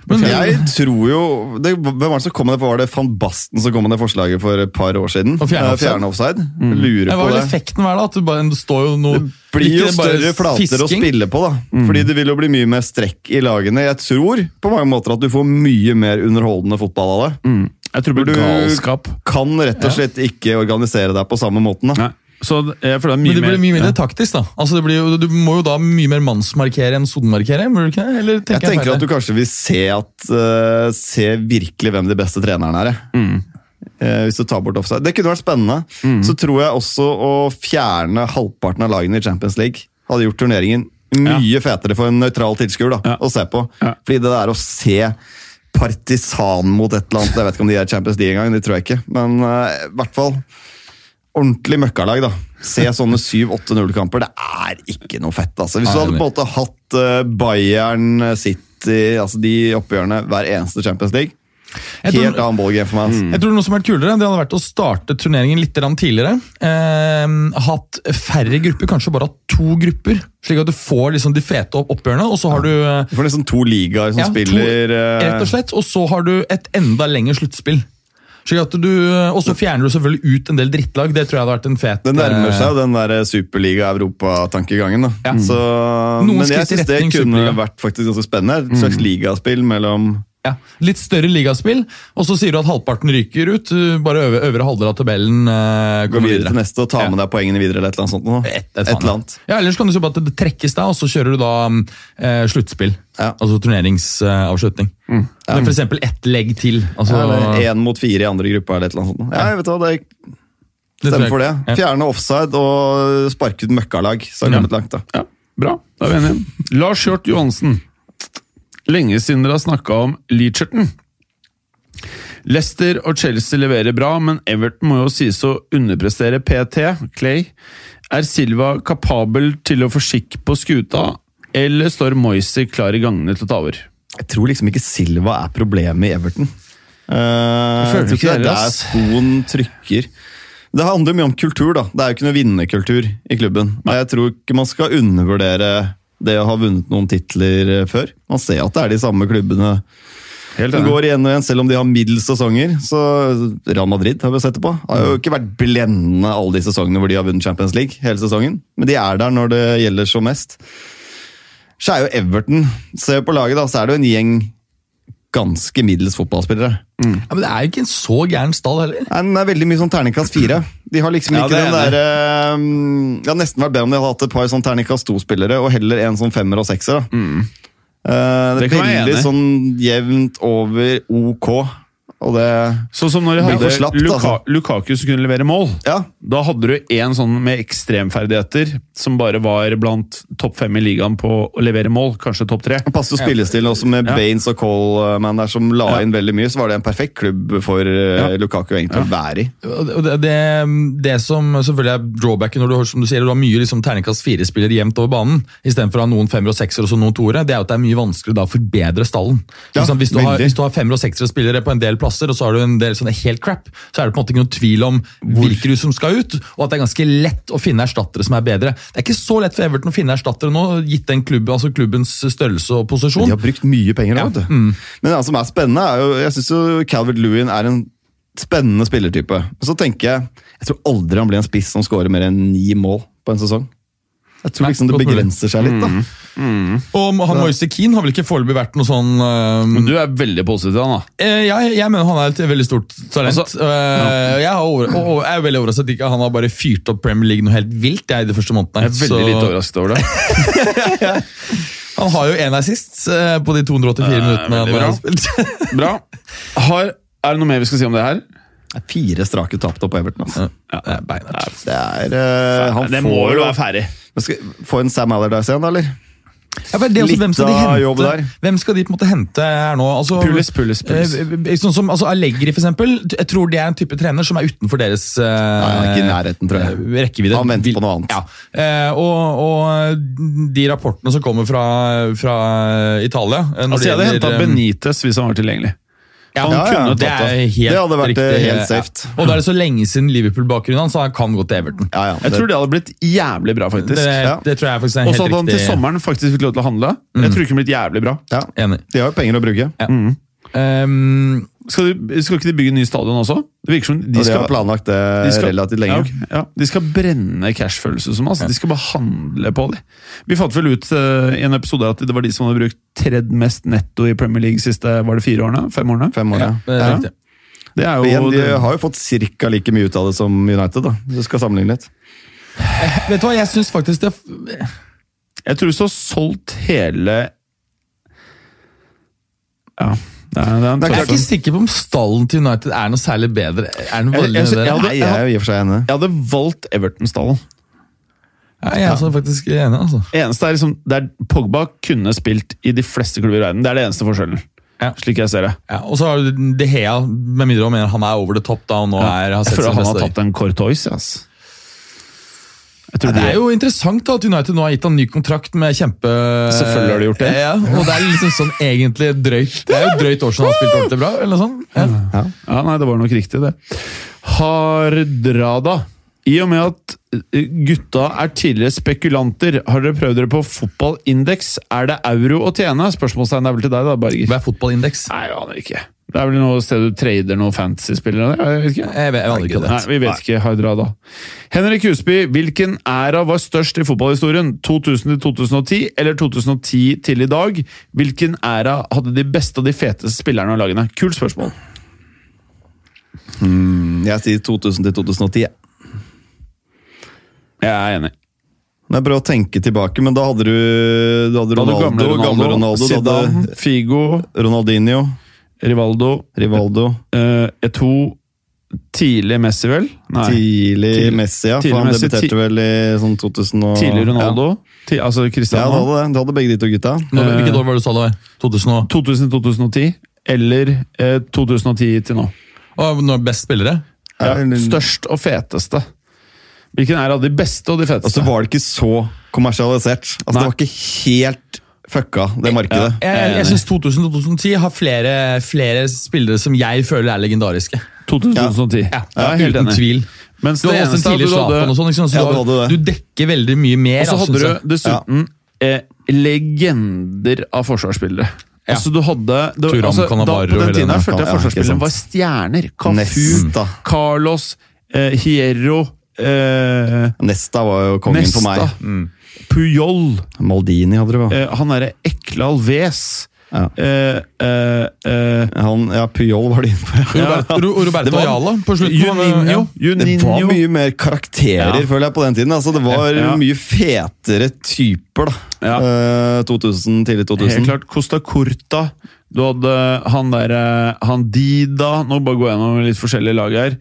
Men jeg tror jo det, Hvem var det som kom med det? Var det Van Basten som kom med det forslaget for et par år siden? Fjerne Eh, offside? Fjerne offside. Lurer Nei, Hva på det. effekten være, da? At du bare, det står jo noe Det blir jo større flater å spille på, da. Fordi det vil jo bli mye mer strekk i lagene. Jeg tror på mange måter at du får mye mer underholdende fotball av det. Mm. Jeg tror det blir Du- galskap. Kan rett og slett ikke organisere deg på samme måten. da. Nei. Så jeg føler det er Men det blir mye mer mindre taktisk, da. Altså, det blir du må jo da mye mer mannsmarkere enn sonemarkere? må du ikke Jeg tenker jeg, at du kanskje vil se, at, uh, se virkelig hvem de beste trenerne er. Mm. Uh, hvis du tar bort offside. Det kunne vært spennende. Så tror jeg også å fjerne halvparten av lagene i Champions League hadde gjort turneringen mye fetere for en nøytral tilskuer Ja. å se på. Ja. Fordi det der å se partisan mot et eller annet Jeg vet ikke om de er Champions League engang, det tror jeg ikke. Men uh, i hvert fall ordentlig møkkalag, da. Se sånne 7-8-0-kamper. Det er ikke noe fett, altså. Hvis du hadde på en måte hatt eh, Bayern City, altså de oppgjørene hver eneste Champions League Jeg tror- Helt annen ballgame for meg. altså. Jeg tror noe som hadde vært kulere, det hadde vært å starte turneringen litt tidligere. Eh, hatt færre grupper, kanskje bare hatt to grupper. Slik at du får liksom de fete opp oppgjørene, og så har du eh, Du får liksom to ligaer som ja, spiller to, Rett og slett, og så har du et enda lengre sluttspill. Du, Og så fjerner du selvfølgelig ut en del drittlag. Det tror jeg hadde vært en fet Det nærmer eh, seg den der Superliga-Europa-tankegangen. Ja. Men jeg synes syns det kunne vært faktisk ganske spennende. Et slags ligaspill mellom ja, Litt større ligaspill, og så sier du at halvparten ryker ut. Bare øvre, øvre halvdel av tabellen eh, Gå kommer videre til neste og ta med deg poengene videre. eller et eller annet sånt. nå. Et, et, Et eller annet. Ja, Ellers kan du si at det trekkes da, og så kjører du da eh, sluttspill. Ja. Altså turneringsavslutning. Ja. Men for eksempel ett legg til. Altså, Én mot fire i andre gruppe eller et eller annet sånt. Ja, jeg vet hva, det stemmer for det. Fjerne offside og sparke ut møkkalag. Så har Ja. kommet langt, da. Ja, Bra, da er vi enige. Lars Hjort Johansen. Lenge siden dere har snakka om Leacherton. Leicester og Chelsea leverer bra, men Everton må jo sies å underprestere PT, Clay. Er Silva kapabel til å få skikk på skuta, eller står Moisey klar i gangene til å ta over? Jeg tror liksom ikke Silva er problemet i Everton. Uh, jeg føler tror ikke det det, er der skoen trykker. Det handler mye om kultur, da. Det er jo ikke noe vinnerkultur i klubben. Nei. jeg tror ikke man skal undervurdere det å ha vunnet noen titler eh, før. Man ser at det er de samme klubbene som går igjen og igjen, selv om de har middels sesonger. Så Real Madrid har vi sett det på. Har jo ikke vært blendende alle de sesongene hvor de har vunnet Champions League. hele sesongen. Men de er der når det gjelder som mest. Så er jo Everton Se på laget, da, så er det jo en gjeng ganske middels fotballspillere. Ja, men Det er jo ikke en så gæren stall heller. Nei, Den er veldig mye sånn terningkast fire. De har liksom Ja, ikke den der derre um, Det har nesten vært bedre om de hadde hatt et par sånn terningkast to-spillere, og heller en sånn femmer og sekser. da. Eh, det Det er veldig sånn jevnt over ok. Og det Sånn som når de hadde slapt, Luka, altså. Lukaku som kunne levere mål. Ja. Da hadde du en sånn med ekstremferdigheter som bare var blant topp fem i ligaen på å levere mål. Kanskje topp tre. Passer jo spillestilen også med Ja. Baines og Coleman der som la Ja. inn veldig mye. Så var det en perfekt klubb for eh, Ja. Lukaku egentlig å være i. Det, det, det som selvfølgelig er drawbacken når du har, som du sier, du har mye liksom, terningkast fire-spillere jevnt over banen, istedenfor å ha noen femmer og seksere og så noen toere, det er jo at det er mye vanskeligere da å forbedre stallen. Hvis, du har, hvis du har femmer og seksere spillere på en del plasser, og så har du en del sånne helt crap, så er det på en måte ikke noen tvil om hvilke du som skal ut, og at det er ganske lett å finne erstattere som er bedre. Det er ikke så lett for Everton å finne erstattere nå, gitt den klubben, altså klubbens størrelse og posisjon De har brukt mye penger. Ja. vet du. Men det som er spennende, er jo Jeg syns Calvert Lewin er en spennende spillertype. Så tenker jeg Jeg tror aldri han blir en spiss som skårer mer enn ni mål på en sesong. Jeg tror Nei, liksom det begrenser seg litt. da. Og han Moise Keane har vel ikke foreløpig vært noe sånn uh, Men du er veldig positiv, han da. Eh, jeg, jeg mener han er et veldig stort talent. Altså, Eh, jeg, er over, og, og jeg er veldig overrasket at ikke han har bare fyrt opp Premier League noe helt vilt jeg, de første månedene. Jeg er veldig Så- litt overrasket over det. [laughs] Han har jo én assist uh, på de 284 minuttene han har spilt. [laughs] Bra. Har, er det noe mer vi skal si om det her? Det er fire strake tap på Everton. altså. Ja, det er beinhardt. Det er uh, han det må får vel jo- være ferdig. Skal få en Sam Allardyce igjen, da, eller? Ja, det er også, Litt hvem skal de av hente? jobb der. Hvem skal de på en måte hente her nå? Altså, Pulis, Pulis, Pulis. eh, Sånn som altså Allegri, for eksempel. Jeg tror det er en type trener som er utenfor deres uh, Nei, han ikke i nærheten, tror jeg. rekkevidde. Han venter på noe annet. Ja. Uh, og, og de rapportene som kommer fra, fra Italia eh, når Altså, jeg hadde henta eh, Benitez hvis han var tilgjengelig. Ja, Han ja, ja. det er helt Det hadde vært, eh, riktig. helt safe. Og da er det så lenge siden Liverpool-bakgrunnen hans, så han kan gå til Everton. Jeg tror det hadde blitt jævlig bra, faktisk. Det, det tror jeg faktisk er Og så hadde han til sommeren faktisk fikk lov til å handle. Jeg tror ikke det blitt jævlig bra. ja. Enig. De har jo penger å bruke. Ehm, Skal, de, skal ikke de bygge ny stadion også? Det virker som de de skal, har planlagt det de skal- relativt Ja, lenge. ok. ja, de skal brenne cash-følelse som. Altså. De skal bare handle på det. Vi fant vel ut uh, i en episode at det var de som hadde brukt tredje mest netto i Premier League siste var det fire årene? Fem årene? Fem år, ja, ja. det Ja. Det er jo igjen, de har jo fått ca. like mye ut av det som United, da. Du skal sammenligne litt. Vet du hva, jeg syns faktisk det Jeg tror hvis du har solgt hele Ja. Det er, det er Det er Jeg er ikke sikker på om stallen til United er noe særlig bedre. Er den Jeg- veldig jeg- jeg- hadde- Nei, jeg er jo i og for seg enig. Jeg hadde valgt Everton-stallen. Ja, jeg er faktisk enig, altså. Eneste er liksom, det er Pogba kunne spilt i de fleste klubber i verden. Det er det eneste forskjellen. Ja. Slik jeg ser det. Ja, og så har du De Hea, med mindre han mener han er over the top da, og nå er, har jeg føler han har tatt en Courtois. Yes. Ja, det er jo interessant da, at United nå har gitt han ny kontrakt med kjempe... Selvfølgelig har de gjort det. Ja, og det er liksom sånn egentlig drøyt Det er jo drøyt år siden han har spilt ordentlig bra. eller noe sånt. Ja. Ja, nei, det var nok riktig, det. Hardrada. I og med at eh, gutta er tidligere spekulanter, har dere prøvd dere på fotballindeks? Er det euro å tjene? Spørsmålstegn er vel til deg, da, Berger. Hva er fotballindeks? Nei, jeg aner ikke. Det er vel noe sted du trader noen fantasy-spillere? Jeg vet ikke. Jeg vet- jeg ikke. Nei, vi vet ikke, Hardrada. Henrik Husby, hvilken æra var størst i fotballhistorien? 2000 til 2010 eller 2010 til i dag? Hvilken æra hadde de beste og de feteste spillerne av lagene? Kult spørsmål. Jeg sier 2000 til 2010. jeg. Er enig. Det Jeg prøver å tenke tilbake, men da hadde du, da hadde Da hadde du gamle Ronaldo, gamle Ronaldo, Zidane, Figo, Ronaldinho, Rivaldo, Rivaldo, uh, Eto, tidlig Messi, vel? Nei. tidlig Tidlig- Messi, ja. tidlig For han debuterte vel i sånn 2000 og Tidlig Ronaldo. Ti, altså Cristiano. ja du hadde det. Du hadde begge de to gutta. Nå, hvilket år var det du sa det var? 2000 og... 2000-2010 eller eh, 2010 til nå. Og når best spillere? Ja, Ja, størst og feteste. Hvilken er av de beste og de feteste? Altså var det ikke så kommersialisert. Altså Nei. Det var ikke helt fucka, det markedet. Jeg, jeg, jeg syns 2000-2010 har flere, flere spillere som jeg føler er legendariske. 2010. Ja, ja helt Uten enig. tvil. Mens Du har også en tidlig Zlatan og sånn. Liksom. Så Ja, du, du hadde du dekker veldig mye mer. Og så hadde synes du dessuten dessuten eh, legender av forsvarsspillere. Ja. Altså du hadde det, altså, da, På den tiden den her følte jeg Ja, forsvarsspillerne var stjerner. Cafu, Nesta. Carlos, eh, Hierro, eh, Nesta var jo kongen Nesta, for meg. Puyol, Maldini hadde det, hva? eh, han derre ekle Alves. Ja. Eh, eh, eh, Han, ja, Puyol var det inne på. Ja. Roberto, Ro- Roberto var- Ayala på slutten. Juninho. Ja. Det var mye mer karakterer, Ja. føler jeg, på den tiden. Altså, det var Ja. mye fetere typer, da. Ja. Eh, 2000, tidlig 2000. Helt klart. Costa Curta. Du hadde han derre Han Dida Nå bare går jeg gjennom litt forskjellige lag her.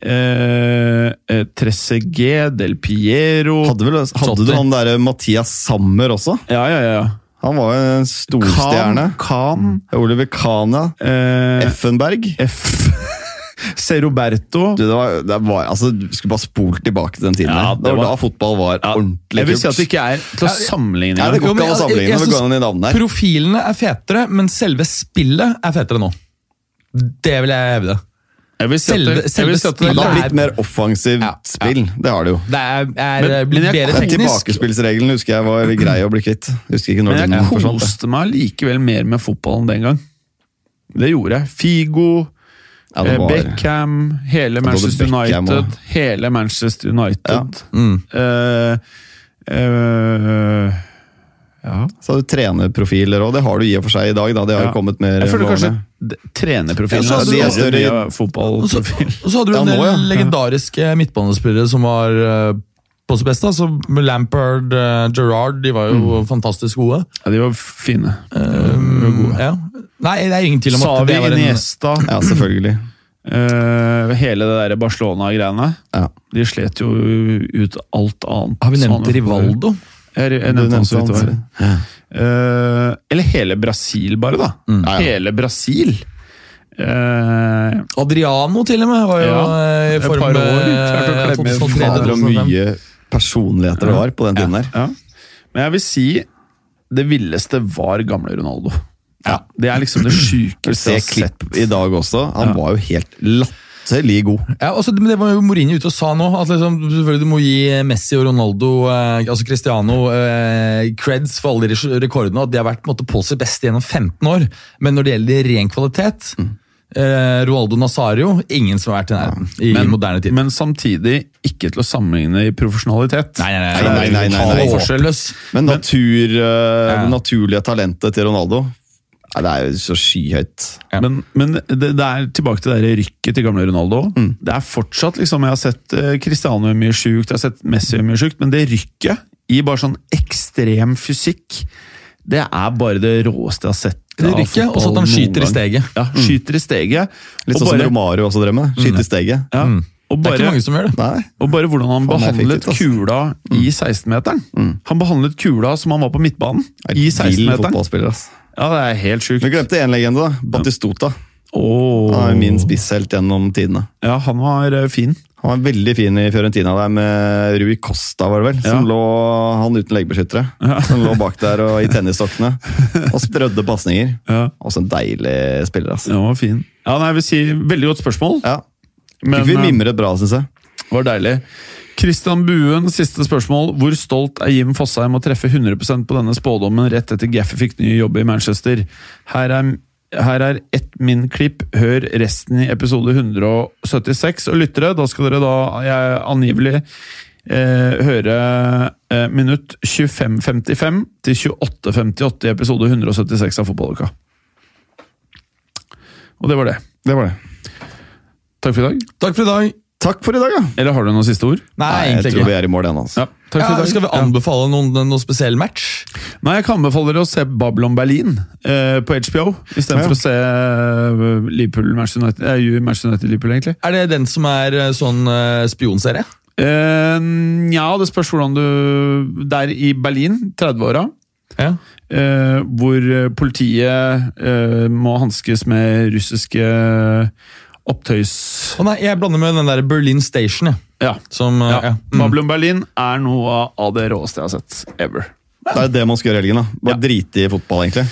Ja. Eh, eh, Del Piero Hadde, vel, hadde du han derre Mathias Sammer også? Ja, ja, ja. Han var jo en storstjerne. Khan. Oliver Kana. Eh, Effenberg. F. [laughs] Ceroberto Roberto. Du, det var, det var, altså, du skulle bare spolt tilbake til den tiden. Ja, det det var, da fotball var ordentlig Jeg vil si at det ikke er til å sammenligne Ja, det går ikke an å sammenligne jeg vi går gående i navnet her. Profilene er fetere, men selve spillet er fetere nå. Det vil jeg hevde. Jeg vil si at det, jeg selve vil si at det, det har blitt mer offensivt Ja, spill. Det har det jo. Det er, er Men- blitt jeg- bedre teknisk. tilbakespillsregelen husker jeg var grei å bli kvitt. Men jeg forsvant. koste meg likevel mer med fotballen den gang. Det gjorde jeg. Figo, Ja, eh, var- Beckham, hele Manchester Beckham United. og- Hele Manchester United. Mm. Uh, uh, ja. Så har du trenerprofiler òg. Det har du i og for seg i dag. Da. Det har Ja. jo kommet mer Jeg føler kanskje trenerprofilen Ja, så er større i Og så, hadde du en del ja. legendariske midtbanespillere som var eh, på sitt beste. Altså Lampard, uh, Gerrard, de var jo fantastisk gode. Ja, de var fine. Um, ja. Nei, det er ingen tvil om at det var en Iniesta, [clears throat] Ja, selvfølgelig. Uh, hele det der Barcelona-greiene. Ja. De slet jo ut alt annet. Har vi nevnt Sånn- Rivaldo? Jeg, jeg nevnte han så vidt var. Eh, eller hele Brasil, bare, da. Ja, ja. Hele Brasil. Uh, Adriano, til og med, var jo Ja, eh, i form par år, klart å klemme 2003, Fader, og mye personligheter det var på den tiden der. ja. Men jeg vil si det villeste var gamle Ronaldo. Ja. Det er liksom det sjukeste jeg har sett. i dag også. Han Ja. var jo helt latterlig god. Ja, altså, men det var jo Mourinho ute og sa nå, at liksom, selvfølgelig du må gi Messi og Ronaldo, eh, altså Cristiano, eh, creds for alle de rekordene, at de har vært på måte, på sitt beste gjennom 15 år. Men når det gjelder ren kvalitet, eh, Roaldo Nazario, ingen som har vært i nærheten i Men, moderne tid. men samtidig ikke til å sammenligne i profesjonalitet. Nei, nei, nei. Nei, nei, nei, nei, nei. Men natur, uh, Ja. naturlige talentet til Ronaldo Nei, Det er jo så skyhøyt. Ja. Men, men det, det er tilbake til det rykket til gamle Ronaldo. Det er fortsatt liksom, Jeg har sett eh, Cristiano mye sjukt, jeg har sett Messi mye sjukt, men det rykket i bare sånn ekstrem fysikk, det er bare det råeste jeg har sett. Det rykket, og så at han noen skyter i steget. Ja, skyter i steget. Litt sånn som bare- Romario også drev med. Skyte i steget. Ja, og, Det er ikke mange som gjør det. Nei. og bare hvordan han Fan, behandlet effektivt, kula kula i 16-meteren. Han behandlet kula som han var på midtbanen. I 16-meteren. Ja, det er helt sjukt. Vi glemte én legende, da. Batistota. Oh. Han er min spisshelt gjennom tidene. Ja, han var eh, fin. Han var veldig fin i Fiorentina der med Rui Costa, var det vel? Som Ja. lå, han uten leggbeskyttere. Ja. [laughs] Som lå bak der og i tennisstokkene. [laughs] Og sprødde pasninger. Ja, Også en deilig spiller, Altså. Ja, var fin. Ja, nei, jeg vil si Veldig godt spørsmål. Ja. Men Fikk vi eh, mimret bra, syns jeg. var deilig. Christian Buen, siste spørsmål. Hvor stolt er Jim Fosheim å treffe 100% på denne spådommen rett etter Gaffey fikk ny jobb i Manchester? Her er, her er ett min klipp. Hør resten i episode 176. Og lyttere, da skal dere da jeg, angivelig eh, høre eh, minutt 25.55 til 28.58 i episode 176 av Fotballuka. Og det var det. Det var det. Takk for i dag. Takk for i dag. Takk for i dag, ja. Eller har du noen siste ord? Nei, jeg egentlig tror ikke. vi er i mål igjen, altså. Ja, takk for i Ja, dag. skal vi anbefale noen, noen spesiell match? Nei, jeg kan anbefale dere å se Babylon Berlin eh, på HBO, istedenfor Ja. å se eh, Liverpool, Match United, eh, Match United Liverpool, egentlig. Er det den som er eh, sånn eh, spionserie? Eh, ja, det spørs hvordan du Det er i Berlin, 30-åra, Ja. eh, hvor politiet eh, må hanskes med russiske opptøys... Å nei, jeg blander med den der Berlin Station, jeg. Ja. Som, eh, ja. ja. Mm. Babylon Berlin er noe av det råeste jeg har sett ever. Det er det man skal gjøre i helgen. da. Bare Ja. drite i fotball, egentlig.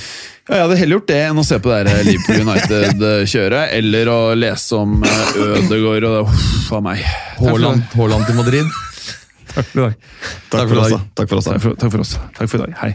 Ja, jeg hadde heller gjort det enn å se på det der Liverpool United-kjøret, eller å lese om eh, Ødegaard og. Uff a meg. Haaland, Haaland til Madrid. Takk for i dag. Takk for oss, da. Takk for oss, takk for oss. Takk for i dag. Hei.